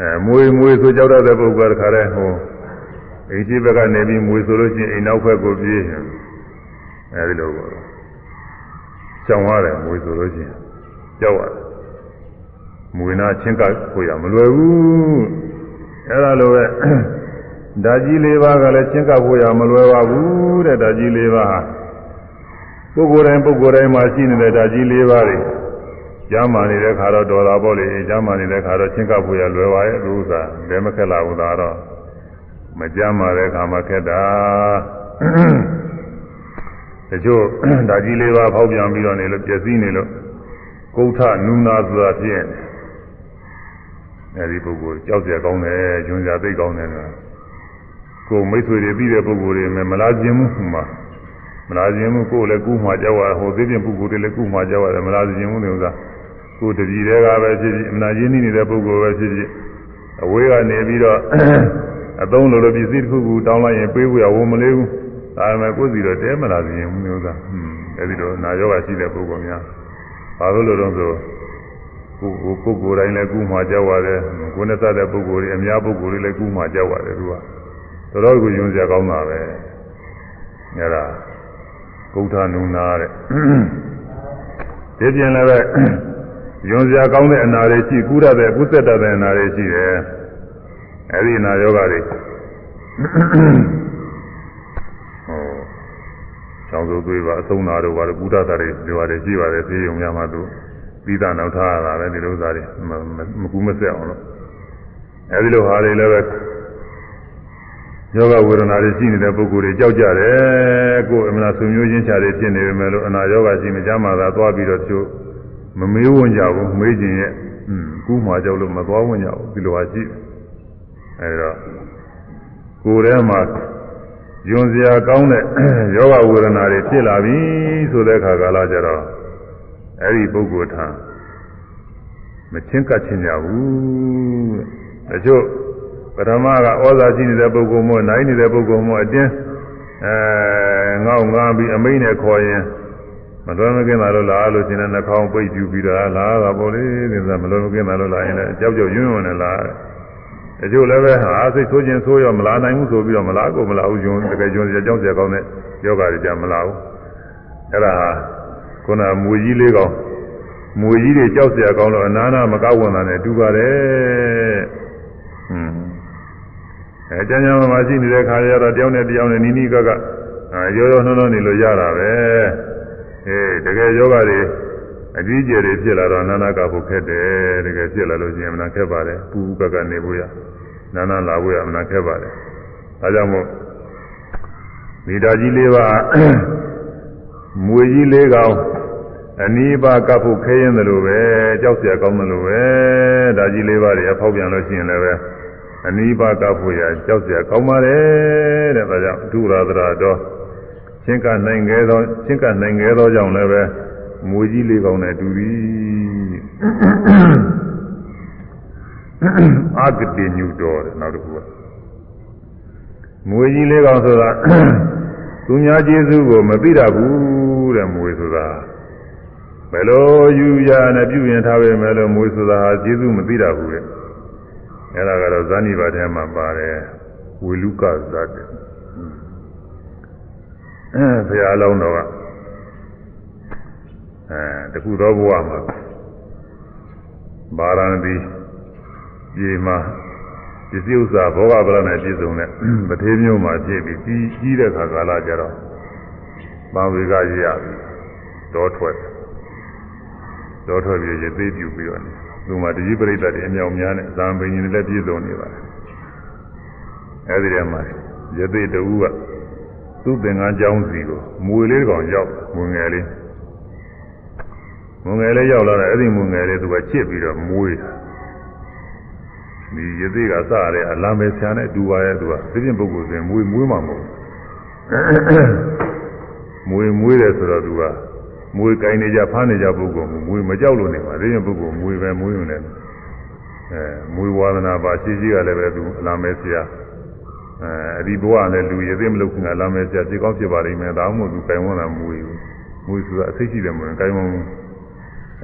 အဲမွေးမွေးဆိုကြောက်တတ်တဲ့ပုဂ္ဂိုလ်ကတခါတည်းဟိုအိမ်ရှိဘက်ကနေပြီးမွေးဆိုလို့ရှိရင်အိမ်နောက်ဘက်ကိုပြေးရင်အဲဒီလိုပေါ့ကြောင်ရတယ်မွေးဆိုလို့ရှိရင်ကြောက်ရတယ် မွေနာချင်းကကိုရမလွယ်ဘူးအဲဒါလိုပဲဓာကြီးလေးပါးကလည်းချင်းကဖို့ရမလွယ်ပါဘူးတဲ့ဓာကြီးလေးပါးဟာပုဂ္ဂိုလ်တိုင်းပုဂ္ဂိုလ်တိုင်းမှာရှိနေတဲ့ဓာကြီးလေးပါးတွေကျမ်းမာနေတဲ့ခါတော့တော်တာပေါ့လေကျမ်းမာနေတဲ့ခါတော့ချင်းကဖို့ရလွယ်ပါရဲ့ဥစ္စာလည်းမခက်လာဘူးဒါတော့မကြမ်းမာတဲ့ခါမှာခက်တာတချို့ဓာကြီးလေးပါးဖောက်ပြန်ပြီးတော့နေလို့ပြည့်စည်နေလို့ကုဋ္ဌနုနာဆိုတာဖြစ် အဲဒီပုဂ္ဂိုလ်ကြောက်ကြကောင်းတယ်ဂျွန်းကြသိကောင်းတယ်နော်ကိုမိတ်ဆွေတွေပြီးတဲ့ပုဂ္ဂိုလ်တွေမလားခြင်းမှုမှာမလားခြင်းမှုကိုလည်းကူးမှကြောက်ရဟိုသိပြင်ပုဂ္ဂိုလ်တွေလည်းကူးမှကြောက်ရတယ်မလားခြင်းမှုတွေဥစ္စာကိုတပြည်တွေကပဲဖြစ်ဖြစ်အမနာရင်းနေတဲ့ပုဂ္ဂိုလ်ပဲဖြစ်ဖြစ်အဝေးကနေပြီးတော့အသုံးလိုလိုပစ္စည်းတစ်ခုခုတောင်းလိုက်ရင်ပေးဖို့ရဝမလေးဘူးဒါပေမဲ့ကိုယ်စီတော့တဲမလားခြင်းမှုမျိုးသားဟွန်းအဲဒီတော့နာယောဂရှိတဲ့ပုဂ္ဂိုလ်များဘာလို့လို့တော့ဆို ကိုကိုကိုကိုယ်တိုင်းလည်းကူးမှကြောက်ရတယ်ကိုယ်နဲ့စတဲ့ပုဂ္ဂိုလ်တွေအများပုဂ္ဂိုလ်တွေလည်းကူးမှကြောက်ရတယ်သူကတော်တော်ကိုယုံစရာကောင်းတာပဲအဲဒါဂုဋ္ဌနုနာတဲ့ဒီပြင်လည်းပဲယုံစရာကောင်းတဲ့အနာတွေရှိကူးရတဲ့ကုသတတ်တဲ့အနာတွေရှိတယ်အဲဒီအနာယောဂတွေဟောကျောင်းစုသွေးပါအဆုံးနာတို့ပါကုသတာတွေဒီပါတယ်ရှိပါတယ်သိယုံများမှသူ ပြီးသားနောက်ထားရတာပဲဒီလိုသားတွေမကူးမဆက်အောင်လို့အဲဒီလိုဟာတွေလည်းပဲယောဂဝေဒနာတွေရှိနေတဲ့ပုဂ္ဂိုလ်တွေကြောက်ကြတယ်ကိုယ်အမှန်ဆွေမျိုးချင်းချာတွေဖြစ်နေပေမဲ့လို့အနာယောဂရှိမကြမှာသာသွားပြီးတော့သူမမေးဝင်ကြဘူးမေးခြင်းရဲ့ကူးမှကြောက်လို့မသွားဝင်ကြဘူးဒီလိုဟာရှိအဲဒီတော့ကိုယ်ထဲမှာယွန်စရာကောင်းတဲ့ယောဂဝေဒနာတွေဖြစ်လာပြီဆိုတဲ့အခါကာလကျတော့ အဲ့ဒီပုဂ္ဂိုလ်ထားမချင်းကပ်ချင်းကြဘူးတချို့ပထမကဩဇာရှိနေတဲ့ပုဂ္ဂိုလ်မို့နိုင်နေတဲ့ပုဂ္ဂိုလ်မို့အတင်းအဲငေါငားပြီးအမိန်နဲ့ခေါ်ရင်မတော်မကင်းတာလို့လားလို့ရှင်တဲ့နှာခေါင်းပိတ်ပြူပြီးတော့လားတာပေါ့လေဒီကမတော်မကင်းတာလို့လားရင်လည်းကြောက်ကြောက်ယွန်းယွန်းနဲ့လားတချို့လည်းပဲဟာစိတ်ဆိုးခြင်းဆိုးရောမလာနိုင်ဘူးဆိုပြီးတော့မလာကိုမလာဘူးယွန်းတကယ်ယွန်းစရာကြောက်စရာကောင်းတဲ့ယောဂတွေကြမလာဘူးအဲ့ဒါဟာ ခုနမွေကြီးလေးကောင်မွေကြီးတွေကြောက်เสียကောင်းလို့အနာနာမကောက်ဝင်တာနဲ့တူပါတယ်ဟွန်းအဲကျမ်းကျမ်းမှာရှိနေတဲ့ခါရတော့တယောက်နဲ့တယောက်နဲ့နီးနီးကက အဲရောရောနှုံးနှုံးနေလို့ရတာပဲအေးတကယ်ယောဂတွေအကြီးအကျယ်တွေဖြစ်လာတော့နာနာကဖို့ခက်တယ်တကယ်ဖြစ်လာလို့ရှိရင်မနာခက်ပါတယ်ပူပူကကနေဖို့ရနာနာလာဖို့ရမနာခက်ပါတယ်ဒါကြောင့်မို့မိသားကြီးလေးပါ မွေကြီးလေးကောင်အနီးပါကပ်ဖို့ခဲရင်တယ်လို့ပဲကြောက်เสียကောင်းတယ်လို့ပဲဒါကြီးလေးပါတွေအဖောက်ပြန်လို့ရှိရင်လည်းပဲအနီးပါကပ်ဖို့ရကြောက်เสียကောင်းပါတယ်တဲ့ဒါကြောင့်ဒုရာသရာတော်ချင်းကနိုင်ခဲ့သောချင်းကနိုင်ခဲ့သောကြောင့်လည်းပဲမွေကြီးလေးကောင်နဲ့တူသည်အာဂတိညူတော်တဲ့နောက်တစ်ခုကမွေကြီးလေးကောင်ဆိုတာ သူများကျေးဇူးကိုမသိတတ်ဘူးတဲ့မွေဆိုတာဘယ်လိုယူရနဲ့ပြုရင်ထားပေမဲ့လို့မွေဆိုတာဟာကျေးဇူးမသိတတ်ဘူးတဲ့အဲ့ဒါကတော့ဇာနိပါထဲမှာပါတယ်ဝေလူကဇတ်တဲ့အဲဘုရားလုံးတော်ကအဲတခုသောဘဝမှာဗာရာဏသီပြည်မှာ ပစ္စည်းဥစ္စာဘောဂဗရနဲ့ပြည့်စုံတဲ့ပထေးမျိုးမှာပြည့်ပြီးကြီးကြီးတဲ့ခါကာလကြတော့ဘာဝေကရရတော့ထွက်တော့ထွက်ပြီးရသေးပြူပြီးတော့နေသူမှတကြီးပရိသတ်တွေအမြောင်များနဲ့ဇံပင်ကြီးတွေလည်းပြည့်စုံနေပါတယ်အဲဒီထဲမှာရသေးတူကသူ့သင်္ကန်းကျောင်းစီကိုမွေလေးကောင်ရောက်မွေငယ်လေးမွေငယ်လေးရောက်လာတယ်အဲ့ဒီမွေငယ်လေးသူကချစ်ပြီးတော့မွေးတာ ဒီရသေးကစရတဲ့အလံပဲဆရာနဲ့တူပါရဲ့သူကသိပြင်ပုဂ္ဂိုလ်စဉ်မွေးမွေးမှာမဟုတ်မွေးမွေးတယ်ဆိုတော့သူကမွေးကိုင်းနေကြဖားနေကြပုဂ္ဂိုလ်မွေးမကြောက်လို့နေပါသိပြင်ပုဂ္ဂိုလ်မွေးပဲမွေးနေတယ်အဲမွေးဝါဒနာပါရှိရှိကလည်းပဲသူအလံပဲဆရာအဲဒီဘဝနဲ့လူရသေးမလို့ခင်ဗျာလမ်းမဲဆရာဖြစ်ကောင်းဖြစ်ပါလိမ့်မယ်ဒါမှမဟုတ်သူတိုင်ဝန်းတာမွေဘူးမွေဆိုတာအသိရှိတယ်မွေတိုင်ဝန်း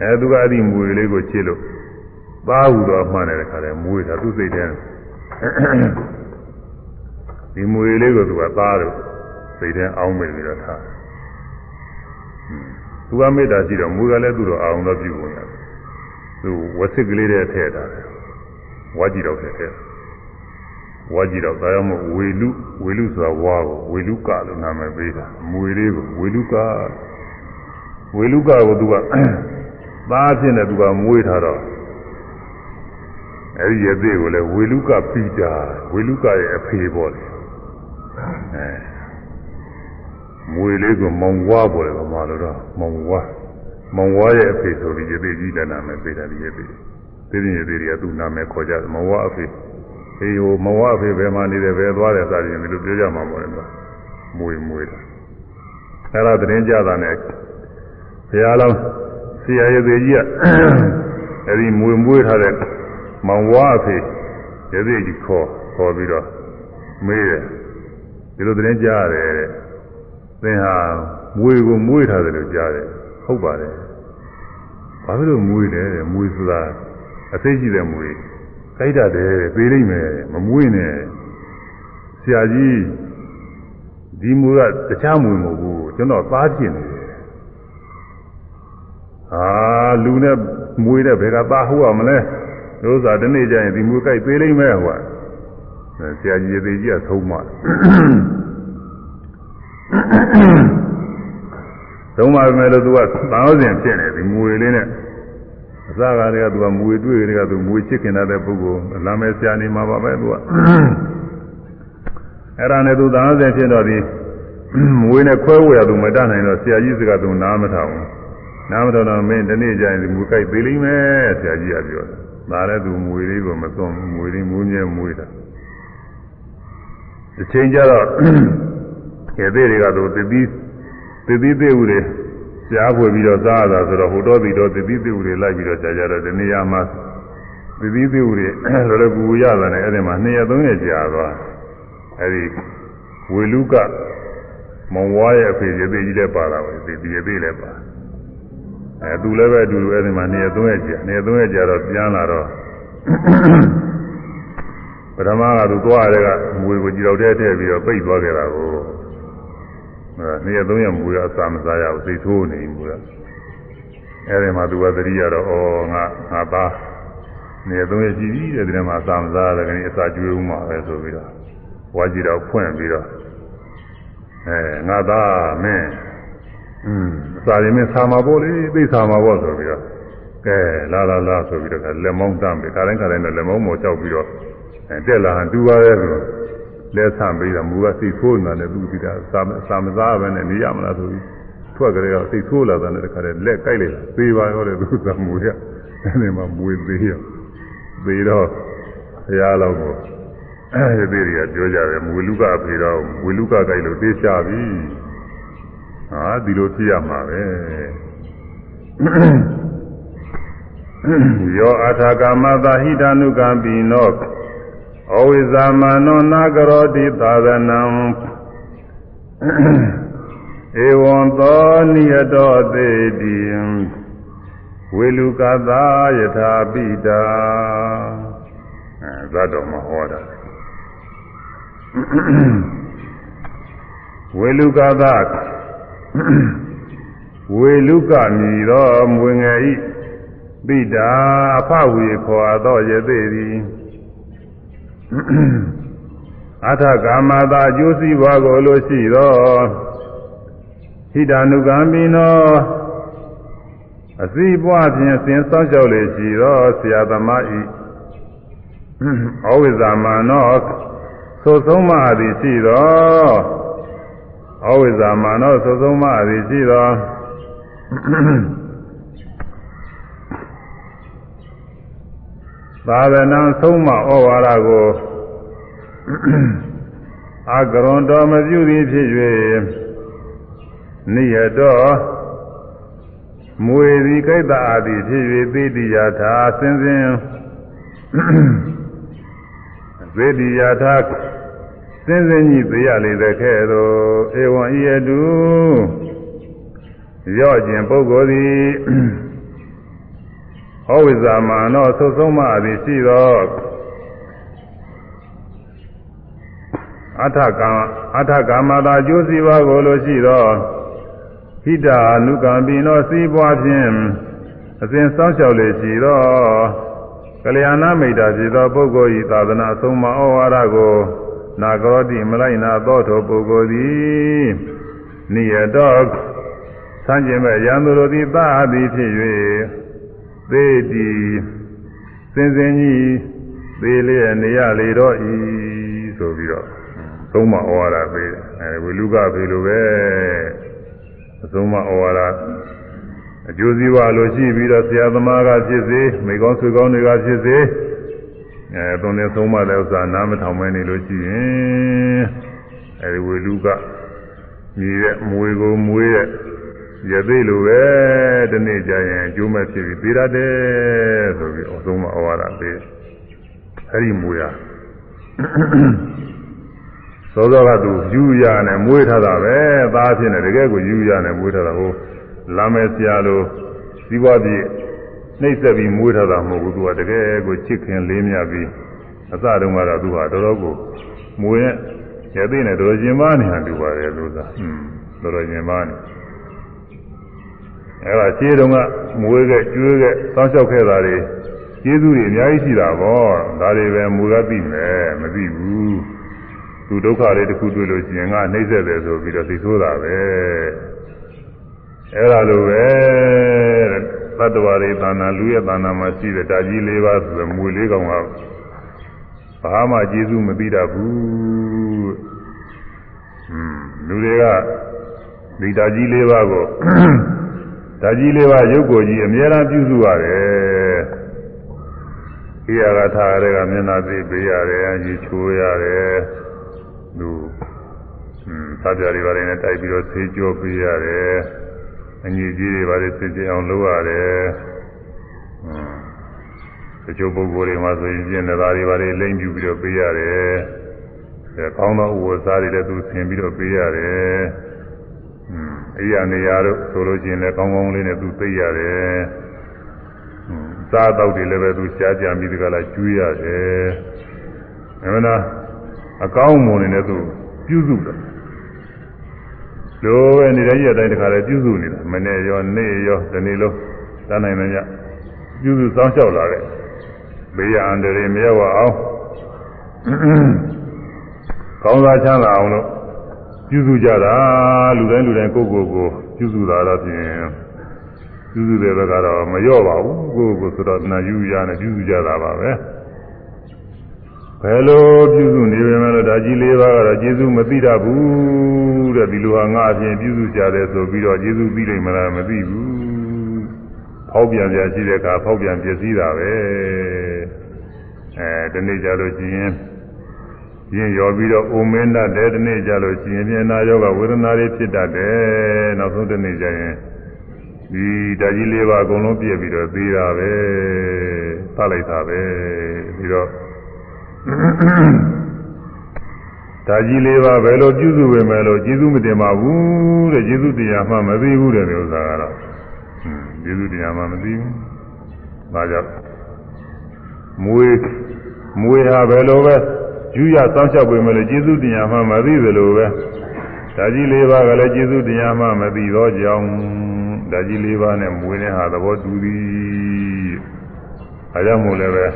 အဲသူကအဲ့ဒီမွေလေးကိုချစ်လို့ သားဟုတော့မှန်းတယ်ခါတယ်မွေတာသူစိတ်ထဲဒီမွေလေးကိုသူကသားလို့စိတ်ထဲအောင်းမိပြီးတော့ထားသူကမေတ္တာရှိတော့မွေကလည်းသူ့တော့အောင်တော့ပြုပုံရတယ်သူဝစစ်ကလေးတဲ့ထည့်တာဝါကြည့်တော့ထည့်တယ်ဝါကြည့်တော့ဒါကြောင့်မို့ဝေလူဝေလူဆိုတာဝါကိုဝေလူကလို့နာမည်ပေးတာမွေလေးကိုဝေလူကဝေလူကကိုသူကသားဖြစ်နေသူကမွေးထားတော့ အဲဒီရသေးကိုလည်းဝေလူကပိတာဝေလူကရဲ့အဖေပေါ်တယ်အဲမွေလေးကိုမောင်ဝါပေါ်တယ်ဗမာလိုတော့မောင်ဝါမောင်ဝါရဲ့အဖေဆိုပြီးရသေးကြီးလည်းနာမည်ပေးတာဒီရသေးသေးသေးရသေးတွေကသူ့နာမည်ခေါ်ကြတယ်မောင်ဝါအဖေအေးဟိုမဝဖေဘယ်မှာနေတယ်ဘယ်သွားတယ်စသည်ဖြင့်ဒီလိုပြောကြမှာပေါ့လေကွာမွေမွေတာအဲ့ဒါသတင်းကြတာနဲ့ဘုရားလောင်းဆရာရသေးကြီးကအဲ့ဒီမွေမွေထားတဲ့ မောင်ဝါဖေရသေးကြီးခေါ်ခေါ်ပြီးတော့မေးတယ်ဒီလိုသတင်းကြားရတယ်တဲ့သင်ဟာမွေကိုမွေထားတယ်လို့ကြားတယ်ဟုတ်ပါတယ်ဘာဖြစ်လို့မွေတယ်တဲ့မွေဆိုတာအသိရှိတဲ့မွေကြိုက်တတ်တယ်ပေးလိုက်မယ်မမွေးနဲ့ဆရာကြီးဒီမူကတခြားမွေမဟုတ်ဘူးကျွန်တော်သားဖြစ်နေတယ်အာလူနဲ့မွေးတဲ့ဘယ်ကသားဟုတ်ရမလဲ လို့ဆိုတာဒီနေ့ကျရင်ဒီမူကြိုက်ပေးလိုက်မယ်ဟိုကဆရာကြီးသေးကြီးကသုံးမသုံးပါမယ်လို့သူကသာဝစဉ်ဖြစ်နေဒီမွေလေးနဲ့အစကားတွေကသူကမွေတွေ့တွေကသူမွေချစ်ခင်တဲ့ပုဂ္ဂိုလ်လာမယ်ဆရာနေမှာပါပဲသူကအဲ့ဒါနဲ့သူသာသနာဖြစ်တော့ဒီမွေနဲ့ခွဲဝေရသူမတတ်နိုင်တော့ဆရာကြီးစကားသူနားမထောင်ဘူးနားမထောင်တော့မင်းဒီနေ့ကျရင်ဒီမွေကြိုက်သေးလိမ့်မယ်ဆရာကြီးကပြောတယ် ဒါလည်းသူမွေလေးကိုမစွန့်မွေလေးမွေးမြဲမွေးတာဒီချိန်ကျတော့ခေသေးတွေကသူတတိတတိသေးဦးတွေကြားဖွယ်ပြီးတော့စားရတာဆိုတော့ဟိုတော့ဒီတော့သတိသိဥတွေလိုက်ပြီးတော့ကြာကြတော့ဒီနေရာမှာသတိသိဥတွေလောလောကူရလာတယ်အဲ့ဒီမှာ2ရက်3ရက်ကြာသွားအဲ့ဒီဝေလူကမောင်ဝါရဲ့အဖေရသေးကြီးလည်းပါလာပဲဒီဒီရသေးလည်းပါ အဲသူလည်းပဲအတူတူအဲ့ဒီမှာ2ရက်3ရက်ကြာ2ရက်3ရက်ကြာတော့ပြန်လာတော့ပထမကသူသွားရတဲ့ကမွေကိုကြည်တော့တဲ့ထည့်ပြီးတော့ပိတ်သွားခဲ့တာကိုအဲနေ့ရက်သုံးရက်မူရအစာမစားရဘူးသိထိုးနေမူရအဲဒီမှာသူကသတိရတော့ဩငါငါသားနေ့ရက်သုံးရက်ရှိပြီတဲ့ဒီထဲမှာအစာမစားရတယ်ခင်ဗျအစာကျွေးဦးမှာပဲဆိုပြီးတော့ဝါကြည့်တော့ဖွင့်ပြီးတော့အဲငါသားမင်း อืมစာရင်မင်းစာမှာပေါ့လေသိစာမှာပေါ့ဆိုပြီးတော့ကဲလာလာလာဆိုပြီးတော့လက်မောင်းတမ်းပြီးခါတိုင်းခါတိုင်းတော့လက်မောင်းပေါ်ကြောက်ပြီးတော့အဲတက်လာဟန်တူပါရဲ့ဆိုလဲဆန့်ပြီးတော့မူကစိတ်ဆိုးနေတာနဲ့သူဒီကစာစာမစားပဲနဲ့နေရမလားဆိုပြီးထွက်ကြတော့စိတ်ဆိုးလာတဲ့တခါတည်းလက်ကြိုက်လိုက်သေးပါရောတဲ့သူကမူရအဲဒီမှာမွေသေးရောသေးတော့ဘုရားတော်ကိုအဲဒီတွေကပြောကြတယ်မွေလူကအဖေတော့မွေလူကကြိုက်လို့သေးချပြီ ဟာဒီလိုဖြစ်ရမှာပဲယောအထာကမသာဟိတ ानु ကံပိနောအဝိဇာမနောနာကရောတိသာသနံဧဝံသောနိယတောသေတိဝေလူကသာယထာပိတာအဲဇတ်တော်မှာဟောတာဝေလူကသာ ဝေလူကမြည်သောမွေငယ်ဤပိတာအဖဝေခေါ်သောယသိသည်အထကာမသာအကျိုးစီးပွားကိုလိုရှိသောဟိတ ानु ကံပိနောအစီပွားဖြင့်စဉ်စောင့်ကြောက်လေရှိသောဆရာသမားဤဩဝိဇာမနောသို့ဆုံးမသည်ရှိသော ဩဝိဇာမနောသို့ဆုံးမသည်ရှိသောသာသနာဆုံးမဩဝါဒကိုအာကရွန်တော်မပြုသည်ဖြစ်၍နိယတော်မွေသည်ကိတ္တအာသည်ဖြစ်၍သေတိယထာဆင်းဆင်းသေတိယထာ ဆင်းဆင်းကြီးသိရလေတဲ့ခဲ့သို့ဧဝံဤအတုရော့ခြင်းပုဂ္ဂိုလ်သည်ဟောဝိဇာမာနောသုဆုံးမသည်ရှိသောအထကံအထကမတာကျိုးစီပါကိုလိုရှိသောဟိတာအနုကံပိနောစီးပွားဖြင့်အစဉ်စောင့်ရှောက်လေရှိသောကလျာဏမိတ်တာဖြစ်သောပုဂ္ဂိုလ်ဤသာသနာအဆုံးမဩဝါဒကို နာဂရောတိမလိုက်နာသောထိုပုဂ္ဂိုလ်သည်နိယတောဆန်းကျင်မဲ့ရန်သူတို့သည်သာသည်ဖြစ်၍သေတီစင်စင်ကြီးသေးလျက်နေရလေတော့ဤဆိုပြီးတော့သုံးမဩဝါဒပေးတယ်အဲဝိလူကဖေလိုပဲအဆုံးမဩဝါဒအကျိုးစီးပွားလိုရှိပြီးတော့ဆရာသမားကဖြစ်စေမိကောင်းဆွေကောင်းတွေကဖြစ်စေ အဲသုံးနေသုံးမတဲ့ဥစ္စာနားမထောင်မဲနေလို့ရှိရင်အဲဒီဝေလူကမြည်တဲ့မွေကိုမွေးတဲ့ရသေးလိုပဲဒီနေ့ကျရင်အကျိုးမဲ့ဖြစ်ပြီးသေးရတယ်ဆိုပြီးအဆုံးမဩဝါဒပေးအဲဒီမွေဟာသောသောကသူယူရနဲ့မွေးထားတာပဲသားဖြစ်နေတကယ်ကိုယူရနဲ့မွေးထားတာဟိုလာမယ်ဆရာလိုဇီဝပြည့် နှိမ့်ဆက်ပြီးမွေးထားတာမဟုတ်ဘူးသူကတကယ်ကိုချစ်ခင်လေးမြတ်ပြီးအစတုန်းကတော့သူဟာတော်တော်ကိုမွေးနဲ့ရသေးနဲ့တော်တော်ကျင်ပါနေတာတူပါတယ်လို့သာဟွန်းတော်တော်ကျင်ပါနေအဲ့ဒါခြေတုံးကမွေးခဲ့ကျွေးခဲ့စောင်းလျှောက်ခဲ့တာတွေကျေးဇူးတွေအများကြီးရှိတာပေါ့ဒါတွေပဲမူရသိမယ်မသိဘူးသူဒုက္ခလေးတစ်ခုတွေ့လို့ရှိရင်ကနှိမ့်ဆက်တယ်ဆိုပြီးတော့သိဆိုးတာပဲအဲ့ဒါလိုပဲ သတ္တဝါတွေသာနာလူရဲ့သာနာမှာရှိတဲ့ဓာကြီး၄ပါးဆိုတဲ့မူလေးကောင်ကဘာမှကျေးဇူးမသိတတ်ဘူးဟွန်းလူတွေကဒီဓာကြီး၄ပါးကိုဓာကြီး၄ပါးရုပ်ကိုကြီးအများအားပြုစုရတယ်ဣယာကထာရဲကမျက်နာသိပေးရတယ်ရေချိုးရတယ်သူဟွန်းသဗျာတွေပါတယ်နဲ့တိုက်ပြီးတော့ဆေးကြောပေးရတယ် အညီကြီးတွေပါတယ်ဆေးကြအောင်လုပ်ရတယ်ဟွန်းတချို့ပုဂ္ဂိုလ်တွေမှာဆိုရင်ကျင့်တဲ့သားတွေပါတယ်လိမ့်ပြပြီးတော့ပေးရတယ်အဲကောင်းသောဥပ္ပစာတွေလည်းသူဆင်ပြီးတော့ပေးရတယ်ဟွန်းအိယာနေရာတို့ဆိုလို့ရှိရင်လည်းကောင်းကောင်းလေးနဲ့သူသိရတယ်ဟွန်းစားတော့တွေလည်းပဲသူရှားကြံပြီးဒီကလာကျွေးရတယ်အဲမနာအကောင်းမွန်နေနဲ့သူပြုစုတယ် လိုပဲနေတဲ့ရက်တိုင်းတခါလဲပြုစုနေတာမနေ့ရောနေ့ရောဒီနေ့လုံးတန်းနိုင်မညပြုစုစောင့်ရှောက်လာတဲ့ဘေးရန်တွေမရောက်အောင်ကောင်းစားချမ်းသာအောင်လို့ပြုစုကြတာလူတိုင်းလူတိုင်းကိုယ့်ကိုယ်ကိုပြုစုတာတော့ဖြင့်ပြုစုတဲ့ဘက်ကတော့မလျော့ပါဘူးကိုယ့်ကိုယ်ဆိုတော့နာယူရနဲ့ပြုစုကြတာပါပဲ ဘယ်လိုပြုစုနေပေမဲ့လို့ဒါကြီးလေးပါးကတော့ကျေးဇူးမသိတတ်ဘူးတဲ့ဒီလိုဟာငါအပြင်ပြုစုကြတယ်ဆိုပြီးတော့ကျေးဇူးသိနိုင်မလားမသိဘူးဖောက်ပြန်ပြရှိတဲ့အခါဖောက်ပြန်ပြည့်စည်တာပဲအဲဒီနေ့ကြလို့ရှိရင်ရင်ရောပြီးတော့အိုမင်းတတ်တယ်ဒီနေ့ကြလို့ရှိရင်ပြင်နာယောဂဝေဒနာတွေဖြစ်တတ်တယ်နောက်ဆုံးဒီနေ့ကျရင်ဒီဓာကြီးလေးပါအကုန်လုံးပြည့်ပြီးတော့သေးတာပဲသတ်လိုက်တာပဲပြီးတော့ ဓာကြီးလေးပါဘယ်လိုပြုစုဝင်မယ်လို့ကျေးဇူးမတင်ပါဘူးတဲ့ကျေးဇူးတရားမှမသိဘူးတဲ့ဥစ္စာကတော့ကျေးဇူးတရားမှမသိဘူးဒါကြောင့်မွေးမွေးဟာဘယ်လိုပဲယူရစောင့်ရှောက်ပေမဲ့လည်းကျေးဇူးတရားမှမသိသလိုပဲဓာကြီးလေးပါးကလည်းကျေးဇူးတရားမှမသိတော့ကြောင်းဓာကြီးလေးပါးနဲ့မွေးတဲ့ဟာသဘောတူသည်အဲကြောင့်မို့လည်းပဲ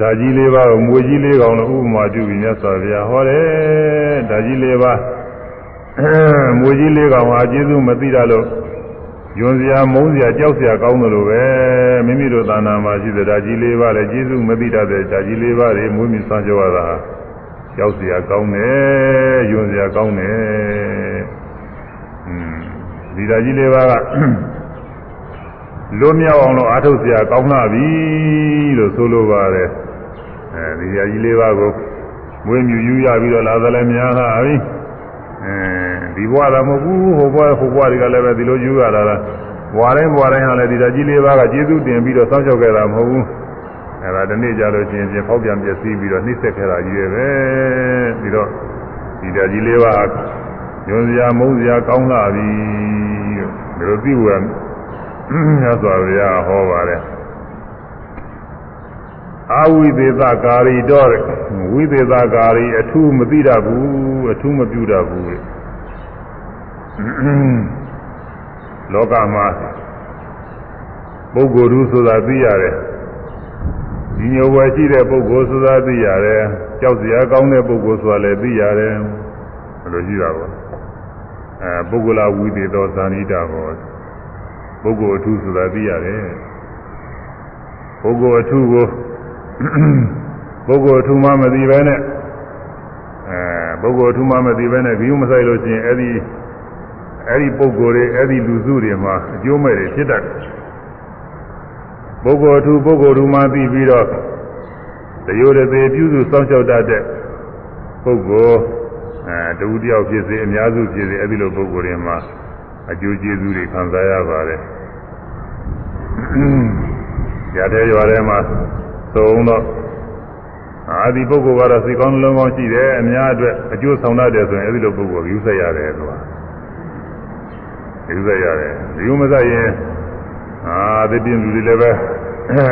ဓာကြီးလေးပါးကိုမွေကြီးလေးကောင်လို့ဥပမာပြုပြီးမြတ်စွာဘုရားဟောတယ်ဓာကြီးလေးပါးမွေကြီးလေးကောင်ဟာကျေးဇူးမသိတာလို့ယွန်စရာမုန်းစရာကြောက်စရာကောင်းတယ်လို့ပဲမိမိတို့သာနာမှာရှိတဲ့ဓာကြီးလေးပါးလည်းကျေးဇူးမသိတတ်တဲ့ဓာကြီးလေးပါးတွေမွေးမြူဆောင်ကြရတာကြောက်စရာကောင်းတယ်ယွန်စရာကောင်းတယ်อืมဒီဓာကြီးလေးပါးကလွတ်မြောက်အောင်လို့အားထုတ်စရာကောင်းလာပြီလို့ဆိုလိုပါတယ် အဲဒီရာကြီးလေးပါးကိုမွေးမြူယူရပြီးတော့လာသလဲများလာပြီအဲဒီဘဝတော့မဟုတ်ဘူးဟိုဘဝဟိုဘဝတွေကလည်းပဲဒီလိုယူရတာလားဘဝတိုင်းဘဝတိုင်းဟာလည်းဒီရာကြီးလေးပါးကကျေးဇူးတင်ပြီးတော့စောင့်ရှောက်ခဲ့တာမဟုတ်ဘူးအဲဒါဒီနေ့ကြလို့ချင်းချင်းဖောက်ပြန်ပြည့်စည်ပြီးတော့နှိမ့်ဆက်ခဲ့တာကြီးရဲ့ပဲပြီးတော့ဒီရာကြီးလေးပါးညွန်စရာမုန်းစရာကောင်းလာပြီလို့ဒီလိုသိဝယ်မြတ်စွာဘုရားဟောပါတယ် အာဝိသေသကာရီတော့ဝိသေသကာရီအထူးမသိတတ်ဘူးအထူးမပြုတတ်ဘူးလောကမှာပုဂ္ဂိုလ်သူဆိုတာသိရတယ်ဒီညိုဝယ်ရှိတဲ့ပုဂ္ဂိုလ်ဆိုတာသိရတယ်ကြောက်စရာကောင်းတဲ့ပုဂ္ဂိုလ်ဆိုတာလည်းသိရတယ်ဘယ်လိုရှိတာပေါ့အဲပုဂ္ဂလဝိသေသောဇာနိတာဘောပုဂ္ဂိုလ်အထူးဆိုတာသိရတယ်ပုဂ္ဂိုလ်အထူးကို ပုဂ္ဂိုလ်အထူးမှမသိပဲနဲ့အဲပုဂ္ဂိုလ်အထူးမှမသိပဲနဲ့ဂိယုမဆိုင်လို့ရှိရင်အဲ့ဒီအဲ့ဒီပုဂ္ဂိုလ်တွေအဲ့ဒီလူစုတွေမှာအကျိုးမဲ့တွေဖြစ်တတ်တယ်ပုဂ္ဂိုလ်အထူးပုဂ္ဂိုလ်ထူးမှသိပြီးတော့တရိုးတသေးပြုစုစောင့်ရှောက်တတ်တဲ့ပုဂ္ဂိုလ်အဲတူတယောက်ဖြစ်စေအများစုဖြစ်စေအဲ့ဒီလိုပုဂ္ဂိုလ်တွေမှာအကျိုးကျေးဇူးတွေခံစားရပါတယ်။ရတဲ့ရွာထဲမှာ သုံးတော့အာဒီပုဂ္ဂိုလ်ကတော့စိတ်ကောင်းလုံးကောင်းရှိတယ်အများအတွက်အကျိုးဆောင်တတ်တယ်ဆိုရင်အဲဒီလိုပုဂ္ဂိုလ်ယူဆက်ရတယ်ကွာယူဆက်ရတယ်ဒီလိုမဆက်ရင်အာဒီပြင်လူတွေလည်းပဲ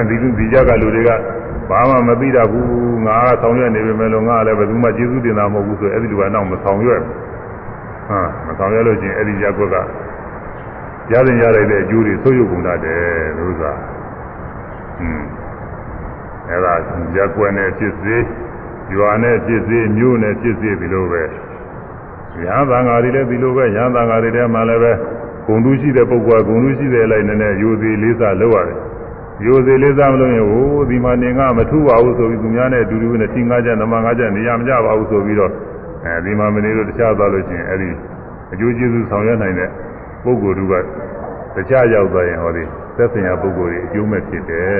ဒီလူဒီကြကလူတွေကဘာမှမသိတတ်ဘူးငါကဆောင်ရွက်နေပေမဲ့လို့ငါလည်းဘယ်သူမှကျေးဇူးတင်တာမဟုတ်ဘူးဆိုအဲဒီလူကတော့မဆောင်ရွက်ဘူးဟာမဆောင်ရွက်လို့ချင်းအဲ့ဒီရက်ွက်ကရတဲ့ရတဲ့အကျိုးတွေဆုပ်ယုပ်ကုန်တတ်တယ်လို့သာอืม အဲ့ဒါရက်ွက်နဲ့ဖြစ်စေရွာနဲ့ဖြစ်စေမြို့နဲ့ဖြစ်စေဒီလိုပဲရဟန်းသံဃာတွေလည်းဒီလိုပဲရဟန်းသံဃာတွေထဲမှာလည်းပဲဂုံတူးရှိတဲ့ပုဂ္ဂိုလ်ကဂုံတူးရှိတဲ့အလိုက်နဲ့ယူသေးလေးစားလုပ်ရတယ်ယူသေးလေးစားမလို့ရင်ဟိုဒီမှာနေငါမထူပါဘူးဆိုပြီးသူများနဲ့အတူတူနဲ့ထင်းငါးချက်နမငါးချက်နေရမကြပါဘူးဆိုပြီးတော့အဲဒီမှာမနေလို့တခြားသွားလို့ချင်းအဲဒီအကျိုးကျေးဇူးဆောင်ရွက်နိုင်တဲ့ပုဂ္ဂိုလ်တို့ကတခြားရောက်သွားရင်ဟောဒီသက်ဆိုင်ရာပုဂ္ဂိုလ်တွေအကျိုးမဲ့ဖြစ်တယ်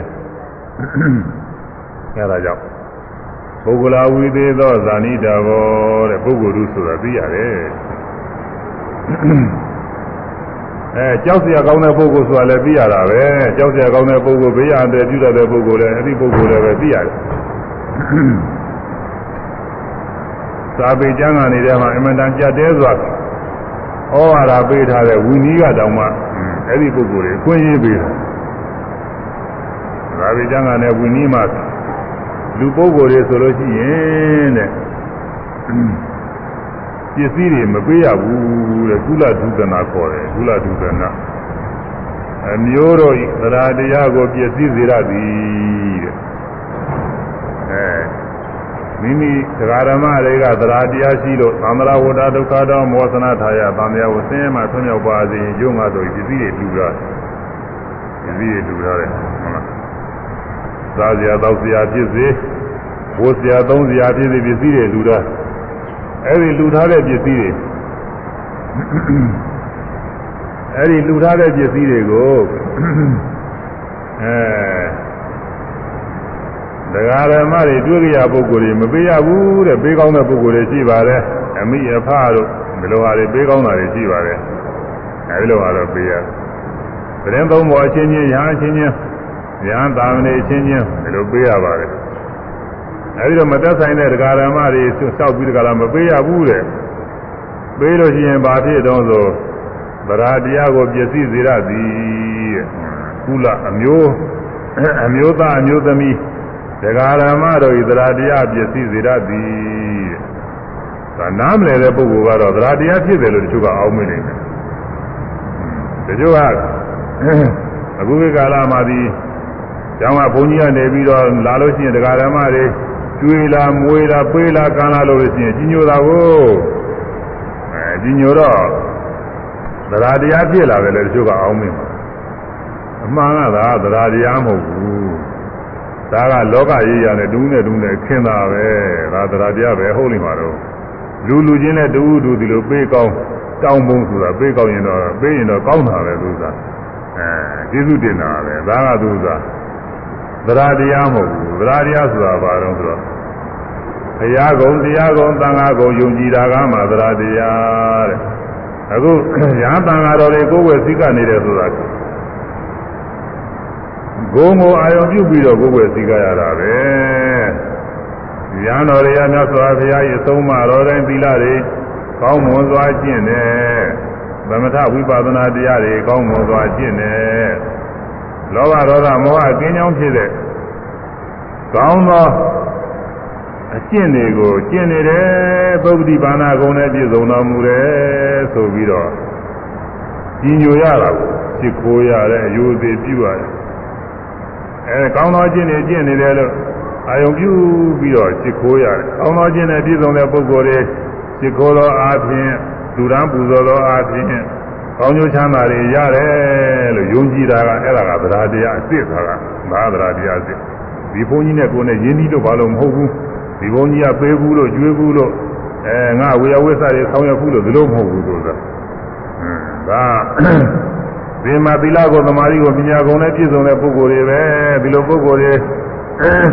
အဲဒါကြောင့်ပုဂ္ဂလာဝိသေးသောဇာနိတာဘောတဲ့ပုဂ္ဂိုလ်တို့ဆိုတာသိရတယ်အဲကြောက်စရာကောင်းတဲ့ပုဂ္ဂိုလ်ဆိုတာလည်းသိရတာပဲကြောက်စရာကောင်းတဲ့ပုဂ္ဂိုလ်ဘေးရန်တဲ့ပြုတတ်တဲ့ပုဂ္ဂိုလ်လည်းအဲ့ဒီပုဂ္ဂိုလ်လည်းပဲသိရတယ်စာပေကျမ်းဂန်နေတဲ့မှာအမှန်တန်ကြက်တဲစွာဩဝါဒပေးထားတဲ့ဝိနည်းကတောင်မှအဲ့ဒီပုဂ္ဂိုလ်တွေအခွင့်အရေးပေးတယ်စာပေကျမ်းဂန်နဲ့ဝိနည်းမှာ လူပုဂ္ဂိုလ်တွေဆိုလို့ရှိရင်တဲ့ပစ္စည်းတွေမပေးရဘူးတဲ့ကုလဒုက္ခနာခေါ်တယ်ကုလဒုက္ခနာအမျိုးတို့သရတရားကိုပစ္စည်းစေရသည်တဲ့အဲမိမိတရားဓမ္မတွေကသရာတရားရှိလို့သံဃာဝတ္တဒုက္ခတောမောသနာထာယသံဃာဝဆင်းရဲမှဆွမြောက်ပါစေရုံငါတို့ပစ္စည်းတွေလူတာပစ္စည်းတွေလူထားတယ်ဟုတ်လား စားစရာတောက်စရာဖြစ်စေဝတ်စရာသုံးစရာဖြစ်စေပစ္စည်းတွေလူတာအဲ့ဒီလူထားတဲ့ပစ္စည်းတွေအဲ့ဒီလူထားတဲ့ပစ္စည်းတွေကိုအဲတရားဓမ္မတွေတွေ့ကြရပုဂ္ဂိုလ်တွေမပေးရဘူးတဲ့ပေးကောင်းတဲ့ပုဂ္ဂိုလ်တွေရှိပါတယ်အမိအဖတို့ဒီလိုဟာတွေပေးကောင်းတာတွေရှိပါတယ်အဲဒီလိုဟာတော့ပေးရသတင်းသုံးပေါ်အချင်းချင်းရဟန်းအချင်းချင်း ရဟန်းသာမဏေအချင်းချင်းဒီလိုပေးရပါတယ်အဲဒီတော့မသက်ဆိုင်တဲ့တရားဓမ္မတွေလျှောက်ပြီးတကလားမပေးရဘူးတဲ့ပေးလို့ရှိရင်ဘာဖြစ်တော့ဆိုဗရာတရားကိုပြည့်စည်စေရသည်တဲ့ကုလအမျိုးအမျိုးသားအမျိုးသမီးတရားဓမ္မတို့ဤသရတရားပြည့်စည်စေရသည်တဲ့ဒါနားမလည်တဲ့ပုဂ္ဂိုလ်ကတော့သရတရားဖြစ်တယ်လို့တချို့ကအောက်မေ့နေတယ်တချို့ကအခုခေတ်ကာလမှာဒီ ကျောင်းကဘုန်းကြီးကနေပြီးတော့လာလို့ရှိရင်တရားဓမ္မတွေကျွေးလာမွေးလာပေးလာကမ်းလာလို့ရှိရင်ကြီးညိုတာကိုအဲကြီးညိုတော့သရတရားဖြစ်လာတယ်လေတချို့ကအောက်မေ့မှာအမှန်ကသာသရတရားမဟုတ်ဘူးဒါကလောကရေးရနဲ့တူးနဲ့တူးနဲ့ခင်းတာပဲဒါသရတရားပဲဟုတ်လိမ့်မှာတော့လူလူချင်းနဲ့တူးတူးဒီလိုပေးကောင်းတောင်းပုံဆိုတာပေးကောင်းရင်တော့ပေးရင်တော့ကောင်းတာပဲသူကအဲကျေးဇူးတင်တာပဲဒါကသူက သရတရားမဟုတ်ဘူးသရတရားဆိုတာဘာတော့ဆိုတော့ဘုရားကုံတရားကုံသံဃာကုံယုံကြည်တာကမှသရတရားတဲ့အခုရဟန်းသံဃာတော်တွေကိုယ်ဝယ်စည်းကနေတယ်ဆိုတာဂုံကိုအာယုံပြုပြီးတော့ကိုယ်ွယ်စည်းကြရတာပဲရဟန်းတော်တွေကမြတ်စွာဘုရားရဲ့အဆုံးအမတော်တိုင်းသီလတွေကောင်းမွန်စွာကျင့်တယ်သမထဝိပဿနာတရားတွေကောင်းမွန်စွာကျင့်တယ် လောဘဒေါသမောဟကင်းကြောင်းဖြစ်တဲ့ကောင်းသောအကျင့်တွေကိုကျင့်နေတယ်ပုဂ္ဂတိဘာနာကုံနဲ့ပြည့်စုံတော်မူတယ်ဆိုပြီးတော့ကြီးညိုရတာကိုစစ်ခိုးရတယ်အယုသေးပြုရတယ်အဲကောင်းသောအကျင့်တွေကျင့်နေတယ်လို့အာယုံပြုပြီးတော့စစ်ခိုးရတယ်ကောင်းသောအကျင့်နဲ့ပြည့်စုံတဲ့ပုဂ္ဂိုလ်တွေစစ်ခိုးသောအားဖြင့်လူရန်ပူဇော်သောအားဖြင့် ကောင်းကျိုးချမ်းသာတွေရတယ်လို့ယုံကြည်တာကအဲ့ဒါကသဒ္ဓတရားအစ်စ်ဆိုတာကဘာသဒ္ဓတရားအစ်စ်ဒီဘုန်းကြီးနဲ့ကိုယ်နဲ့ယဉ်ပြီးတော့ဘာလို့မဟုတ်ဘူးဒီဘုန်းကြီးကပေးဘူးလို့ကျွေးဘူးလို့အဲငါဝေယဝိသတွေဆောင်းရဘူးလို့ဒီလိုမဟုတ်ဘူးဆိုတာဟွန်းဒါဒီမှာသီလကိုသမာဓိကိုပညာကုန်နဲ့ပြည့်စုံတဲ့ပုဂ္ဂိုလ်တွေပဲဒီလိုပုဂ္ဂိုလ်တွေ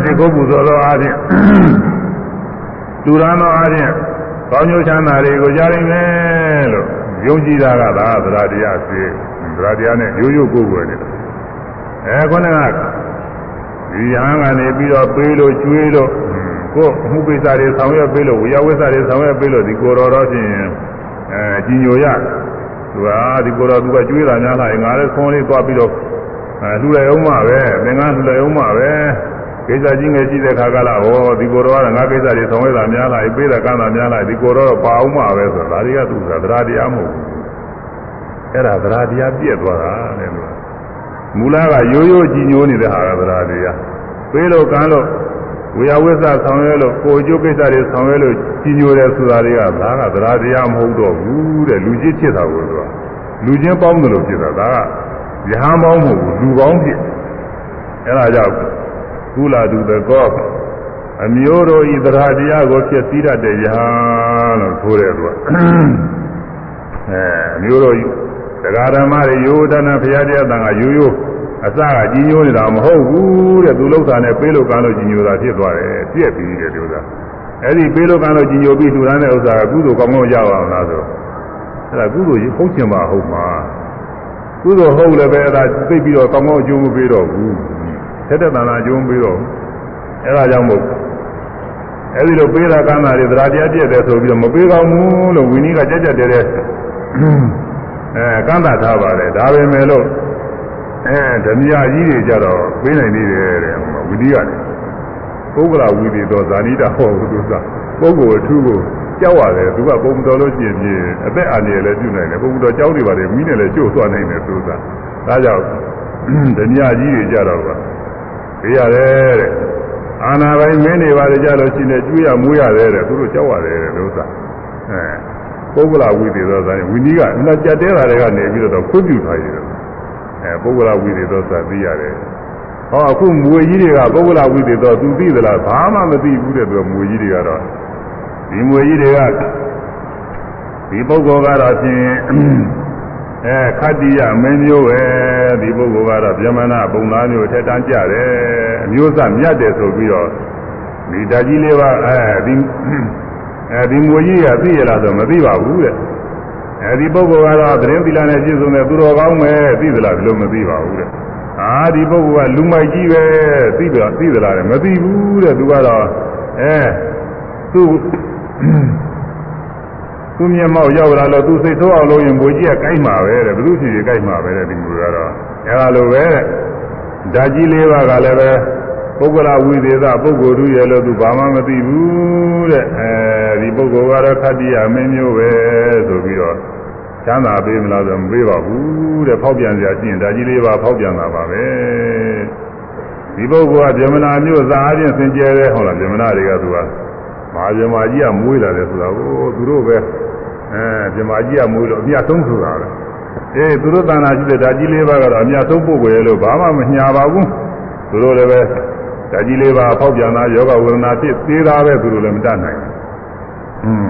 ဒီကုပူဇော်သောအားဖြင့်လူရန်သောအားဖြင့်ကောင်းကျိုးချမ်းသာတွေကိုကြားနိုင်မယ်လို့ ယုံကြည်တာကသာသရတရားစေသရတရားနဲ့ရိုးရိုးကိုယ်ကိုယ်နဲ့အဲခုနကဒီဟန်ကနေပြီးတော့ပေးလို့ကျွေးလို့ကိုယ်မှုပိစ္ဆာတွေဆောင်ရွက်ပေးလို့ဝိယဝိစ္ဆာတွေဆောင်ရွက်ပေးလို့ဒီကိုယ်တော်တော့ဖြင့်အဲကြီးညိုရသူကဒီကိုယ်တော်သူကကျွေးတာများလာရင်ငါလည်းခွန်လေးသွားပြီးတော့အဲလှူလိုက်အောင်ပါပဲသင်္ကန်းလှူလိုက်အောင်ပါပဲ ကိစ္စကြီးငယ်ရှိတဲ့ခါကလာဟောဒီကိုယ်တော်ကငါကိစ္စတွေဆောင်ရွက်တာများလာပြီပေးတာကမ်းတာများလာဒီကိုယ်တော်ပါအောင်ပါပဲဆိုတာဒါတွေကသူကသရတရားမဟုတ်ဘူးအဲ့ဒါသရတရားပြည့်သွားတာတဲ့လို့မူလကရိုးရိုးကြည်ညိုနေတဲ့ဟာကသရတရားပေးလို့ကမ်းလို့ဝေယဝိသဆောင်ရွက်လို့ကိုအကျိုးကိစ္စတွေဆောင်ရွက်လို့ကြီးညိုတယ်ဆိုတာတွေကဒါကသရတရားမဟုတ်တော့ဘူးတဲ့လူချင်းဖြစ်တာကိုသူကလူချင်းပေါင်းတယ်လို့ဖြစ်တာဒါကယဟန်ပေါင်းမဟုတ်ဘူးလူပေါင်းဖြစ်အဲဒါကြောင့် ကုလာတုတကောအမျိုးတို့ဤသရတရားကိုဖြစ်စည်းတတ်တဲ့ယဟန်လို့ဆိုတယ်သူကအဲအမျိုးတို့တရားဓမ္မတွေယောဒနာဘုရားတရားတန်ခါရိုးရိုးအစကကြီးညိုနေတာမဟုတ်ဘူးတဲ့သူလောက်တာနဲ့ပေးလို့ကမ်းလို့ကြီးညိုတာဖြစ်သွားတယ်ပြက်ပြီးတယ်လို့သာအဲ့ဒီပေးလို့ကမ်းလို့ကြီးညိုပြီးထူရမ်းတဲ့ဥစ္စာကကုသိုလ်ကောင်းကောင်းရပါအောင်လားဆိုအဲ့ဒါကုသိုလ်ဟုတ်ချင်ပါဟုတ်မှာကုသိုလ်ဟုတ်လည်းပဲအဲ့ဒါသိပြီးတော့ကောင်းကောင်းအကျိုးမပေးတော့ဘူး တက်တက်တန်တန်အကျိုးမပေးတော့ဘူးအဲ့ဒါကြောင့်မို့အဲ့ဒီလိုပေးတာကမ်းတာတွေသရာတရားပြည့်တယ်ဆိုပြီးတော့မပေးကောင်းဘူးလို့ဝိနည်းကကြက်ကြက်တဲတဲအဲကမ်းတာထားပါတယ်ဒါပဲမဲ့လို့အဲဓမြကြီးတွေကြတော့ပေးနိုင်သေးတယ်တဲ့ဝိသီကလည်းပုဂ္ဂလာဝိသီတော့ဇာနိတာဟောဘူးသူကပုဂ္ဂိုလ်အထူးကိုကြောက်ရတယ်သူကပုံတော်လို့ရှိရင်ပြင်းအသက်အန္တရာယ်လည်းပြုနိုင်တယ်ပုံတော်ကြောက်နေပါလေမိနဲ့လည်းကျို့သွားနိုင်တယ်သူကဒါကြောင့်ဓမြကြီးတွေကြတော့က ပေးရတယ်တဲ့အာနာပိုင်းမင်းတွေပါကြလို့ရှိနေကျွေးရမွေးရတယ်တဲ့သူတို့ကြောက်ရတယ်တဲ့လို့သာအဲပုဂ္ဂလဝိသေသောသာဝိနည်းကအမှကြက်တဲတာတွေကနေပြီးတော့ခွင့်ပြုထားရတယ်အဲပုဂ္ဂလဝိသေသောသာသိရတယ်ဟောအခုမွေကြီးတွေကပုဂ္ဂလဝိသေသောသူသိသလားဘာမှမသိဘူးတဲ့သူမွေကြီးတွေကတော့ဒီမွေကြီးတွေကဒီပုဂ္ဂိုလ်ကတော့ဖြင့် အဲခတ္တိယမင်းမျိုးပဲဒီပုဂ္ဂိုလ်ကတော့ဗျမနာပုံသားမျိုးထက်တန်းကြတယ်အမျိုးသားမြတ်တယ်ဆိုပြီးတော့ဒီဓာကြီးလေးပါအဲဒီအဲဒီမွေကြီးကသိရလားဆိုမသိပါဘူးတဲ့အဲဒီပုဂ္ဂိုလ်ကတော့သတင်းသီလနဲ့ပြည့်စုံတဲ့သူတော်ကောင်းပဲသိသလားဒီလိုမသိပါဘူးတဲ့အာဒီပုဂ္ဂိုလ်ကလူမိုက်ကြီးပဲသိသလားသိသလားတဲ့မသိဘူးတဲ့သူကတော့အဲသူ သူမျက်မှောက်ရောက်လာတော့သူစိတ်ဆိုးအောင်လုပ်ရင်ဘိုးကြီးကကြိုက်မှာပဲတဲ့ဘယ်သူဖြစ်ဖြစ်ကြိုက်မှာပဲတဲ့ဒီလိုကတော့အဲလိုပဲတဲ့ဓာကြီးလေးပါးကလည်းပဲပုဂ္ဂလဝိသေသပုဂ္ဂိုလ်တို့ရဲ့လို့သူဘာမှမသိဘူးတဲ့အဲဒီပုဂ္ဂိုလ်ကတော့ခတ္တိယမင်းမျိုးပဲဆိုပြီးတော့ချမ်းသာပေးမလားဆိုမပေးပါဘူးတဲ့ဖောက်ပြန်စရာရှိရင်ဓာကြီးလေးပါးဖောက်ပြန်တာပါပဲဒီပုဂ္ဂိုလ်ကဗြဟ္မဏမျိုးသာအချင်းစင်ကြဲတယ်ဟုတ်လားဗြဟ္မဏတွေကသူက မဟာဗြဟ္မာကြီးကမွေးလာတယ်ဆိုတာကိုသူတို့ပဲအဲဗြဟ္မာကြီးကမွေးလို့အမြတ်ဆုံးဆိုတာလေအေးသူတို့တဏ္ဍာရှိတဲ့ဓာကြီးလေးပါးကတော့အမြတ်ဆုံးပုဂ္ဂိုလ်ရဲ့လို့ဘာမှမညာပါဘူးသူတို့လည်းပဲဓာကြီးလေးပါးဖောက်ပြန်တာယောဂဝေဒနာဖြစ်သေးတာပဲသူတို့လည်းမတတ်နိုင်ဘူးอืม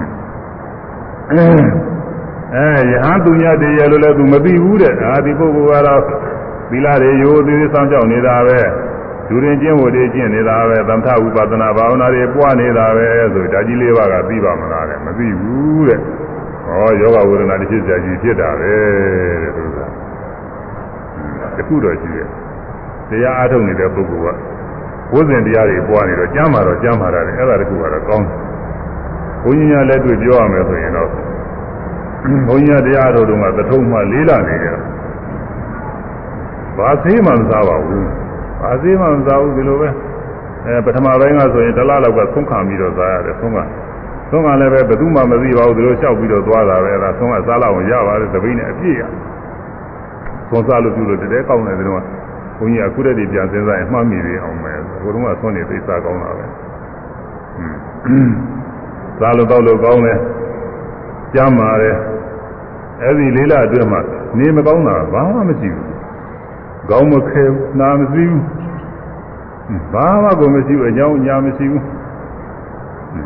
အဲယဟန်သူညတည်းရဲ့လို့လည်းသူမသိဘူးတဲ့အာဒီပုဂ္ဂိုလ်ကတော့သီလတွေရိုးသေးသေးဆောင်ကြောက်နေတာပဲ လူရင်ကျင့်ဝတ်တွေကျင့်နေတာပဲသမထဥပဒနာဘာဝနာတွေပွားနေတာပဲဆိုဓာကြီးလေးပါးကသိပါမလားတဲ့မသိဘူးတဲ့ဟောယောဂဝေဒနာတစ်ဖြစ်ကြကြီးဖြစ်တာပဲတဲ့သူကတခုတော့ရှိတယ်တရားအားထုတ်နေတဲ့ပုဂ္ဂိုလ်ကဝိဇ္ဇင်တရားတွေပွားနေတော့ကျမ်းမာတော့ကျမ်းမာတာလေအဲ့ဒါတခုကတော့ကောင်းတယ်ဘုန်းကြီးများလက်တွေ့ပြောရမယ်ဆိုရင်တော့ဘုန်းကြီးတရားတော်တုန်းကသထုံမှလေးလာနေတယ်ဘာသေးမှမစားပါဘူး ဘာသေးမှမစားဘူးဒီလိုပဲအဲပထမပိုင်းကဆိုရင်တစ်လလောက်ကသုံးခံပြီးတော့စားရတယ်သုံးကသုံးကလည်းပဲဘယ်သူမှမသိပါဘူးဒီလိုလျှောက်ပြီးတော့သွားတာပဲအဲဒါသုံးကစားလောက်ရပါတယ်သပိနဲ့အပြည့်ရသုံးစားလို့ပြုလို့တည်းကောင်းတယ်ဒီတော့ဘုန်းကြီးကခုတည်းတည်းပြန်စဉ်းစားရင်မှတ်မိသေးအောင်မယ်ဟိုတုန်းကသုံးနေသိစားကောင်းတာပဲစားလို့တော့လို့ကောင်းတယ်ကျမ်းပါတယ်အဲ့ဒီလေးလအတွင်းမှာနေမကောင်းတာဘာမှမရှိဘူး ကောင်းမခဲဘူးနာမရှိဘူးဘာမှကိုမရှိဘူးအကြောင်းညာမရှိဘူး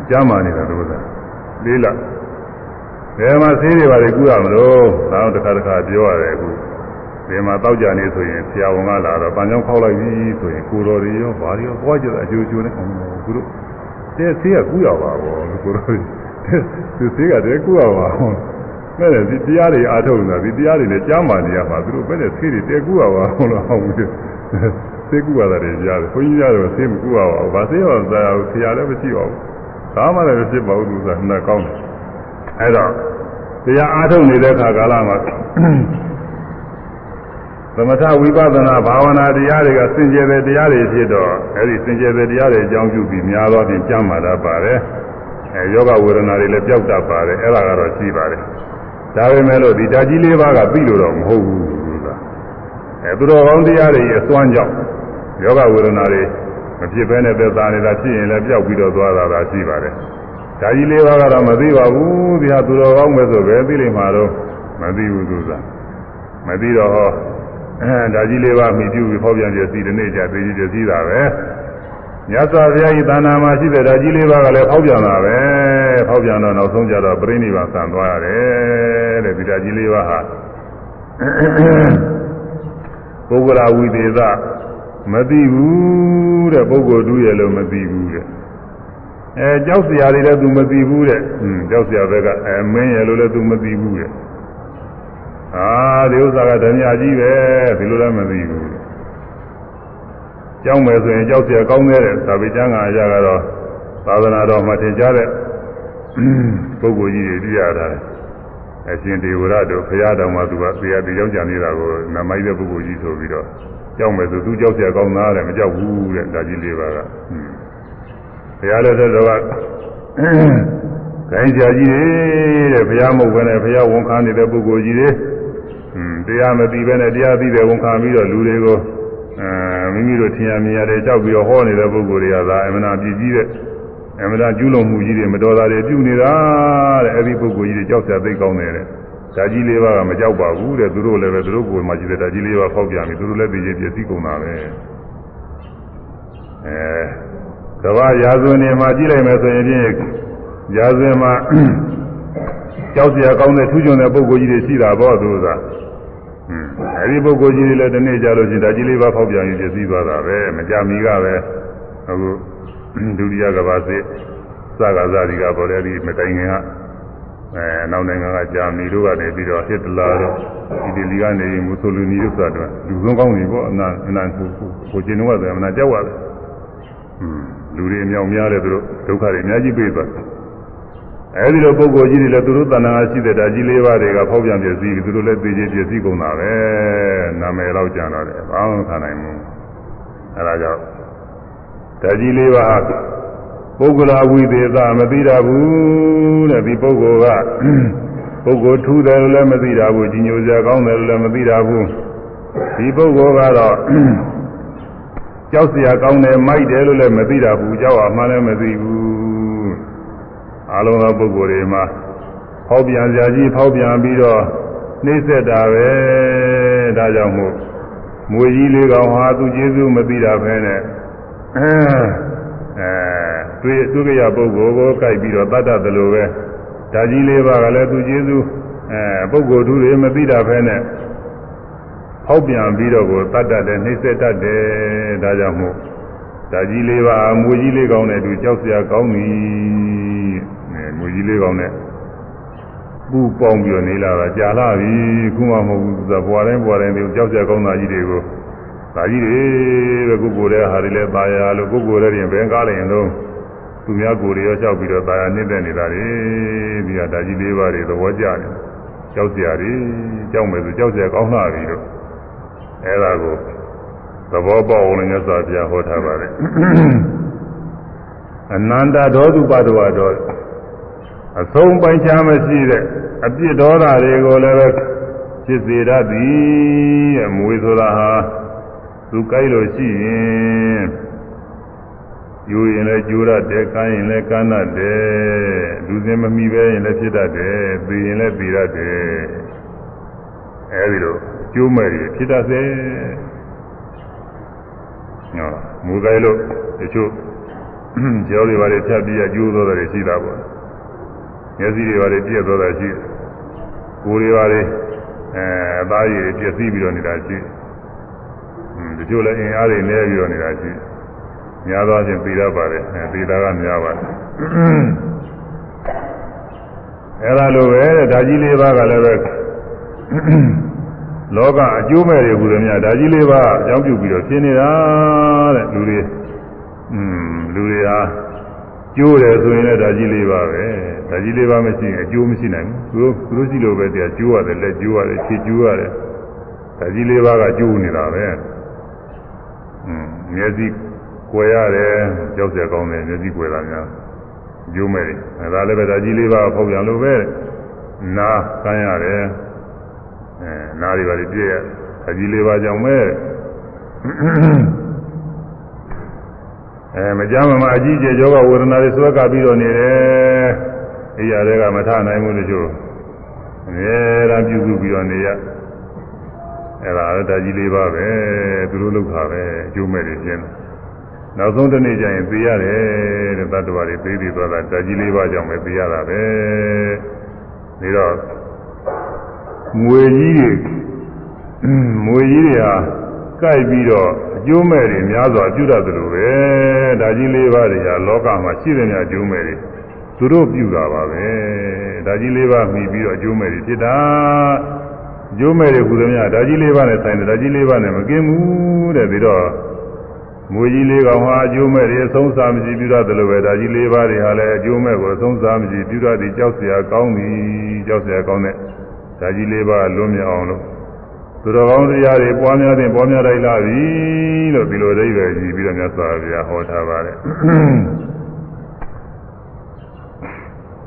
ကျမ်းမာနေတာတို့ကလေးလဘယ်မှာသေးတွေပါလေကူရမလို့ဒါတော့တစ်ခါတစ်ခါပြောရတယ်အခုဒီမှာတောက်ကြနေဆိုရင်ဆရာဝန်ကလာတော့ပန်းချောင်းခောက်လိုက်ပြီဆိုရင်ကိုတော်တွေရောဘာတွေရောပွားကြတာအကျိုးကျိုးနဲ့အောင်ကူတို့တဲ့ဆေးကကူရပါဘောကိုတော်ဒီဆေးကတည်းကကူရပါဘော မဲ့ဒီတရားတွေအားထုတ်နေတာဒီတရားတွေနဲ့ကြားမှနေရမှာသူတို့ပဲတဲ့ဆေးတွေတဲကူရပါဟုတ်လားဟုတ်ဘူးဆေးကူရတာတွေကြားတယ်ဘုန်းကြီးကတော့ဆေးမကူရပါဘူးဘာဆေးရောသာဆရာလည်းမရှိပါဘူးဒါမှလည်းဖြစ်ပါဘူးသူကနှစ်ကောင်းတယ်အဲ့တော့တရားအားထုတ်နေတဲ့ခါကာလမှာသမထဝိပဿနာဘာဝနာတရားတွေကစင်ကြယ်တဲ့တရားတွေဖြစ်တော့အဲဒီစင်ကြယ်တဲ့တရားတွေအကြောင်းပြုပြီးများသောဖြင့်ကြမ်းမာတတ်ပါတယ်အဲယောဂဝေဒနာတွေလည်းပျောက်တတ်ပါတယ်အဲ့ဒါကတော့ရှိပါတယ် ဒါပေမဲ့လို့ဒီဓာကြီးလေးပါးကပြီးလို့တော့မဟုတ်ဘူးဆိုတာအဲသူတော်ကောင်းတရားတွေအစွမ်းကြောင့်ယောဂဝေဒနာတွေမဖြစ်ဘဲနဲ့သက်သာနေတာဖြစ်ရင်လည်းပျောက်ပြီးတော့သွားတာသာရှိပါတယ်ဓာကြီးလေးပါးကတော့မသိပါဘူးဒီဟာသူတော်ကောင်းပဲဆိုပဲသိလိမ့်မှာတော့မသိဘူးသူကမသိတော့ဟောအဲဒါကြီးလေးပါမိပြုပြီးဟောပြန်ပြစီဒီနေ့ကျသေးကြီးပြစီတာပဲ မြတ်စွာဘုရားဤသာနာမှာရှိတဲ့ဒါကြီးလေးပါကလည်းဖောက်ပြန်တာပဲဖောက်ပြန်တော့နောက်ဆုံးကြတော့ပြိဋိဘံဆံသွားရတယ်တဲ့ဒီဒါကြီးလေးပါဟာပုဂ္ဂလဝိသေသမသိဘူးတဲ့ပုဂ္ဂိုလ်တူရဲ့လို့မသိဘူးတဲ့အဲကြောက်စရာတွေလည်းသူမသိဘူးတဲ့ဟွန်းကြောက်စရာဘက်ကအဲမင်းရဲ့လို့လည်းသူမသိဘူးတဲ့အာဒီဥစ္စာကဓမြကြီးပဲဒီလိုလည်းမသိဘူး ကြောက်မယ်ဆိုရင်ကြောက်เสียကောင်းတဲ့သာဝေကျမ်းကအရာကတော့သာသနာတော်မှာသင်ကြားတဲ့ပုဂ္ဂိုလ်ကြီးတွေသိရတာအရှင်ဒေဝရတို့ဘုရားတော်မှာသူကတရားတရားကြံနေတာကိုနမိုက်တဲ့ပုဂ္ဂိုလ်ကြီးဆိုပြီးတော့ကြောက်မယ်ဆိုသူကြောက်เสียကောင်းသားတယ်မကြောက်ဘူးတဲ့ဒါကြီးလေးပါကဘုရားလည်းတဲ့တော့ကခိုင်းကြကြီးတဲ့ဘုရားမဟုတ်ဘဲနဲ့ဘုရားဝန်ခံနေတဲ့ပုဂ္ဂိုလ်ကြီးတွေတရားမသိပဲနဲ့တရားသိတယ်ဝန်ခံပြီးတော့လူတွေကို အဲ မိမိတို့ထင်ရမြင်ရတယ်ကြောက်ပြီးတော့ဟောနေတဲ့ပုဂ္ဂိုလ်တွေကသာအမှန်အပြည့်ကြီးတဲ့အမှန်ကျူးလွန်မှုကြီးတွေမတော်တာတွေပြုနေတာတဲ့အဲ့ဒီပုဂ္ဂိုလ်ကြီးတွေကြောက်စရာသိကောင်းတယ်တဲ့ဓာကြီးလေးပါးကမကြောက်ပါဘူးတဲ့သူတို့လည်းပဲသူတို့ကိုယ်မှာရှိတဲ့ဓာကြီးလေးပါးဖောက်ပြန်ပြီသူတို့လည်းသိချင်းပြည့်စည်ကုန်တာပဲအဲကဘာရာဇဝင်တွေမှာကြည့်လိုက်မယ်ဆိုရင်ဖြင့်ရာဇဝင်မှာကြောက်စရာကောင်းတဲ့ထူးချွန်တဲ့ပုဂ္ဂိုလ်ကြီးတွေရှိတာပေါ့သူက အဲဒီပုဂ္ဂိုလ်ကြီးတွေလည်းဒီနေ့ကြလို့ရှိရင်ဓာကြီးလေးပါးဖောက်ပြန်ပြီးပြည့်စည်သွားတာပဲမကြမီကပဲအခုဒုတိယကဘာစစ်စကားဇာတိကပေါ်တယ်ဒီမတိုင်ခင်ကအဲနောက်နိုင်ငံကဂျာမနီတို့ကနေပြီးတော့ဟစ်တလာတို့အီတလီကနေမူဆိုလီနီတို့ဆိုတာလူဆုံးကောင်းနေပေါ့အနာအနာကိုကိုကျင်းတော့ဆိုအနာကြောက်ရတယ်လူတွေအမြောက်များတယ်သူတို့ဒုက္ခတွေအများကြီးပေးသွားတယ် အဲဒီလိုပုဂ္ဂိုလ်ကြီးတွေလည်းသူတို့တဏ္ဍာရှိတဲ့ဓာကြီးလေးပါးတွေကဖောက်ပြန်ပြည့်စည်ပြီးသူတို့လည်းသိချင်းပြည့်စည်ကုန်တာပဲနာမည်တော့ကြံတော့တယ်ဘာမှမခံနိုင်ဘူးအဲဒါကြောင့်ဓာကြီးလေးပါးပုဂ္ဂလာဝိသေသမသိတာဘူးတဲ့ဒီပုဂ္ဂိုလ်ကပုဂ္ဂိုလ်ထူးတယ်လို့လည်းမသိတာဘူးကြီးညိုစရာကောင်းတယ်လို့လည်းမသိတာဘူးဒီပုဂ္ဂိုလ်ကတော့ကြောက်စရာကောင်းတယ်မိုက်တယ်လို့လည်းမသိတာဘူးကြောက်အောင်မှလည်းမသိဘူး အလုံးသောပုဂ္ဂိုလ်တွေမှာဖောက်ပြန်စရာကြီးဖောက်ပြန်ပြီးတော့နှိမ့်ဆက်တာပဲဒါကြောင့်မို့မွေကြီးလေးကောင်ဟာသူကျေးဇူးမသိတာပဲနဲ့အဲတွေ့သူကရပုဂ္ဂိုလ်ကိုကြိုက်ပြီးတော့တတ်တတ်တယ်လို့ပဲဒါကြီးလေးပါကလည်းသူကျေးဇူးအဲပုဂ္ဂိုလ်သူတွေမသိတာပဲနဲ့ဟောက်ပြန်ပြီးတော့ကိုတတ်တတ်တယ်နှိမ့်ဆက်တတ်တယ်ဒါကြောင့်မို့ဒါကြီးလေးပါမွေကြီးလေးကောင်းတဲ့သူကြောက်စရာကောင်းပြီအဲမွေ ကြီးလေးကောင်နဲ့ပူပေါင်းပြီးတော့နေလာတာကြာလာပြီခုမှမဟုတ်ဘူးသူကဘွာတိုင်းဘွာတိုင်းတွေကြောက်ကြကောင်းတာကြီးတွေကိုဒါကြီးတွေပဲကိုကိုတဲ့ဟာတွေလည်းပါရလို့ကိုကိုတဲ့ပြင်ဘယ်ကားလိုက်ရင်တော့သူများကိုယ်တွေရောလျှောက်ပြီးတော့ပါရနှိမ့်တဲ့နေတာတွေပြီးတော့ဒါကြီးလေးပါးတွေသဘောကျတယ်ကြောက်စရာတွေကြောက်မယ်ဆိုကြောက်စရာကောင်းလာပြီလို့အဲဒါကိုသဘောပေါက်အောင်လည်းသာပြဟောထားပါတယ်အနန္တဒောတုပတ္တဝါတော့ အဆုံးပိုင်းခြားမရှိတဲ့အပြစ်ဒေါသတွေကိုလည်းပဲဖြစ်စေတတ်သည်အမွေဆိုတာဟာသူကြိုက်လို့ရှိရင်ယူရင်လည်းကျိုးရတယ်ကမ်းရင်လည်းကမ်းတတ်တယ်လူစင်မမိပဲရင်လည်းဖြစ်တတ်တယ်သိရင်လည်းသိတတ်တယ်အဲဒီလိုကျိုးမဲ့တွေဖြစ်တတ်စေဟောမူကြိုက်လို့တချို့ကျောင်းတွေပါလေဖြတ်ပြီးကျိုးသောတယ်ရှိတာပေါ့ မျက်စိတွေပါလေပြည့်သောတာရှိတယ်ကိုယ်တွေပါလေအဲအသားရည်တွေပြည့်စည်ပြီးတော့နေတာရှိတယ်တချို့လည်းအင်အားတွေနည်းပြီးတော့နေတာရှိများသောအားဖြင့်သိရပါတယ်အဲသိတာကများပါတယ်အဲဒါလိုပဲတဲ့ဓာကြီးလေးပါးကလည်းပဲလောကအကျိုးမဲ့တွေဟူသည်များဓာကြီးလေးပါးအကြောင်းပြုပြီးတော့ဖြစ်နေတာတဲ့လူတွေอืมလူတွေဟာ ကျိုးတယ်ဆိုရင်လည်းဓာကြီးလေးပါပဲဓာကြီးလေးပါမရှိရင်အကျိုးမရှိနိုင်ဘူးသူတို့သူတို့ရှိလို့ပဲတရားကျိုးရတယ်လက်ကျိုးရတယ်ခြေကျိုးရတယ်ဓာကြီးလေးပါးကကျိုးနေတာပဲမျက်စိကွယ်ရတယ်ကြောက်စရာကောင်းတယ်မျက်စိကွယ်တာများကျိုးမဲ့တယ်ဒါလည်းပဲဒါကြီးလေးပါဖောက်ပြန်လို့ပဲနာကမ်းရတယ်အဲနာတွေပါလေပြည့်ရဒါကြီးလေးပါကြောင့်ပဲ အဲမကြမ်းမမအကြီးကျယ်ယောဂဝေဒနာတွေဆွဲကပြီးတော့နေတယ်အိယာတွေကမထနိုင်ဘူးလို့ကျိုးအများအားပြုစုပြီးတော့နေရအဲ့ဒါလည်းဓာကြီးလေးပါပဲသူတို့လောက်တာပဲအကျိုးမဲ့တွေကျင်းနောက်ဆုံးတစ်နေ့ကျရင်သိရတယ်တဲ့တတ္တဝါတွေသိပြီးသွားတာဓာကြီးလေးပါကြောင့်ပဲသိရတာပဲဒါတော့ငွေကြီးတွေငွေကြီးတွေဟာကြိုက်ပြီးတော့အကျိုးမဲ့တွေများစွာပြုတတ်တယ်လို့ပဲ ဒါကြီးလေးပါးတွေဟာလောကမှာရှိတဲ့များအကျိုးမဲ့တွေသူတို့ပြုတာပါပဲဒါကြီးလေးပါးမှီပြီးတော့အကျိုးမဲ့တွေဖြစ်တာအကျိုးမဲ့တွေကုသမြဒါကြီးလေးပါးနဲ့ဆိုင်တယ်ဒါကြီးလေးပါးနဲ့မကင်းဘူးတဲ့ပြီးတော့မွေကြီးလေးကောင်ဟာအကျိုးမဲ့တွေအဆုံးစားမရှိပြုရတယ်လို့ပဲဒါကြီးလေးပါးတွေဟာလည်းအကျိုးမဲ့ကိုအဆုံးစားမရှိပြုရတယ်ကြောက်စရာကောင်းသည်ကြောက်စရာကောင်းတဲ့ဒါကြီးလေးပါးလွတ်မြောက်အောင်လို့ သူတော်ကောင်းတရားတွေပွားများတဲ့ပွားများလိုက်လာပြီလို့ဒီလိုအိဗယ်ကြီးပြီးတော့မြတ်စွာဘုရားဟောထားပါတယ်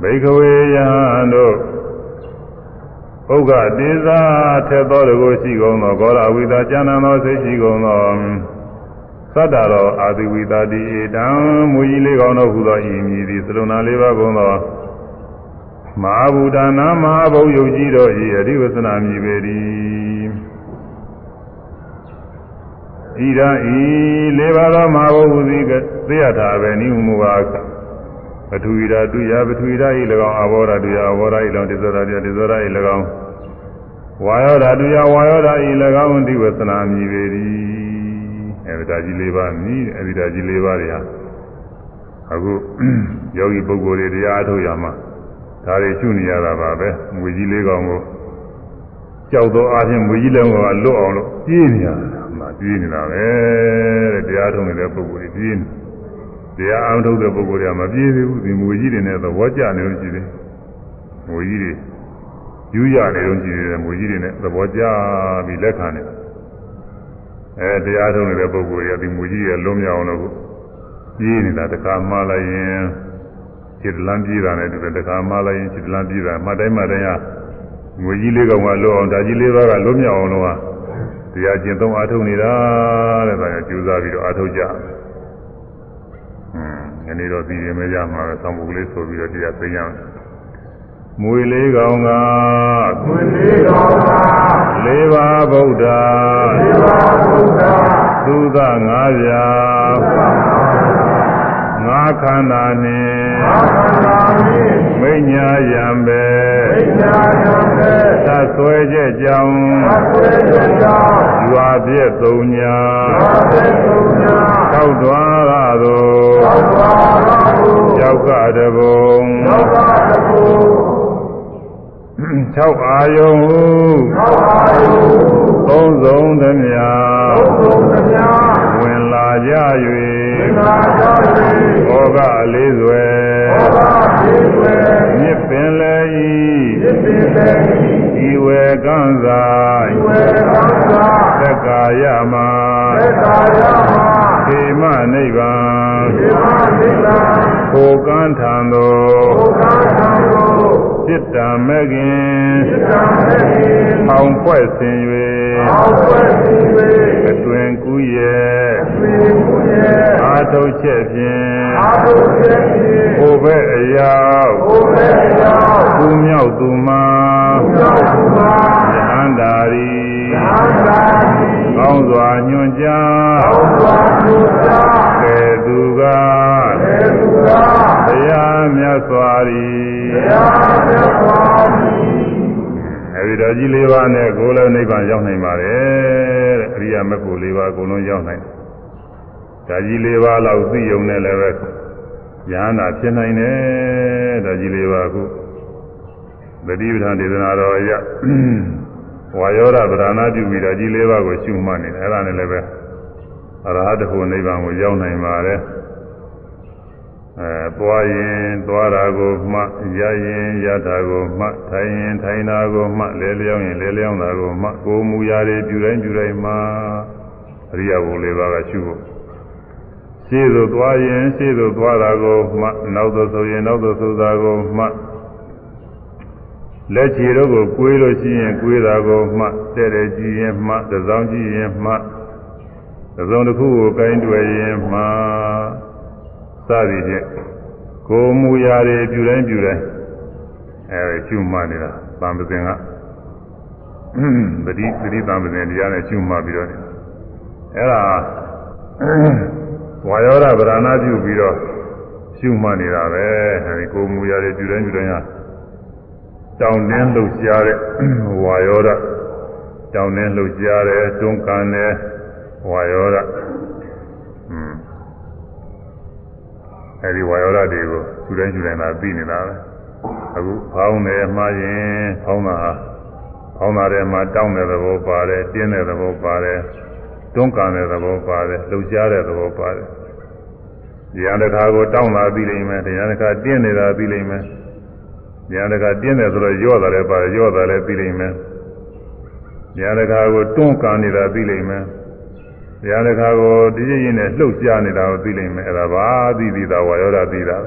ဘိကဝေယံတို့ဩဥက္ကတေသာထက်သောတကိုရှိကုန်သောဂောရဝိတာကျမ်းသောစိတ်ရှိကုန်သောသတ္တရောအာတိဝိတာတိဧတံမူကြီးလေးကောင်းသောဟူသောဤမည်သည်သလုံနာလေးပါးကုန်သောမဟာဗုဒ္ဓနာမဟာဘုံယုတ်ကြီးတို့၏အရိဝသနာမြည်ပေသည် ဣဒံဤလေးပါးသောမဟာဘုံဟူသည်သိရတာပဲနိမူပါပထဝီဓာတုယပထဝီဓာဤ၎င်းအဘောဓာတုယအဘောဓာဤ၎င်းတိဇ္ဇဓာတုယတိဇ္ဇဓာဤ၎င်းဝါယောဓာတုယဝါယောဓာဤ၎င်းဒီဝသနာမြည်ပေသည်အဲဒီဓာကြီး၄ပါးမြည်အဲဒီဓာကြီး၄ပါးတွေဟာအခုယောဂီပုဂ္ဂိုလ်တွေတရားအထုတ်ရမှာဒါတွေရှုနေရတာပါပဲငွေကြီးလေးကောင်ကိုကြောက်သောအားဖြင့်ငွေကြီးလည်းကလွတ်အောင်လို့ပြေးနေရတာ မှပြေးနေတာပဲတဲ့တရားထုတ်နေတဲ့ပုဂ္ဂိုလ်တွေပြေးနေတရားအောင်ထုတ်တဲ့ပုဂ္ဂိုလ်တွေကမပြေးသေးဘူးဒီငွေကြီးတွေနဲ့သဘောကျနေလို့ရှိတယ်ငွေကြီးတွေယူရနေလို့ရှိတယ်ငွေကြီးတွေနဲ့သဘောကျပြီးလက်ခံနေတာအဲတရားထုတ်နေတဲ့ပုဂ္ဂိုလ်တွေကဒီငွေကြီးတွေလုံးမရအောင်လို့ပြေးနေတာတခါမှလိုက်ရင်ခြေတလန်းပြေးတာနဲ့တူတယ်တခါမှလိုက်ရင်ခြေတလန်းပြေးတာမှတိုင်းမှတိုင်းကငွေကြီးလေးကောင်ကလွတ်အောင်ဓာကြီးလေးပါးကလွတ်မြောက်အောင်လို့ဟာ တရားကျင့်သုံးအားထုတ်နေတာတဲ့ဒါကြောင့်ကြိုးစားပြီးတော့အားထုတ်ကြဟွန်းဒီနေ့တော့ဒီရင်မရမှာပဲဆောင်းပုတ်ကလေးဆိုပြီးတော့တရားသိရအောင်မွေလေးကောင်က
မွေလေးကောင်က
လေးပါးဗုဒ္ဓ
လေးပါးဗုဒ္ဓ
သုသငါးပြာ ငါးခန္ဓာနှင့်
ငါးခန္ဓာနှင့်
မိညာယံပဲ
မိညာယံပဲ
သတ်ဆွဲချက်ကြောင့်
သတ်ဆွဲချက်ကြောင့်
ရွာပြည့်သုံးညာ
ရွာပြည့်သုံးညာ
တောက်သွားရသော
တောက်သွားရသော
ယောက်ကတဘုံ
ယောက်ကတဘုံ
6အာယုံ
6အာယုံ
သုံးစုံသမျှ
သုံးစုံသမျှ
ဝင်လာ ကြ၍
ဝင်လာကြ၍
ဩကအလေးစွယ်
ဩကအလေးစွယ်
မြစ်ပင်လည်းဤ
မြစ်ပင်လည်းဤ
ဤဝေကံသာ
ဤဝေကံသာ
သက္ကာယမ
သက္ကာယမေ
မနိဗ္ဗာန်ေ
မနိဗ္ဗာန်
ကိုကံထံသို့
ကိုကံထံသို့
จิตตမဂင်
จิตตမဂင်
အောင်ဖွဲ့ဆင်၍
အောင်ဖွဲ့ဆင်၍
အတွင်ကူးရဲ့
အတွင်ကူးရဲ့
အာထုတ်ချက်ဖြင့်
အာထုတ်ချက်ဖြင့်
ကိုယ်ပဲအရာ
ကိုယ်ပဲအရာ
သူမြောက်သူမှာ
သူမြောက်သူမှာ
ယဟန္တာရီ
ယဟန္တာရီ
ကောင်းစွာညွှန်ကြား
ကောင်းစွာညွှန်ကြား
ကဲသူက
ကဲသူက
တရားမြတ်စွာရီ
တရားမြတ်စွာရီ ာ
အဲဒီတော်ကြီးလေးပါးနဲ့ကိုယ်လည်းနိဗ္ဗာန်ရောက်နိုင်ပါတယ်တဲ့အရိယာမဂ္ဂိုလ်လေးပါးအကုန်လုံးရောက်နိုင်ဒါကြီးလေးပါးလောက်သိယုံနဲ့လည်းပဲဉာဏ်နာဖြစ်နိုင်တယ်ဒါကြီးလေးပါးခုသတိပဋ္ဌာန်ဒေသနာတော်အရဝါယောဓဗရဏပြုပြီးတော့ကြီးလေးပါးကိုရှုမှတ်နေတယ်အဲ့ဒါနဲ့လည်းပဲအရဟတဖို့နိဗ္ဗာန်ကိုရောက်နိုင်ပါတယ် အဲသွားရင်သွားတာကိုမှရရင်ရတာကိုမှထိုင်ရင်ထိုင်တာကိုမှလဲလျောင်းရင်လဲလျောင်းတာကိုမှကိုမူရာတွေပြုတိုင်းပြုတိုင်းမှအရိယဘုလေးပါးကရှုဖို့ရှေ့သို့သွားရင်ရှေ့သို့သွားတာကိုမှနောက်သို့ဆိုရင်နောက်သို့ဆိုတာကိုမှလက်ချီတို့ကိုကွေးလို့ရှိရင်ကွေးတာကိုမှတဲ့တဲ့ကြည့်ရင်မှသစောင်းကြည့်ရင်မှသစောင်းတစ်ခုကိုကိုင်းတွေ့ရင်မှ စသည်ဖြင့်ကိုမူရာတွေပြုတိုင်းပြုတိုင်းအဲရှုမှတ်နေတာသံပစဉ်ကပတိပတိသံပစဉ်တရားနဲ့ရှုမှတ်ပြီးတော့အဲဒါဝါယောဓဗရဏပြုပြီးတော့ရှုမှတ်နေတာပဲအဲဒီကိုမူရာတွေပြုတိုင်းပြုတိုင်းဟာတောင်းတင်းလှုပ်ရှားတဲ့ဝါယောဓတောင်းတင်းလှုပ်ရှားတဲ့တွန်းကန်တဲ့ဝါယောဓ အဲဒီဝါယောဓတွေကိုသူတိုင်းသူတိုင်းသာသိနေတာပဲအခုဖောင်းတယ်မှားရင်ဖောင်းတာဟာဖောင်းတာထဲမှာတောင်းတဲ့သဘောပါတယ်တင်းတဲ့သဘောပါတယ်တွန်းကန်တဲ့သဘောပါတယ်လှုပ်ရှားတဲ့သဘောပါတယ်ဉာဏ်တစ်ခါကိုတောင်းတာသိလိမ့်မယ်ဉာဏ်တစ်ခါတင်းနေတာသိလိမ့်မယ်ဉာဏ်တစ်ခါတင်းတယ်ဆိုတော့ရော့တာလည်းပါတယ်ရော့တာလည်းသိလိမ့်မယ်ဉာဏ်တစ်ခါကိုတွန်းကန်နေတာသိလိမ့်မယ် တရားတစ်ခါကိုတည်ရင်းနဲ့လှုပ်ရှားနေတာကိုသိလိမ့်မယ်အဲ့ဒါပါသိသိသာဝါယောဓသိတာ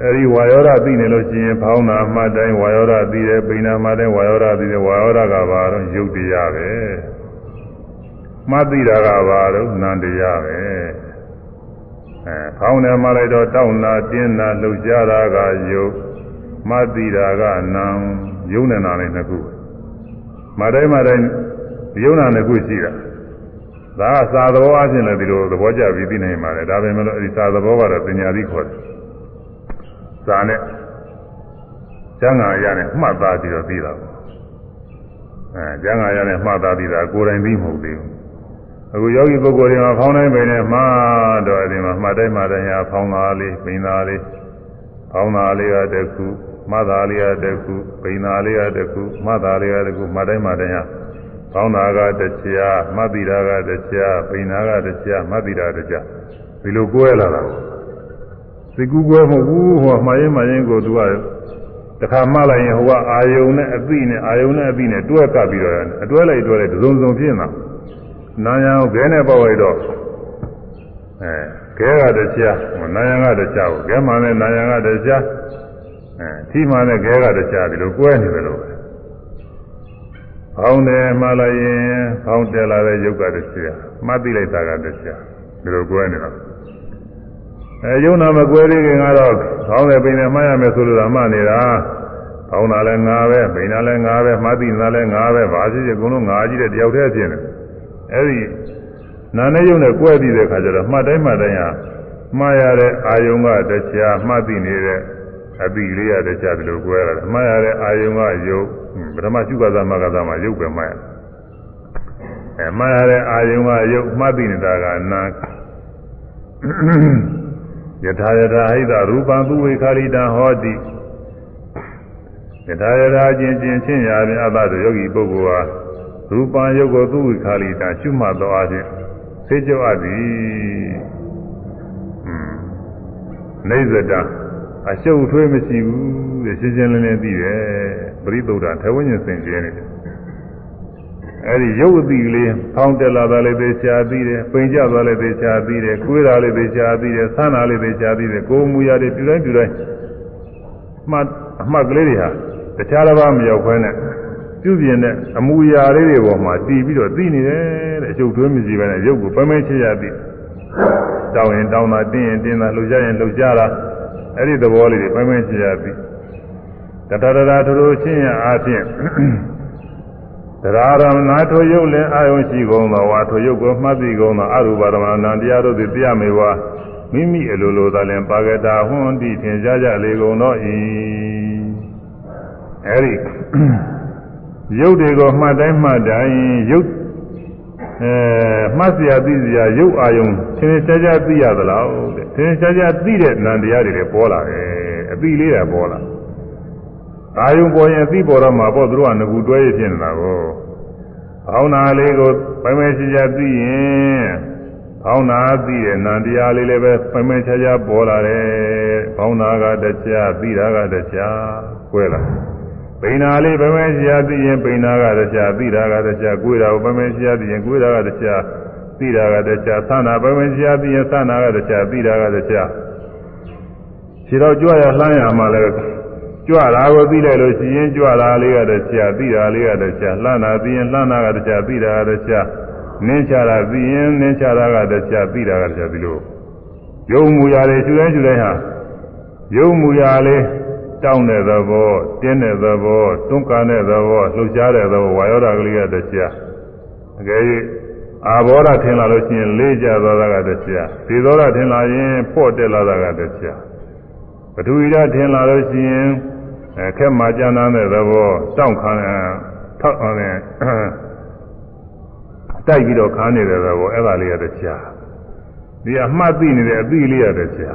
အဲဒီဝါယောဓာသိနေလို့ရှိရင်ဖောင်းတာမှတ်တိုင်းဝါယောဓာသိတယ်ပိဏာမှတ်တိုင်းဝါယောဓာသိတယ်ဝါယောဓာကဘာတော့ယုတ်တရားပဲမှတ်သိတာကဘာတော့နန္တရားပဲအဲဖောင်းတယ်မှလိုက်တော့တောင်းတာတင်းတာလှုပ်ရှားတာကယုတ်မှတ်သိတာကနံယုံနေတာလည်းနှစ်ခုမှတ်တိုင်းမှတ်တိုင်းယုံနာနှစ်ခုရှိတာ ဒါကစာသဘောအချင်းလည်းဒီလိုသဘောကျပြီးသိနိုင်ပါလေဒါပေမဲ့လို့အဲဒီစာသဘောကတော့ပညာသိခေါ်တယ်စာနဲ့ကျမ်းဂန်ရနဲ့မှတ်သားပြီးတော့ပြီးတာပေါ့အဲကျမ်းဂန်ရနဲ့မှတ်သားပြီးတာကိုယ်တိုင်ပြီးမဟုတ်သေးဘူးအခုယောဂီပုဂ္ဂိုလ်တွေမှာဖောင်းတိုင်းပင်နဲ့မှတော့အဲဒီမှာမှတ်တိုင်းမှတိုင်းဟာဖောင်းသားလေးပိန်သားလေးဖောင်းသားလေးကတခုမှတ်သားလေးကတခုပိန်သားလေးကတခုမှတ်သားလေးကတခုမှတ်တိုင်းမှတိုင်းဟာ ဖောင်းသားကတရားမှတ်တိတာကတရားပိန်သားကတရားမှတ်တိတာတရားဒီလိုကိုယ်ရလာတာစိတ်ကူးကွဲမဟုတ်ဘူးဟောမှားရင်မှားရင်ကိုသူကတခါမှလိုက်ရင်ဟိုကအာယုံနဲ့အသိနဲ့အာယုံနဲ့အသိနဲ့တွဲကပ်ပြီးတော့အတွဲလိုက်တွဲလိုက်ဒုံစုံဖြစ်နေတာနာယံကိုခဲနဲ့ပေါက်လိုက်တော့အဲခဲကတရားနာယံကတရားကိုခဲမှနဲ့နာယံကတရားအဲထိမှနဲ့ခဲကတရားဒီလိုကွဲနေတယ်လို့ ပဲအောင်းတယ်မှလိုက်ရင်အောင်းတယ်လာတဲ့ယုတ်ကတရားမှတ်သိလိုက်တာကတရားဒီလိုကွဲနေတော့အဲယုံနာမကွဲသေးခင်ကတော့ခေါင်းနဲ့ပိန်နဲ့မှားရမယ်ဆိုလို့တော့မှနေတာခေါင်းနာလည်းငါပဲပိန်နာလည်းငါပဲမှတ်သိနာလည်းငါပဲဘာဖြစ်ဖြစ်အကုန်လုံးငါကြီးတဲ့တယောက်တည်းဖြစ်နေအဲဒီနာနဲ့ယုံနဲ့ကွဲပြီးတဲ့ခါကျတော့မှတ်တိုင်းမှတ်တိုင်းဟာမှားရတဲ့အာယုံကတရားမှတ်သိနေတဲ့အပိလေးရတရားဒီလိုကွဲလာတယ်မှားရတဲ့အာယုံကယုတ် ပထမရှိကသမကသမယုတ်ပဲမှားရအဲမှားရတဲ့အာယုံကယုတ်မှတ်သိနေတာကနာယထာယထာဟိတရူပံသူဝေခာရိတံဟောတိယထာယထာချင်းချင်းချင်းရာဖြင့်အတ္တတို့ယောဂီပုဂ္ဂိုလ်ဟာရူပံယုတ်ကိုသူဝေခာရိတံရှုမှတ်တော်အခြင်းသိကြအပ်သည်နေဇတအရှုပ်ထွေးမရှိဘူးတဲ့ရှင်းရှင်းလင်းလင်းသိတယ် ပရိသုဒ္ဓထေဝဉ္ဇဉ်စင်ကျဲနေတယ်အဲဒီရုပ်အတိကလေးဖောင်းတက်လာတာလည်းသိချာသိတယ်ပိန်ကျသွားလည်းသိချာသိတယ်ကိုယ်တာလည်းသိချာသိတယ်ဆန်းတာလည်းသိချာသိတယ်ကိုယ်မူရာတွေပြုတိုင်းပြုတိုင်းမှတ်အမှတ်ကလေးတွေဟာတခြားတစ်ပါးမရောက်ခွဲနဲ့ပြုပြင်တဲ့အမူအရာလေးတွေပေါ်မှာတည်ပြီးတော့သိနေတယ်တဲ့အကျုပ်သွေးမရှိဘဲနဲ့ရုပ်ကိုပမဲချရသိတောင်းရင်တောင်းတာတင်းရင်တင်းတာလှုပ်ရှားရင်လှုပ်ရှားတာအဲ့ဒီသဘောလေးတွေပမဲချရသိ တတရတာထူထူချင်းရအချင်းတရားတော်နာထိုရုပ်လည်းအာယုံရှိကုန်သောဝါထိုရုပ်ကိုမှတ်သိကုန်သောအရူပဓမ္မနာတရားတို့သည်တရားမေဝါမိမိအလိုလိုသာလင်ပါကတာဟွန်းတိထင်ရှားကြလေကုန်တော့၏အဲဒီရုပ်တွေကိုမှတ်တိုင်းမှတ်တိုင်းရုပ်အဲမှတ်စရာသိစရာရုပ်အာယုံထင်ရှားကြသိရသလားတဲ့ထင်ရှားကြသိတဲ့နံတရားတွေလည်းပေါ်လာတယ်အသိလေးတွေပေါ်လာတယ် အာယုံပေါ်ရင်အသိပေါ်တော့မှာပေါ့သူတို့ကငကူတွဲရဖြစ်နေတာကိုအောင်းနာလေးကိုပိုင်ပိုင်ချာချာသိရင်အောင်းနာသိတဲ့နံတရားလေးလည်းပဲပိုင်ပိုင်ချာချာပေါ်လာတယ်အောင်းနာကတရားသိတာကတရားကွဲလာပိန်နာလေးပိုင်ပိုင်ချာသိရင်ပိန်နာကတရားသိတာကတရားကွဲတာကိုပိုင်ပိုင်ချာသိရင်ကွဲတာကတရားသိတာကတရားသနာပိုင်ပိုင်ချာသိရင်သနာကတရားသိတာကတရားခြေတော့ကြွရလှမ်းရမှာလည်း ကြွတာကိုသိလိုက်လို့ရှိရင်ကြွတာလေးကတည်းကသိတာလေးကတည်းကလှမ်းတာသိရင်လှမ်းတာကတည်းကသိတာကတည်းကနင်းချတာသိရင်နင်းချတာကတည်းကသိတာကတည်းကဒီလိုယုံမူရာတွေရှုတိုင်းရှုတိုင်းဟာယုံမူရာလေးတောင်းတဲ့သဘောတင်းတဲ့သဘောတွန်းကန်တဲ့သဘောလှုပ်ရှားတဲ့သဘောဝါယောဓာကလေးကတည်းကအကယ်၍အာဘောဓထင်လာလို့ရှိရင်လေးကြသွားတာကတည်းကသေသောဓထင်လာရင်ပေါ့တက်လာတာကတည်းက ပထဝီဓထင်လာလို့ရှိရင်အဲခက်မှကြမ်းတဲ့သဘောတောင့်ခံထောက်အောင်တိုက်ပြီးတော့ခါနေတဲ့သဘောအဲ့ဒါလေးရတဲ့ချာဒီအမှတ်သိနေတဲ့အသိလေးရတဲ့ချာ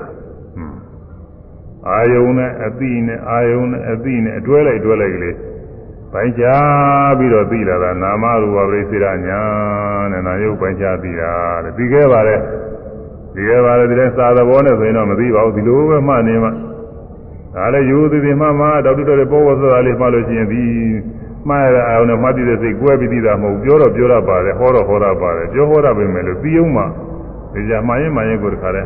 အာယုံနဲ့အသိနဲ့အာယုံနဲ့အသိနဲ့အတွဲလိုက်တွဲလိုက်ကလေးပိုင်းခြားပြီးတော့သိလာတာနာမရူပပရိစေရညာနဲ့နာယုတ်ပိုင်းခြားသိတာတဲ့ပြီးခဲ့ပါလေ ဒီခဲ့ပါလေဒီလဲစာသဘောနဲ့ဆိုရင်တော့မသိပါဘူးဒီလိုပဲမှတ်နေမှဒါလည်းယူသည်သည်မှမှဒေါက်တာတွေပေါ်ပေါ်ဆိုတာလေးမှလို့ရှိရင်ဒီမှားရအောင်နဲ့မှတ်ပြီးတဲ့စိတ်ကွဲပြီးသိတာမဟုတ်ပြောတော့ပြောရပါတယ်ဟောတော့ဟောရပါတယ်ပြောဟောရပါမယ်လို့ပြီးအောင်မှဒီကြမှားရင်မှးရင်ကိုတခါလဲ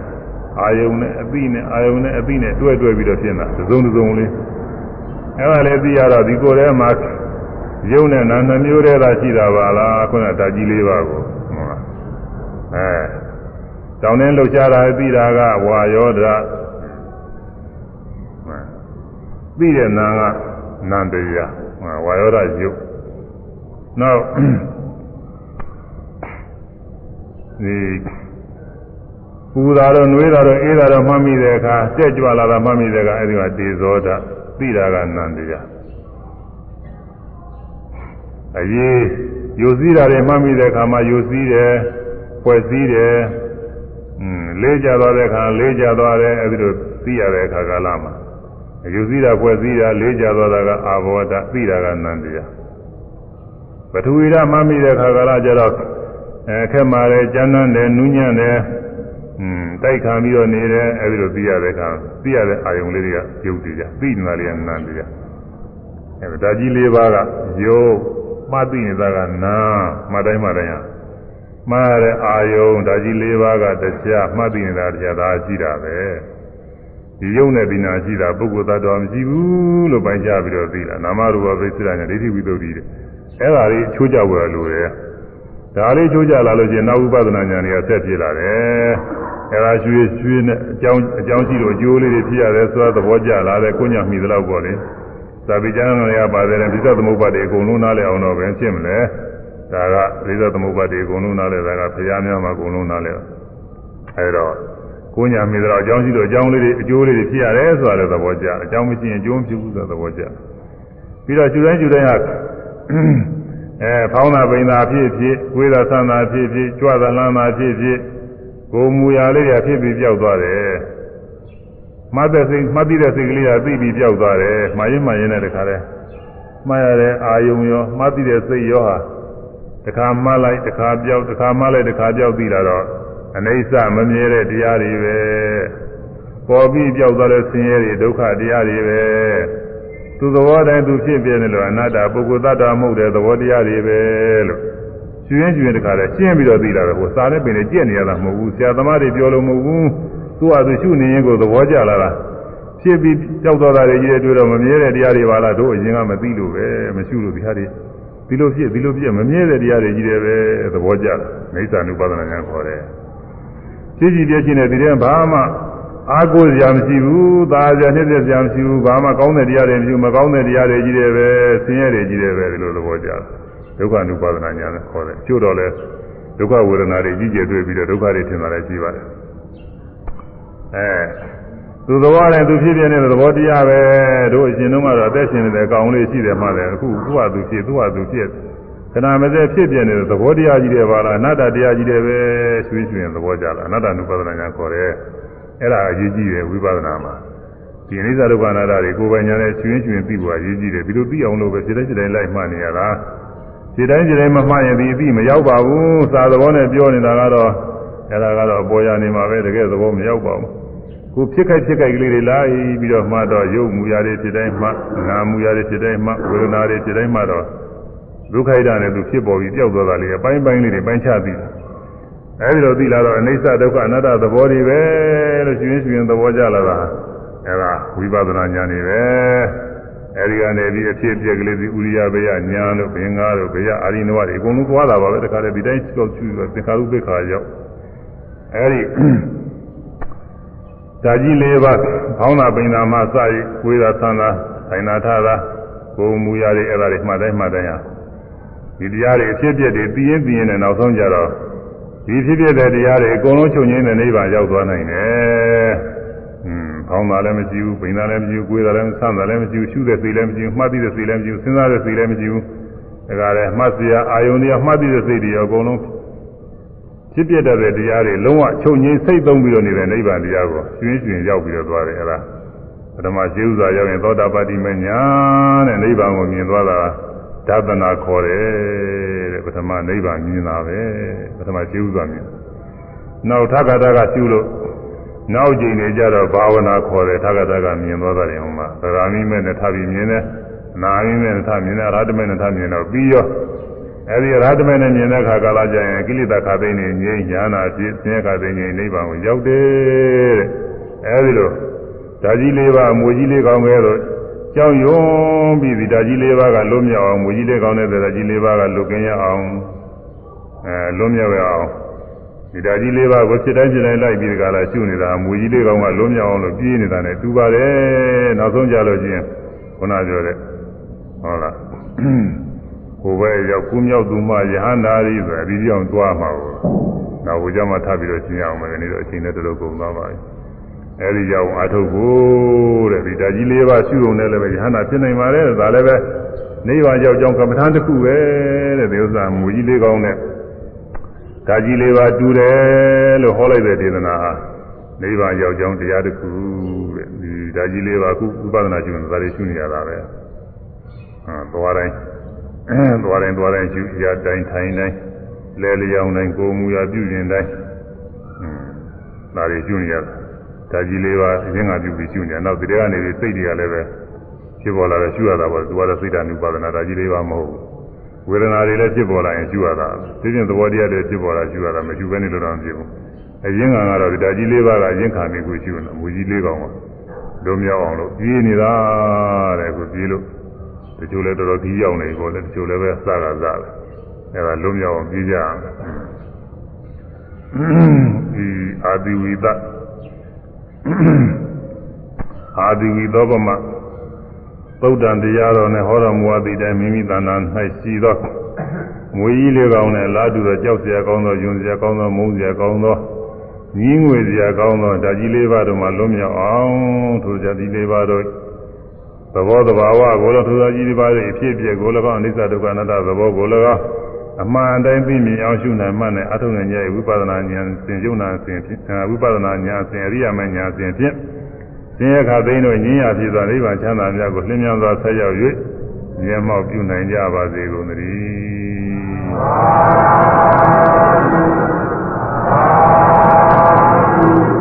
အာယုံနဲ့အပိနဲ့အာယုံနဲ့အပိနဲ့တွဲတွဲပြီးတော့ဖြစ်နေတာသုံးသုံးလေးအဲ့ဒါလည်းသိရတော့ဒီကိုယ်ထဲမှာယုံနဲ့နာနှမျိုးတည်းသာရှိတာပါလားခုနတာကြီးလေးပါကိုဟုတ်လားအဲ တောင်းတဲ့လှုပ်ရှားတာသိတာကဝါယောဒသိတဲ့နာကနန္တရားဝါယောဒယုတ်နောက်ဒီပူတာတော့နှွေးတာတော့အေးတာတော့မှတ်မိတဲ့အခါတက်ကြွလာတာမှတ်မိတဲ့အခါအဲဒီကတေဇောဓသိတာကနန္တရားအရေးယူစည်းတာတွေမှတ်မိတဲ့အခါမှာယူစည်းတယ်ဖွဲ့စည်းတယ်อืม လေးကြသွားတဲ့အခါလေးကြသွားတယ်အဲဒီလိုသိရတဲ့အခါကာလမှာယူစည်းတာဖွဲ့စည်းတာလေးကြသွားတာကအာဘောဓသိတာကနန္တရားပထဝီဓမှတ်မိတဲ့အခါကာလကျတော့အဲခက်မာတယ်ကျမ်းမ်းတယ်နူးညံ့တယ်อืมတိုက်ခံပြီးတော့နေတယ်အဲဒီလိုသိရတဲ့အခါသိရတဲ့အာယုံလေးတွေကပြုတ်တည်ကြသိနေတာလေးကနန္တရားအဲဒါကြီးလေးပါးကယုတ်မှတ်သိနေတာကနာမှတ်တိုင်းမှတ်တိုင်းဟာ မှားတဲ့အာယုံဒါကြီး၄ပါးကတရားမှတ်သိနေတာတရားဒါရှိတာပဲဒီယုံနဲ့ဒီနာရှိတာပုဂ္ဂိုလ်သတ္တဝါမရှိဘူးလို့ပိုင်းခြားပြီးတော့သိတာနာမရူပပိစ္ဆရာနဲ့ဒိဋ္ဌိဝိသုဒ္ဓိတဲ့အဲ့ဒါလေးချိုးကြဝယ်လို့ရတယ်ဒါလေးချိုးကြလာလို့ရှိရင်နောက်ဥပဒနာဉာဏ်တွေကဆက်ပြေလာတယ်အဲ့ဒါရွှေရွှေနဲ့အကြောင်းအကြောင်းရှိလို့အကျိုးလေးတွေဖြစ်ရတယ်ဆိုတော့သဘောကျလာတယ်ကိုညာမိသလောက်ပေါ့လေသာပိကျမ်းတွေကပါတယ်ပိဿသမုပ္ပါဒ်တွေအကုန်လုံးနားလည်အောင်တော့ပဲဖြစ်မလဲ ဒါကပိဿသမုပ္ပါဒ်တွေအကုန်လုံးနားလည်တာကဘုရားများမှာအကုန်လုံးနားလည်အဲတော့ကိုညာမိသလောက်အကြောင်းရှိလို့အကြောင်းလေးတွေအကျိုးလေးတွေဖြစ်ရတယ်ဆိုတာလည်းသဘောကျအကြောင်းမရှိရင်အကျိုးမဖြစ်ဘူးဆိုတာသဘောကျပြီးတော့ကျူတိုင်းကျူတိုင်းဟာအဲဖောင်းတာပိန်တာဖြစ်ဖြစ်ဝေးတာဆန်းတာဖြစ်ဖြစ်ကြွတာလန်းတာဖြစ်ဖြစ်ကိုမူရာလေးတွေဖြစ်ပြီးပြောက်သွားတယ်မှတ်တဲ့စိတ်မှတ်ပြီးတဲ့စိတ်ကလေးကသိပြီးပြောက်သွားတယ်မှားရင်မှားရင်လည်းတခါတည်းမှားရတဲ့အာယုံရောမှတ်ပြီးတဲ့စိတ်ရောဟာ တခါမှားလိုက်တခါပြောက်တခါမှားလိုက်တခါပြောက်ပြီးလာတော့အနိစ္စမမြဲတဲ့တရားတွေပဲပေါ်ပြီးပြောက်သွားတဲ့ဆင်းရဲတွေဒုက္ခတရားတွေပဲသူသဘောတိုင်းသူဖြစ်ပြနေလို့အနတ္တပုဂ္ဂိုလ်တ attva မဟုတ်တဲ့သဘောတရားတွေပဲလို့ကျွင်းကျွင်းတခါလဲရှင်းပြီးတော့သိလာတယ်ဟိုစားတဲ့ပင်နဲ့ကြက်နေရတာမဟုတ်ဘူးဆရာသမားတွေပြောလို့မဟုတ်ဘူးသူ့ဟာသူရှုနေရင်ကိုသဘောကျလာတာဖြစ်ပြီးကြောက်သွားတာတွေကြီးတဲ့တွေ့တော့မမြဲတဲ့တရားတွေပါလားတို့အရင်ကမသိလို့ပဲမရှုလို့ဒီဟာတွေ ဒီလိုဖြစ်ဒီလိုဖြစ်မမြဲတဲ့တရားတွေကြီးတယ်ပဲသဘောကျတယ်မိစ္ဆာနုပါဒနာညာခေါ်တယ်ကြည့်ကြည့်ပြည့်ချင်းတဲ့ဒီတဲ့ဘာမှအားကိုးစရာမရှိဘူးသာစရာနှစ်သက်စရာမရှိဘူးဘာမှကောင်းတဲ့တရားတွေမရှိဘူးမကောင်းတဲ့တရားတွေကြီးတယ်ပဲဆင်းရဲတွေကြီးတယ်ပဲဒီလိုသဘောကျတယ်ဒုက္ခ ानु ပါဒနာညာနဲ့ခေါ်တယ်ကျို့တော့လဲဒုက္ခဝေဒနာတွေကြီးကျယ်တွေ့ပြီးတော့ဒုက္ခတွေထင်လာတယ်ရှိပါတယ်အဲ သူသဘောနဲ့သူဖြစ်ပြနေတဲ့သဘောတရားပဲတို့အရှင်တို့ကတော့အသက်ရှင်နေတဲ့အကောင်လေးရှိတယ်မှလည်းအခုသူ့ဟာသူဖြစ်သူ့ဟာသူဖြစ်ခဏမစဲဖြစ်ပြနေတဲ့သဘောတရားကြီးတွေပါလားအနတ္တတရားကြီးတွေပဲဆွေးဆွေးသဘောကြလားအနတ္တ ानु ပါဒနာညာခေါ်တယ်အဲ့ဒါအရေးကြီးတယ်ဝိပဿနာမှာဒီအနိစ္စဒုက္ခအနတ္တတွေကိုယ်ပိုင်ညာနဲ့ကျွင်းကျွင်းသိဖို့အရေးကြီးတယ်ဒီလိုသိအောင်လို့ပဲစိတ်တိုင်းစိတ်တိုင်းလိုက်မှတ်နေရတာစိတ်တိုင်းစိတ်တိုင်းမမှတ်ရင်ဒီအသိမရောက်ပါဘူးစာသဘောနဲ့ပြောနေတာကတော့အဲ့ဒါကတော့ပေါ်ရနေမှာပဲတကယ်သဘောမရောက်ပါဘူး ကိုဖြစ်ခိုက်ဖြစ်ခိုက်ကလေးတွေလာပြီးတော့မှတော့ရုပ်မူရာတွေဖြစ်တိုင်းမှနာမူရာတွေဖြစ်တိုင်းမှဝေဒနာတွေဖြစ်တိုင်းမှတော့ဒုက္ခိတနဲ့သူဖြစ်ပေါ်ပြီးပျောက်သွားတာလေးအပိုင်းပိုင်းလေးတွေပိုင်းခြားပြီးအဲဒီလိုသိလာတော့အနိစ္စဒုက္ခအနတ္တသဘောတွေပဲလို့ရှင်ရှင်သဘောကြလာတာအဲဒါဝိပဿနာဉာဏ်တွေပဲအဲဒီကနေပြီးအဖြစ်အပျက်ကလေးဒီဥရိယဘေယညာလို့ဘင်္ဂါတို့ဘေယအာရိနဝတွေအကုန်လုံးသွားတာပါပဲတခါတည်းဒီတိုင်းကြောက်ချူသင်္ခါရုပ္ပခါရောက်အဲဒီ ဓာကြီးလေးပါခေါင်းသာပိန်သာမှစရဝေသာသံသာဆိုင်နာထသာကိုမူရတွေအဲ့ဒါတွေမှတ်တိုင်းမှတ်တိုင်းဟာဒီတရားတွေအဖြစ်အပျက်တွေပြီးရင်ပြီးရင်လည်းနောက်ဆုံးကြတော့ဒီဖြစ်ဖြစ်တဲ့တရားတွေအကုန်လုံးချုပ်ငင်းတဲ့နိဗ္ဗာန်ရောက်သွားနိုင်တယ်။อืมခေါင်းသာလည်းမရှိဘူး၊ပိန်သာလည်းမရှိဘူး၊ကိုယ်သာလည်းဆန်းသာလည်းမရှိဘူး၊ရှုတဲ့စိတ်လည်းမရှိဘူး၊မှတ်သိတဲ့စိတ်လည်းမရှိဘူး၊စဉ်းစားတဲ့စိတ်လည်းမရှိဘူး။ဒါကြတဲ့မှတ်စရာအာယုန်တွေမှတ်သိတဲ့စိတ်တွေအကုန်လုံး ဖြစ်ပြတဲ့တရားတွေလုံးဝချုပ်ငြိမ်းစိတ်သုံးပြီးတော့နေတဲ့နိဗ္ဗာန်တရားကိုကျွင်းကျွင်းရောက်ပြီးတော့သွားတယ်အဲ့ဒါပထမကျေဥစွာရောက်ရင်သောတာပတ္တိမညာတဲ့နိဗ္ဗာန်ကိုမြင်သွားတာဒသနာခေါ်တယ်တဲ့ပထမနိဗ္ဗာန်မြင်တာပဲပထမကျေဥစွာမြင်နောက်ထက္ကတာကကျူလို့နောက်ကြိမ်နေကြတော့ဘာဝနာခေါ်တယ်ထက္ကတာကမြင်သွားတယ်ဟိုမှာသရဏိမဲ့နဲ့ထပ်ပြီးမြင်တယ်နာမိမဲ့နဲ့ထပ်မြင်တယ်အရဟတမဲ့နဲ့ထပ်မြင်တော့ပြီးရော အဲဒီရဟတမေနဲ့မြင်တဲ့အခါကာလကျရင်ကိလေသာခါသိနေငြိမ်းညာနာဖြစ်ဆင်းရဲခါသိနေနိဗ္ဗာန်ကိုရောက်တယ်တဲ့အဲဒီလိုဓာကြီးလေးပါအမွေကြီးလေးကောင်းခဲ့တော့ကြောင်းယွန်းပြီးဒီဓာကြီးလေးပါကလွတ်မြောက်အောင်မွေကြီးလေးကောင်းတဲ့ဓာကြီးလေးပါကလွတ်ကင်းရအောင်အဲလွတ်မြောက်ရအောင်ဒီဓာကြီးလေးပါကိုဖြစ်တိုင်းဖြစ်တိုင်းလိုက်ပြီးဒီကလာရှုနေတာမွေကြီးလေးကောင်းကလွတ်မြောက်အောင်လို့ပြေးနေတာနဲ့တူပါတယ်နောက်ဆုံးကြလို့ချင်းခုနပြောတဲ့ဟုတ်လား ကိုယ်ပဲရောက်ကူးမြောက်သူမှယဟန္တာရီဆိုအပြီးပြောင်းသွားမှာပေါ့။နောက်ဘုရားမထပ်ပြီးတော့ရှင်းရအောင်မယ်ဒီတော့အချိန်နဲ့တလို့ကုန်သွားပါပြီ။အဲဒီကြောင့်အာထုတ်ဖို့တဲ့ဒီဓာကြီးလေးပါရှုုံနဲ့လည်းပဲယဟန္တာဖြစ်နိုင်ပါတယ်ဒါလည်းပဲနိဗ္ဗာန်ရောက်ကြောင်းကမ္မထာတစ်ခုပဲတဲ့ဒီဥစ္စာမူကြီးလေးကောင်းတဲ့ဓာကြီးလေးပါတူတယ်လို့ဟောလိုက်တဲ့ဒေသနာဟာနိဗ္ဗာန်ရောက်ကြောင်းတရားတစ်ခုတဲ့ဒီဓာကြီးလေးပါခုဥပဒနာကျူနေတာတွေရှုနေရတာပဲ။ဟာသွားတိုင်း သွားတိုင်းသွားတိုင်းယူရတိုင်းထိုင်တိုင်းလဲလျောင်းတိုင်းကိုမူရပြုရင်တိုင်းဒါတွေကျူနေရတာဒါကြီးလေးပါအရင်ကပြုပြီးကျူနေနောက်ဒီထဲကနေစိတ်တွေကလည်းပဲဖြစ်ပေါ်လာတယ်ကျူရတာပေါ့သူကတော့စိတ်ဓာတ်နုပါဒနာဒါကြီးလေးပါမဟုတ်ဘူးဝေဒနာတွေလည်းဖြစ်ပေါ်လာရင်ကျူရတာဒီပြင်သဘောတရားတွေဖြစ်ပေါ်လာကျူရတာမကျူဘဲနေလို့တော့မဖြစ်ဘူးအရင်ကတော့ဒါကြီးလေးပါကအရင်ခံပြီးကိုကျူနေမူကြီးလေးကောင်ကလုံးမြောက်အောင်လို့ပြေးနေတာတဲ့ကိုပြေးလို့ တချို့လည်းတော်တော်ကြီးရောက်နေပေါ့လေတချို့လည်းပဲစကားစားတယ်အဲ့ဒါလုံးမြောက်အောင်ပြကြအောင်ဒီအာဒီဝိသအာဒီဝိသောပမသုတ်တံတရားတော်နဲ့ဟောတော်မူအပ်သည့်တိုင်မိမိတဏ္ဍာ၌ရှိသောမွေကြီးလေးကောင်နဲ့လာတူသောကြောက်စရာကောင်းသောယွန်စရာကောင်းသောမုန်းစရာကောင်းသောညီးငွေစရာကောင်းသောဓာကြီးလေးပါးတို့မှလွတ်မြောက်အောင်ထိုဓာကြီးလေးပါးတို့ သဘောတဘာဝကိုလည်းထိုဓာကြီးလေးပါးရဲ့အဖြစ်အပျက်ကိုလည်းကောင်းအနိစ္စဒုက္ခအနတ္တသဘောကိုလည်းကောင်းအမှန်တိုင်းသိမြင်အောင်ရှုနိုင်မှနဲ့အထုံငယ်ရဲ့ဝိပဿနာဉာဏ်စဉ်ယုံနာစဉ်ဖြင့်ဝိပဿနာဉာဏ်စဉ်အရိယာမဉာဏ်စဉ်ဖြင့်သင်္ရခသိန်းတို့ညင်းရဖြစ်သောနိဗ္ဗာန်ချမ်းသာများကိုလင်းမြန်စွာဆက်ရောက်၍မျက်မှောက်ပြုနိုင်ကြပါစေကုန်သတည်း